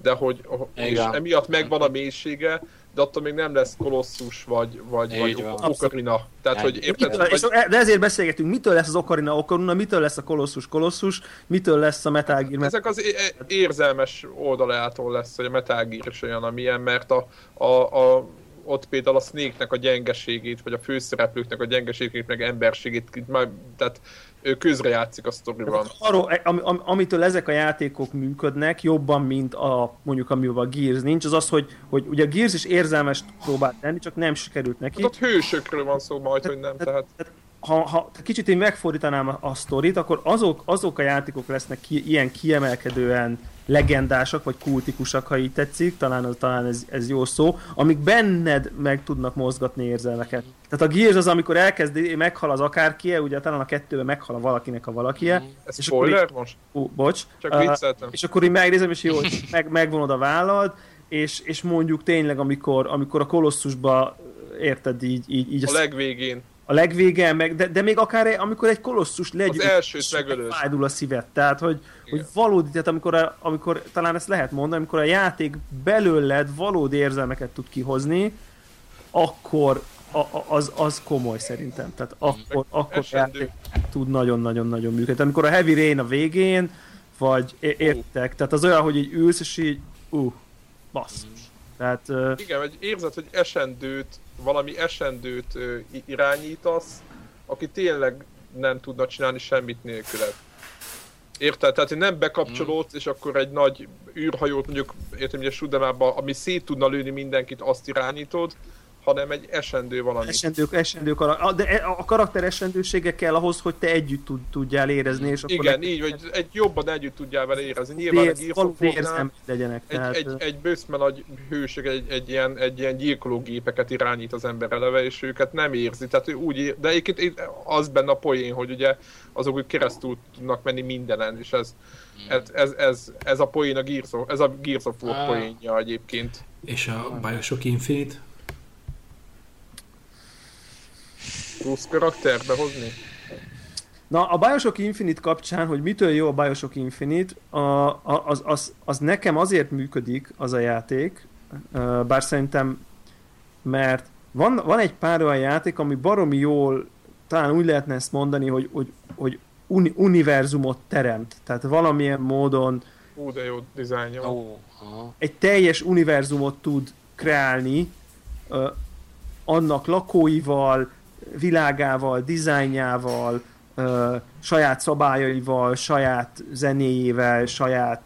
de hogy és emiatt megvan a mélysége, de attól még nem lesz kolosszus vagy, vagy, vagy okarina. Tehát, hogy érted? Mitől, vagy... De ezért beszélgetünk, mitől lesz az okarina okarina, mitől lesz a kolosszus kolossus, mitől lesz a Metal Gear. Ezek az érzelmes oldalától lesz, hogy a Metal Gear is olyan, amilyen, mert a, a, a ott például a Snake-nek a gyengeségét, vagy a főszereplőknek a gyengeségét, meg emberségét, tehát ő közrejátszik a sztoriban. Arról, am, am, amitől ezek a játékok működnek jobban, mint a mondjuk amivel a Gears nincs, az az, hogy, hogy ugye a Gears is érzelmes próbált lenni, csak nem sikerült neki. Hát ott hősökről van szó majd, hogy nem, tehát... tehát ha, ha kicsit én megfordítanám a, a sztorit, akkor azok, azok a játékok lesznek ki, ilyen kiemelkedően legendásak, vagy kultikusak, ha így tetszik, talán, talán ez, ez jó szó, amik benned meg tudnak mozgatni érzelmeket. Tehát a Gears az, amikor elkezd, meghal az akárkie, ugye talán a kettőben meghal a valakinek a valakie. Mm. Ez és spoiler így, most? Ú, bocs. Csak uh, És akkor így megnézem, és jó, meg, megvonod a vállad, és, és mondjuk tényleg, amikor, amikor a kolosszusba érted így, így, így a legvégén a legvége, meg, de, de még akár amikor egy kolosszus legy, az elsőt megölöd. fájdul a szívet. Tehát, hogy, hogy valódi, tehát amikor, a, amikor, talán ezt lehet mondani, amikor a játék belőled valódi érzelmeket tud kihozni, akkor a, az, az komoly szerintem. Tehát akkor, akkor a játék tud nagyon-nagyon-nagyon működni. Amikor a Heavy Rain a végén, vagy értek, uh. tehát az olyan, hogy így ülsz, és így, uh, basszus. Mm. Tehát, uh, Igen, egy érzed, hogy esendőt valami esendőt irányítasz, aki tényleg nem tudna csinálni semmit nélküled. Érted? Tehát, hogy nem bekapcsolódsz, mm. és akkor egy nagy űrhajót mondjuk, értem, hogy a ami szét tudna lőni mindenkit, azt irányítod, hanem egy esendő valami. Esendő, esendő karakter. De e- a karakter esendősége kell ahhoz, hogy te együtt tud, tudjál érezni. És akkor Igen, így, hogy egy jobban együtt tudjál vele érezni. Nyilván egy írfoknál legyenek. Egy, tehát... egy, egy bőszme nagy hőség egy, egy, ilyen, egy ilyen gyilkológépeket irányít az ember eleve, és őket nem érzi. Tehát ő úgy, de egyébként az benne a poén, hogy ugye azok úgy keresztül tudnak menni mindenen, és ez, ez, ez, ez, ez a poén a Gears of, ez a Gears of War ah. poénja egyébként. És a Bioshock Infinite? Plusz karakterbe hozni? Na, a Bioshock Infinite kapcsán, hogy mitől jó a Bioshock Infinite, a, a, az, az, az nekem azért működik az a játék, bár szerintem mert van, van egy pár olyan játék, ami baromi jól, talán úgy lehetne ezt mondani, hogy, hogy, hogy uni, univerzumot teremt. Tehát valamilyen módon Ú, de jó dizájnja. Egy teljes univerzumot tud kreálni, ö, annak lakóival, világával, dizájnjával, ö, saját szabályaival, saját zenéjével, saját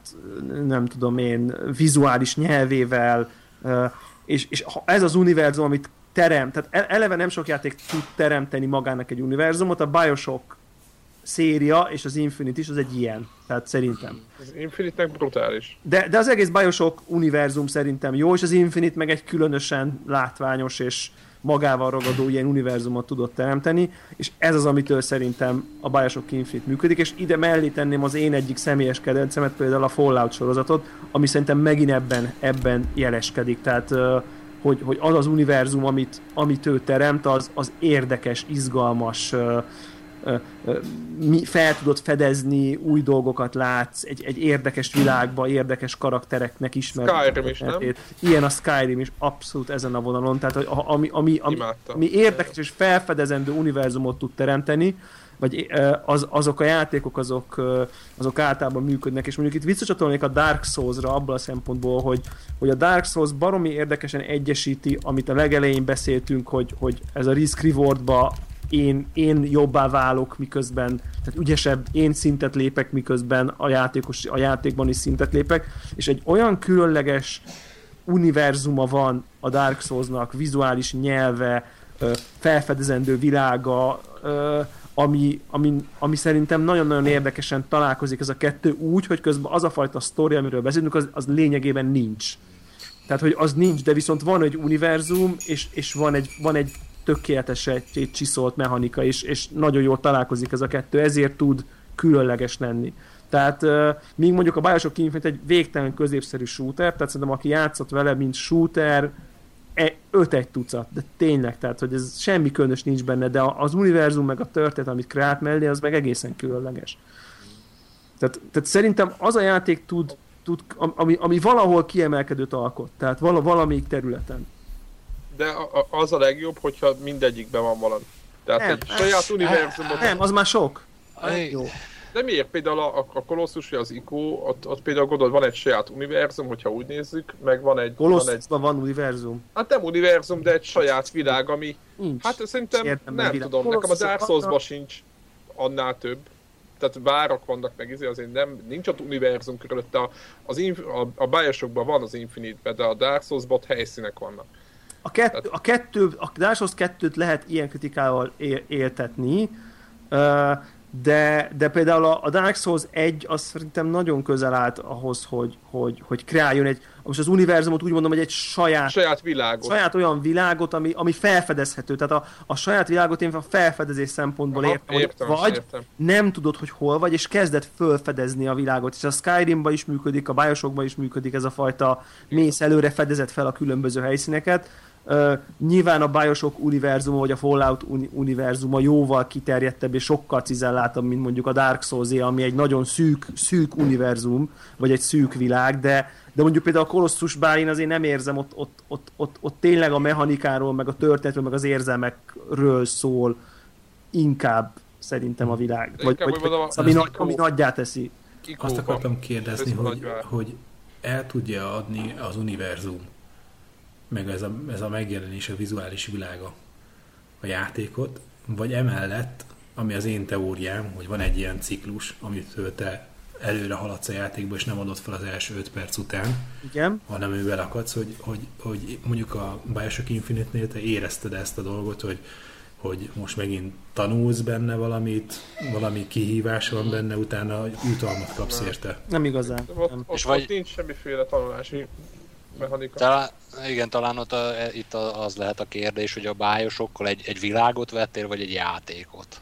nem tudom én, vizuális nyelvével, ö, és, és ez az univerzum, amit terem, tehát e- eleve nem sok játék tud teremteni magának egy univerzumot, a Bioshock széria és az Infinite is az egy ilyen, tehát szerintem. Az Infinite-nek brutális. De, de az egész Bioshock univerzum szerintem jó, és az Infinite meg egy különösen látványos és magával ragadó ilyen univerzumot tudott teremteni, és ez az, amitől szerintem a Bioshock Infinite működik, és ide mellé tenném az én egyik személyes kedvencemet, például a Fallout sorozatot, ami szerintem megint ebben, ebben jeleskedik, tehát hogy, hogy az az univerzum, amit, amit ő teremt, az, az érdekes, izgalmas, fel tudod fedezni, új dolgokat látsz, egy, egy érdekes világba, érdekes karaktereknek ismer. Skyrim is, nem? Ilyen a Skyrim is, abszolút ezen a vonalon, tehát ami, ami, ami, ami érdekes és felfedezendő univerzumot tud teremteni, vagy az, azok a játékok, azok, azok általában működnek, és mondjuk itt visszacsatolnék a Dark Souls-ra abban a szempontból, hogy, hogy a Dark Souls baromi érdekesen egyesíti, amit a legelején beszéltünk, hogy, hogy ez a risk rewardba én, én jobbá válok, miközben, tehát ügyesebb, én szintet lépek, miközben a, játékos, a játékban is szintet lépek, és egy olyan különleges univerzuma van a Dark Souls-nak, vizuális nyelve, felfedezendő világa, ami, ami, ami szerintem nagyon-nagyon érdekesen találkozik ez a kettő úgy, hogy közben az a fajta sztori, amiről beszélünk, az, az lényegében nincs. Tehát, hogy az nincs, de viszont van egy univerzum, és, és van, egy, van egy tökéletes egy csiszolt mechanika, és, és nagyon jól találkozik ez a kettő, ezért tud különleges lenni. Tehát uh, míg mondjuk a Bioshock Infinite egy végtelen középszerű shooter, tehát szerintem aki játszott vele, mint shooter, e, öt egy tucat, de tényleg, tehát hogy ez semmi különös nincs benne, de az univerzum meg a történet, amit kreált mellé, az meg egészen különleges. Tehát, tehát szerintem az a játék tud, tud ami, ami valahol kiemelkedőt alkot, tehát vala, valamelyik területen de az a legjobb, hogyha mindegyikben van valami. Tehát nem, egy saját univerzumot... Nem, az már sok. Jó. De miért? Például a, a Colossus, vagy az ICO, ott, ott például gondolod, van egy saját univerzum, hogyha úgy nézzük, meg van egy... Colossusban van, egy... van univerzum. Hát nem univerzum, de egy saját világ, ami... Nincs. Hát szerintem Értem, nem világ. tudom, nekem a Dark souls sincs annál több. Tehát várak vannak meg, izé, azért nem, nincs ott univerzum körülötte. Az, a, a Bioshockban van az Infinite-ben, de a Dark Souls-ban helyszínek vannak. A, kettő, a, kettő, a Dark Souls 2-t lehet ilyen kritikával éltetni, de, de például a Dark Souls 1 az szerintem nagyon közel állt ahhoz, hogy, hogy, hogy kreáljon egy, most az univerzumot úgy mondom, hogy egy saját, saját világot. Saját olyan világot, ami, ami felfedezhető. Tehát a, a saját világot én a felfedezés szempontból Aha, értem, értem, vagy értem. nem tudod, hogy hol vagy, és kezded felfedezni a világot. És a Skyrimban is működik, a Bioshockban is működik ez a fajta mész előre, fedezett fel a különböző helyszíneket Uh, nyilván a Bioshock univerzuma, vagy a Fallout uni- univerzuma jóval kiterjedtebb és sokkal cizelláltabb, mint mondjuk a Dark souls ami egy nagyon szűk, szűk univerzum, vagy egy szűk világ, de, de mondjuk például a Colossus bár én azért nem érzem, ott, ott, ott, ott, ott tényleg a mechanikáról, meg a történetről, meg az érzelmekről szól inkább szerintem a világ. Vagy, vagy, vagy az, ami, nagy, ami nagyjá teszi. Azt akartam kérdezni, hogy, hogy el tudja adni az univerzum meg ez a, ez a megjelenés, a vizuális világa a játékot, vagy emellett, ami az én teóriám, hogy van egy ilyen ciklus, amit te előre haladsz a játékba, és nem adod fel az első 5 perc után, Igen. hanem ő belakadsz, hogy, hogy, hogy mondjuk a Bioshock Infinite-nél te érezted ezt a dolgot, hogy, hogy most megint tanulsz benne valamit, valami kihívás van benne, utána jutalmat kapsz érte. Nem igazán. Ott, nem. Ott, és vagy... nincs semmiféle tanulási mechanika. Talán, igen, talán ott a, itt az lehet a kérdés, hogy a bájosokkal egy, egy világot vettél, vagy egy játékot.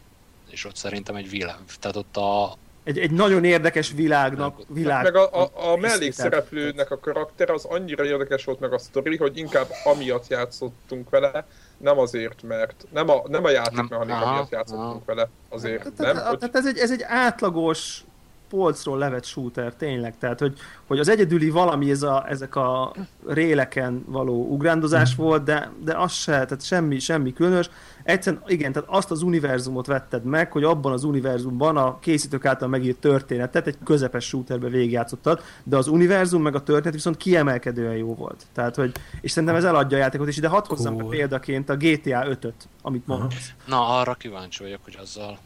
És ott szerintem egy világ. Tehát ott a, egy, egy nagyon érdekes világnak. Világ, meg a, a, a mellékszereplőnek a karakter az annyira érdekes volt meg a sztori, hogy inkább amiatt játszottunk vele, nem azért, mert nem a, nem a játék mechanika miatt játszottunk aha. vele, azért tehát, nem. Tehát hogy... ez egy, ez egy átlagos polcról levett shooter, tényleg. Tehát, hogy, hogy az egyedüli valami ez a, ezek a réleken való ugrándozás mm. volt, de, de az se, tehát semmi, semmi különös. Egyszerűen, igen, tehát azt az univerzumot vetted meg, hogy abban az univerzumban a készítők által megírt történetet egy közepes shooterbe végigjátszottad, de az univerzum meg a történet viszont kiemelkedően jó volt. Tehát, hogy, és szerintem ez eladja a játékot, és ide hadd hozzam cool. példaként a GTA 5-öt, amit mondasz. Na, arra kíváncsi vagyok, hogy azzal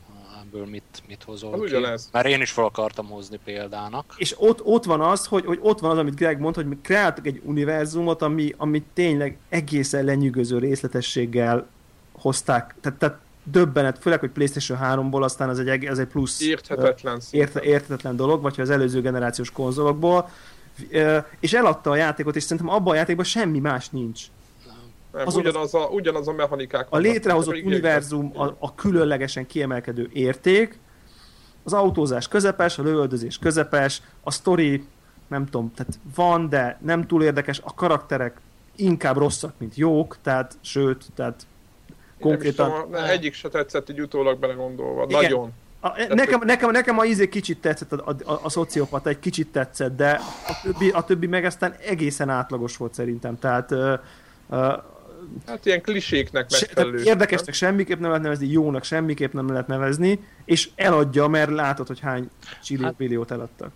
ebből mit, mit hozol az ki. Ugyanez. Mert én is fel akartam hozni példának. És ott, ott van az, hogy, hogy ott van az, amit Greg mond, hogy mi kreáltak egy univerzumot, ami, ami tényleg egészen lenyűgöző részletességgel hozták. Tehát, tehát döbbenet, főleg, hogy PlayStation 3-ból aztán az egy, ez egy plusz érthetetlen, ért, érthetetlen dolog, vagy az előző generációs konzolokból, és eladta a játékot, és szerintem abban a játékban semmi más nincs. Nem, az ugyanaz, a, ugyanaz a mechanikák. A létrehozott univerzum a, a különlegesen kiemelkedő érték, az autózás közepes, a lövöldözés közepes, a story nem tudom, tehát van, de nem túl érdekes, a karakterek inkább rosszak, mint jók, tehát sőt, tehát konkrétan... Tudom, egyik se tetszett így utólag belegondolva, Igen. nagyon. A, nekem, nekem, nekem a izé kicsit tetszett, a, a, a, a szociopata egy kicsit tetszett, de a többi, a többi meg aztán egészen átlagos volt szerintem, tehát uh, uh, Hát ilyen kliséknek megfelelő. Se, érdekesnek semmiképp nem lehet nevezni, jónak semmiképp nem lehet nevezni, és eladja, mert látod, hogy hány milliót hát, eladtak.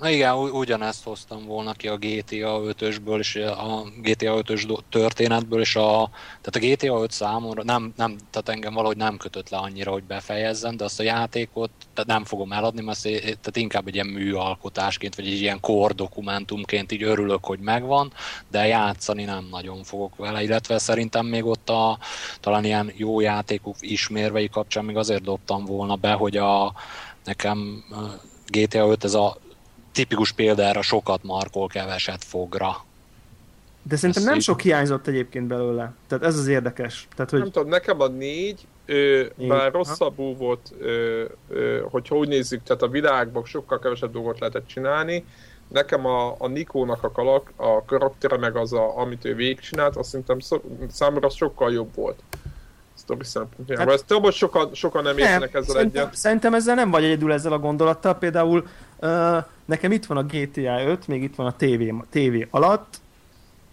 Na, igen, ugyanezt hoztam volna ki a GTA 5-ösből, és a GTA 5-ös történetből, és a, tehát a GTA 5 számomra nem, nem, tehát engem valahogy nem kötött le annyira, hogy befejezzem, de azt a játékot tehát nem fogom eladni, mert tehát inkább egy ilyen műalkotásként, vagy egy ilyen kor dokumentumként így örülök, hogy megvan, de játszani nem nagyon fogok vele, illetve szerintem még ott a talán ilyen jó játékok ismérvei kapcsán még azért dobtam volna be, hogy a nekem GTA 5 ez a tipikus példára sokat markol, keveset fogra. De szerintem nem sok hiányzott egyébként belőle. Tehát ez az érdekes. Tehát, hogy... Nem tudom, nekem a négy, ö, bár rosszabbul volt, ö, ö, hogyha úgy nézzük, tehát a világban sokkal kevesebb dolgot lehetett csinálni, nekem a, a Nikónak a, kalak, a karaktere, meg az, a, amit ő végigcsinált, azt szerintem szó, számomra sokkal jobb volt. Sztori szempontjából. Hát, Ezt tudom, hogy sokan, sokan nem értenek ezzel szerintem, egyet. Szerintem ezzel nem vagy egyedül ezzel a gondolattal. Például uh, nekem itt van a GTA 5, még itt van a TV, TV alatt.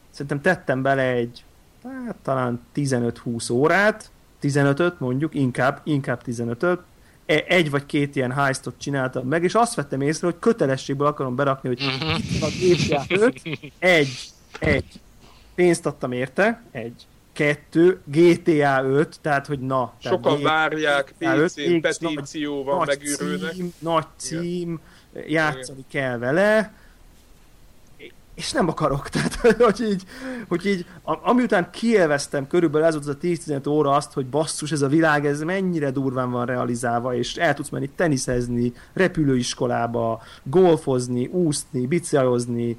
Szerintem tettem bele egy hát, talán 15-20 órát, 15-öt mondjuk, inkább, inkább 15-öt, E, egy vagy két ilyen heistot csináltam meg, és azt vettem észre, hogy kötelességből akarom berakni, hogy itt van a GTA 5, egy, egy, pénzt adtam érte, egy, kettő, GTA 5, tehát hogy na. Sokan GTA várják, PC-n, petíció van, megőrülnek. Cím, nagy cím, Igen. játszani Igen. kell vele, és nem akarok. Tehát, hogy így, hogy így amiután kielveztem körülbelül ez az a 10-15 óra azt, hogy basszus, ez a világ, ez mennyire durván van realizálva, és el tudsz menni teniszezni, repülőiskolába, golfozni, úszni, bicajlozni,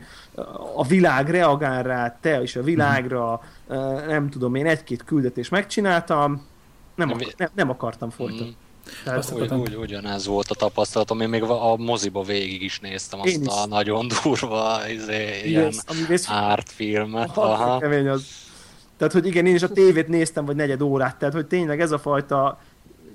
a világ reagál rá, te is a világra, nem tudom, én egy-két küldetés megcsináltam, nem, akar, nem, nem akartam folytatni. Mm. Tehát azt úgy, úgy, ugyanez volt a tapasztalatom, én még a moziba végig is néztem azt is. a nagyon durva izé, ilyen ártfilmet. Aha. Kemény az. Tehát, hogy igen, én is a tévét néztem, vagy negyed órát, tehát, hogy tényleg ez a fajta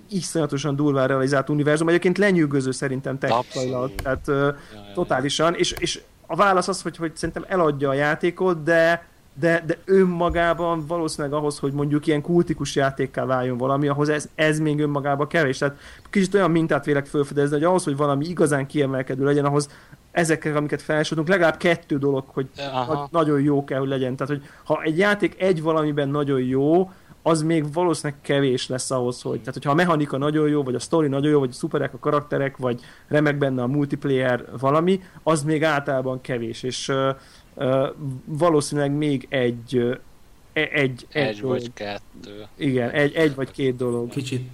iszonyatosan durván realizált univerzum, egyébként lenyűgöző szerintem technikailag, tehát ja, ja, totálisan, és, és a válasz az, hogy, hogy szerintem eladja a játékot, de de, de önmagában valószínűleg ahhoz, hogy mondjuk ilyen kultikus játékká váljon valami, ahhoz ez, ez még önmagában kevés. Tehát kicsit olyan mintát vélek felfedezni, hogy ahhoz, hogy valami igazán kiemelkedő legyen, ahhoz ezekkel, amiket felsorolunk, legalább kettő dolog, hogy na- nagyon jó kell, hogy legyen. Tehát, hogy ha egy játék egy valamiben nagyon jó, az még valószínűleg kevés lesz ahhoz, hogy, tehát hogyha a mechanika nagyon jó, vagy a story nagyon jó, vagy a szuperek a karakterek, vagy remek benne a multiplayer valami, az még általában kevés, és valószűleg még egy e, egy, egy, egy dolog. vagy kettő. Igen, egy, egy vagy két dolog. Kicsit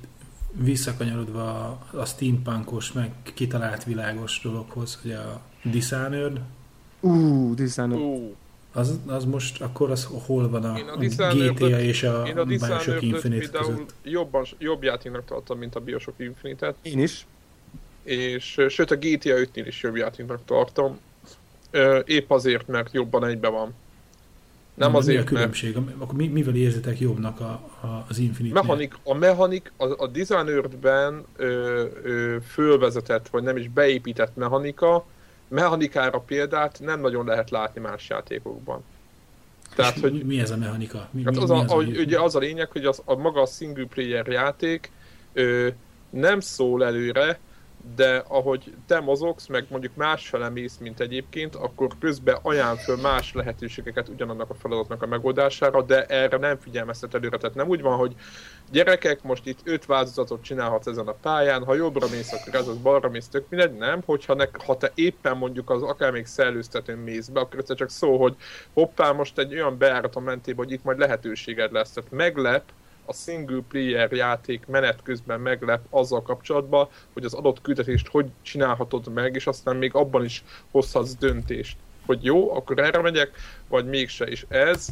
visszakanyarodva a steampunkos, meg kitalált világos dologhoz, hogy a Dishonored. Uh, Dishonored. Uh. Az, az most akkor az hol van a, a, a GTA és a, a Bioshock Infinite között? Jobban, jobb játéknak tartom, mint a Bioshock Infinite-et. Én is. És sőt a GTA 5-nél is jobb játéknak tartom épp azért, mert jobban egybe van. Nem azért, mi a különbség? Mert... Akkor mi, mivel érzitek jobbnak a, a, az Infinite? Mechanik, a mechanik, a, a ö, ö, fölvezetett, vagy nem is beépített mechanika, mechanikára példát nem nagyon lehet látni más játékokban. Tehát, hogy, mi, mi ez a mechanika? Mi, hát mi, az, mi az, a, a, ugye az a lényeg, hogy az, a maga a single player játék ö, nem szól előre, de ahogy te mozogsz, meg mondjuk másfele mész, mint egyébként, akkor közben ajánl föl más lehetőségeket ugyanannak a feladatnak a megoldására, de erre nem figyelmeztet előre. Tehát nem úgy van, hogy gyerekek, most itt öt változatot csinálhatsz ezen a pályán, ha jobbra mész, akkor ez az balra mész, tök mindegy, nem, hogyha ne, ha te éppen mondjuk az akár még szellőztetőn mész be, akkor ez csak szó, hogy hoppá, most egy olyan bejáraton mentél, hogy itt majd lehetőséged lesz. Tehát meglep, a single player játék menet közben meglep azzal kapcsolatban, hogy az adott küldetést hogy csinálhatod meg, és aztán még abban is hozhatsz döntést, hogy jó, akkor erre megyek, vagy mégse. És ez,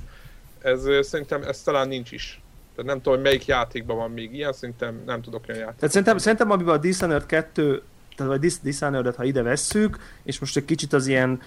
ez szerintem ez talán nincs is. Tehát nem tudom, hogy melyik játékban van még ilyen, szerintem nem tudok olyan játékot. Tehát szerintem, szerintem amiben a Dishonored 2 tehát vagy dishonored ha ide vesszük, és most egy kicsit az ilyen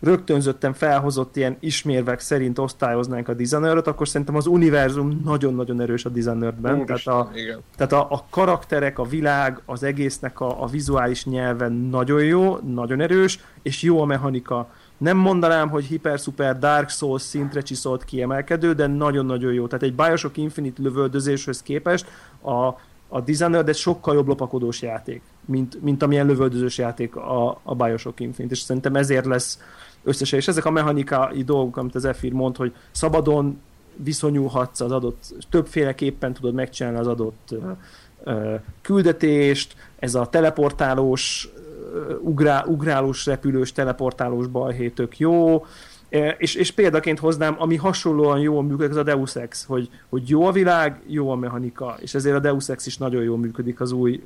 rögtönzötten felhozott ilyen ismérvek szerint osztályoznánk a dishonored akkor szerintem az univerzum nagyon-nagyon erős a Dishonored-ben. Tehát, a, igen. tehát a, a karakterek, a világ, az egésznek a, a vizuális nyelve nagyon jó, nagyon erős, és jó a mechanika. Nem mondanám, hogy hiper-super Dark Souls szintre csiszolt kiemelkedő, de nagyon-nagyon jó. Tehát egy Bioshock Infinite lövöldözéshez képest a, a Dishonored egy sokkal jobb lopakodós játék mint, mint amilyen lövöldözős játék a, a Bioshock Infinite, és szerintem ezért lesz összesen. És ezek a mechanikai dolgok, amit az Efir mond, hogy szabadon viszonyulhatsz az adott, többféleképpen tudod megcsinálni az adott uh, küldetést, ez a teleportálós, ugrá, ugrálós, repülős, teleportálós balhé tök jó, és, és példaként hoznám, ami hasonlóan jól működik, az a Deus Ex, hogy, hogy jó a világ, jó a mechanika, és ezért a Deus Ex is nagyon jól működik az, új,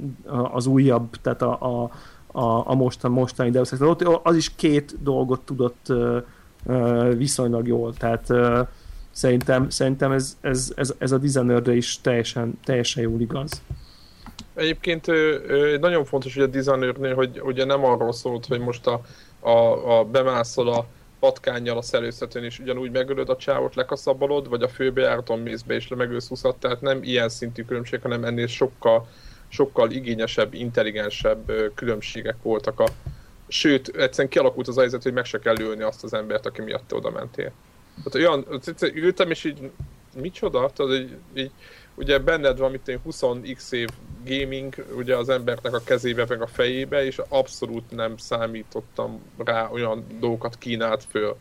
az újabb, tehát a, a, a, a mostan, mostani Deus Ex. Ott az is két dolgot tudott viszonylag jól, tehát szerintem, szerintem ez, ez, ez, ez a dishonored is teljesen, teljesen jól igaz. Egyébként nagyon fontos, hogy a dishonored hogy ugye nem arról szólt, hogy most a, a, a bemászol a patkányjal a szelőztetőn is ugyanúgy megölöd a csávot, lekaszabolod, vagy a főbejáraton mész be és megölsz 20 tehát nem ilyen szintű különbség, hanem ennél sokkal, sokkal igényesebb, intelligensebb különbségek voltak a Sőt, egyszerűen kialakult az helyzet, hogy meg se kell ülni azt az embert, aki miatt te oda mentél. Tehát olyan, ültem és így, micsoda? Tehát így, így ugye benned van, mint 20x év gaming ugye az embernek a kezébe, meg a fejébe, és abszolút nem számítottam rá olyan dolgokat kínált föl.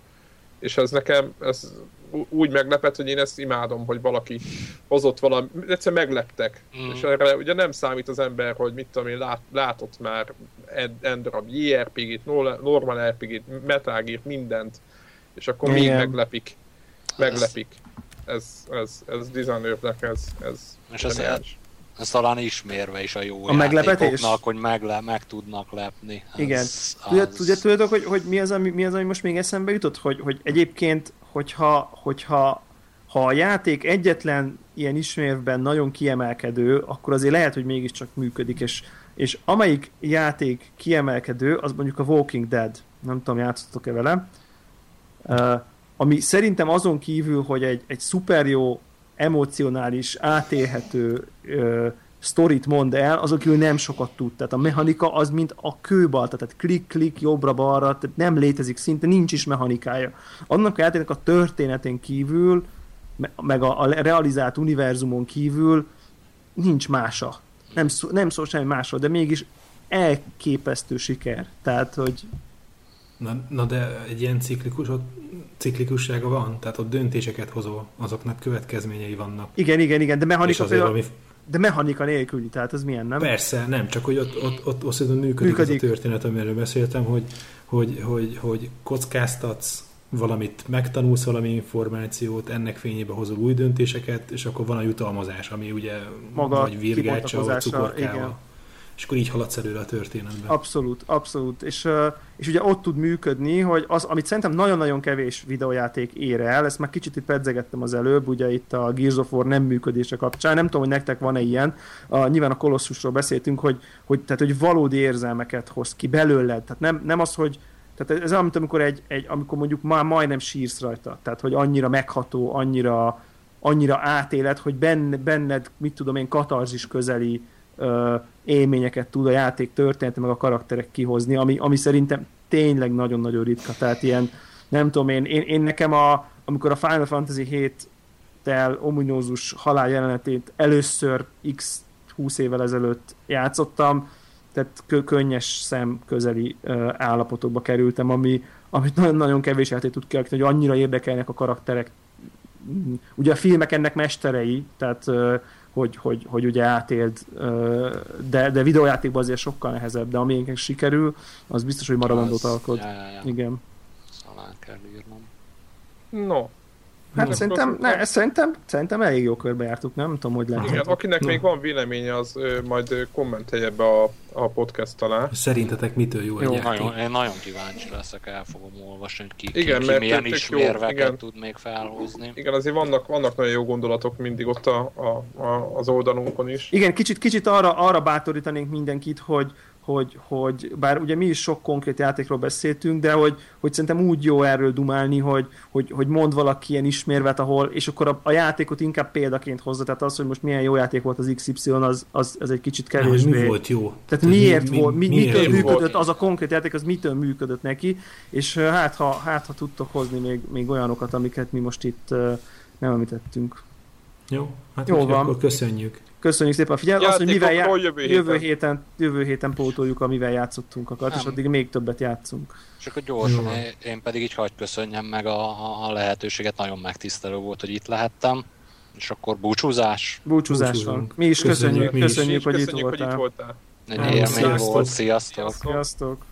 És ez nekem, ez úgy meglepett, hogy én ezt imádom, hogy valaki hozott valami, egyszerűen megleptek. Mm. És erre ugye nem számít az ember, hogy mit tudom én, lát, látott már Endrab JRPG-t, Normal RPG-t, Metal Gear, mindent, és akkor Igen. még meglepik. Meglepik ez, ez, ez designernek, ez, ez És ez, ez talán ismérve is a jó a meglepetés? hogy megle, meg tudnak lepni. Igen. Ez, az... Tudja, tudjátok, hogy, hogy mi, az, ami, mi az, ami most még eszembe jutott? Hogy, hogy egyébként, hogyha, hogyha ha a játék egyetlen ilyen ismérvben nagyon kiemelkedő, akkor azért lehet, hogy mégiscsak működik, és, és amelyik játék kiemelkedő, az mondjuk a Walking Dead. Nem tudom, játszottok-e vele. Uh, ami szerintem azon kívül, hogy egy, egy szuper jó, emocionális, átélhető ö, sztorit mond el, azon kívül nem sokat tud. Tehát a mechanika az, mint a kőbal, tehát klik-klik, jobbra-balra, tehát nem létezik, szinte nincs is mechanikája. Annak a játéknak a történetén kívül, meg a, a realizált univerzumon kívül nincs mása. Nem, szó, nem szól semmi másról, de mégis elképesztő siker. Tehát, hogy Na, na de egy ilyen ciklikus, ott ciklikussága van, tehát ott döntéseket hozó, azoknak következményei vannak. Igen, igen, igen, de mechanika például, valami... de mechanika nélküli, tehát ez milyen, nem? Persze, nem, csak hogy ott, ott, ott, ott működik, működik. Ez a történet, amiről beszéltem, hogy, hogy, hogy, hogy kockáztatsz valamit, megtanulsz valami információt, ennek fényébe hozol új döntéseket, és akkor van a jutalmazás, ami ugye Maga vagy virgácsa, vagy cukorkával. Igen és akkor így haladsz előre a történetben. Abszolút, abszolút. És, és ugye ott tud működni, hogy az, amit szerintem nagyon-nagyon kevés videójáték ér el, ezt már kicsit itt pedzegettem az előbb, ugye itt a Gears of War nem működése kapcsán, nem tudom, hogy nektek van-e ilyen, a, nyilván a Kolosszusról beszéltünk, hogy, hogy, tehát, hogy valódi érzelmeket hoz ki belőled, tehát nem, nem az, hogy Tehát ez olyan, mint amikor, egy, egy, amikor mondjuk már majdnem sírsz rajta. Tehát, hogy annyira megható, annyira, annyira átélet, hogy benne, benned, mit tudom én, katarzis közeli élményeket tud a játék története, meg a karakterek kihozni, ami, ami szerintem tényleg nagyon-nagyon ritka. Tehát ilyen, nem tudom én, én, én nekem a, amikor a Final Fantasy 7 tel ominózus halál jelenetét először x 20 évvel ezelőtt játszottam, tehát kö- könnyes szem közeli uh, állapotokba kerültem, ami, amit nagyon-nagyon kevés játék tud kialakítani, hogy annyira érdekelnek a karakterek. Ugye a filmek ennek mesterei, tehát uh, hogy, hogy, hogy ugye átéld, de, de videójátékban azért sokkal nehezebb, de ami sikerül, az biztos, hogy maradandót alkot. Ja, ja, ja. Igen. Szalán kell írnom. No, Hát no, szerintem, ne, ezt szerintem, szerintem elég jó körbe jártuk, nem tudom, hogy lehet. Igen, akinek no. még van véleménye, az ö, majd kommentelje be a, a podcast alá. Szerintetek mitől jó, jó egy nagyon, Én nagyon kíváncsi leszek, el fogom olvasni, hogy ki, igen, ki, ki milyen ismérveket jó, igen. tud még felhozni. Igen, azért vannak, vannak nagyon jó gondolatok mindig ott a, a, a, az oldalunkon is. Igen, kicsit, kicsit arra, arra bátorítanénk mindenkit, hogy, hogy, hogy bár ugye mi is sok konkrét játékról beszéltünk, de hogy, hogy szerintem úgy jó erről dumálni, hogy, hogy, hogy mond valaki ilyen ismérvet, ahol, és akkor a, a játékot inkább példaként hozza, tehát az, hogy most milyen jó játék volt az XY, az, az, az egy kicsit kevésbé. mi volt jó? Tehát miért mi, volt, mi, mi, mitől miért működött volt? az a konkrét játék, az mitől működött neki, és hát ha, hát, ha tudtok hozni még, még olyanokat, amiket mi most itt nem említettünk. Jó, hát jó van. Akkor köszönjük. Köszönjük szépen a figyelmet. Azt, hogy mivel já... jövő, héten. jövő, héten, jövő héten pótoljuk, amivel játszottunk akart, és addig még többet játszunk. És akkor gyorsan, én, én pedig így hagyd köszönjem meg a, a lehetőséget, nagyon megtisztelő volt, hogy itt lehettem. És akkor búcsúzás? Búcsúzás van. Mi is köszönjük, köszönjük, köszönjük, köszönjük, hogy, köszönjük itt. Hogy itt voltál. Egy élmény volt, sziasztok! Sziasztok!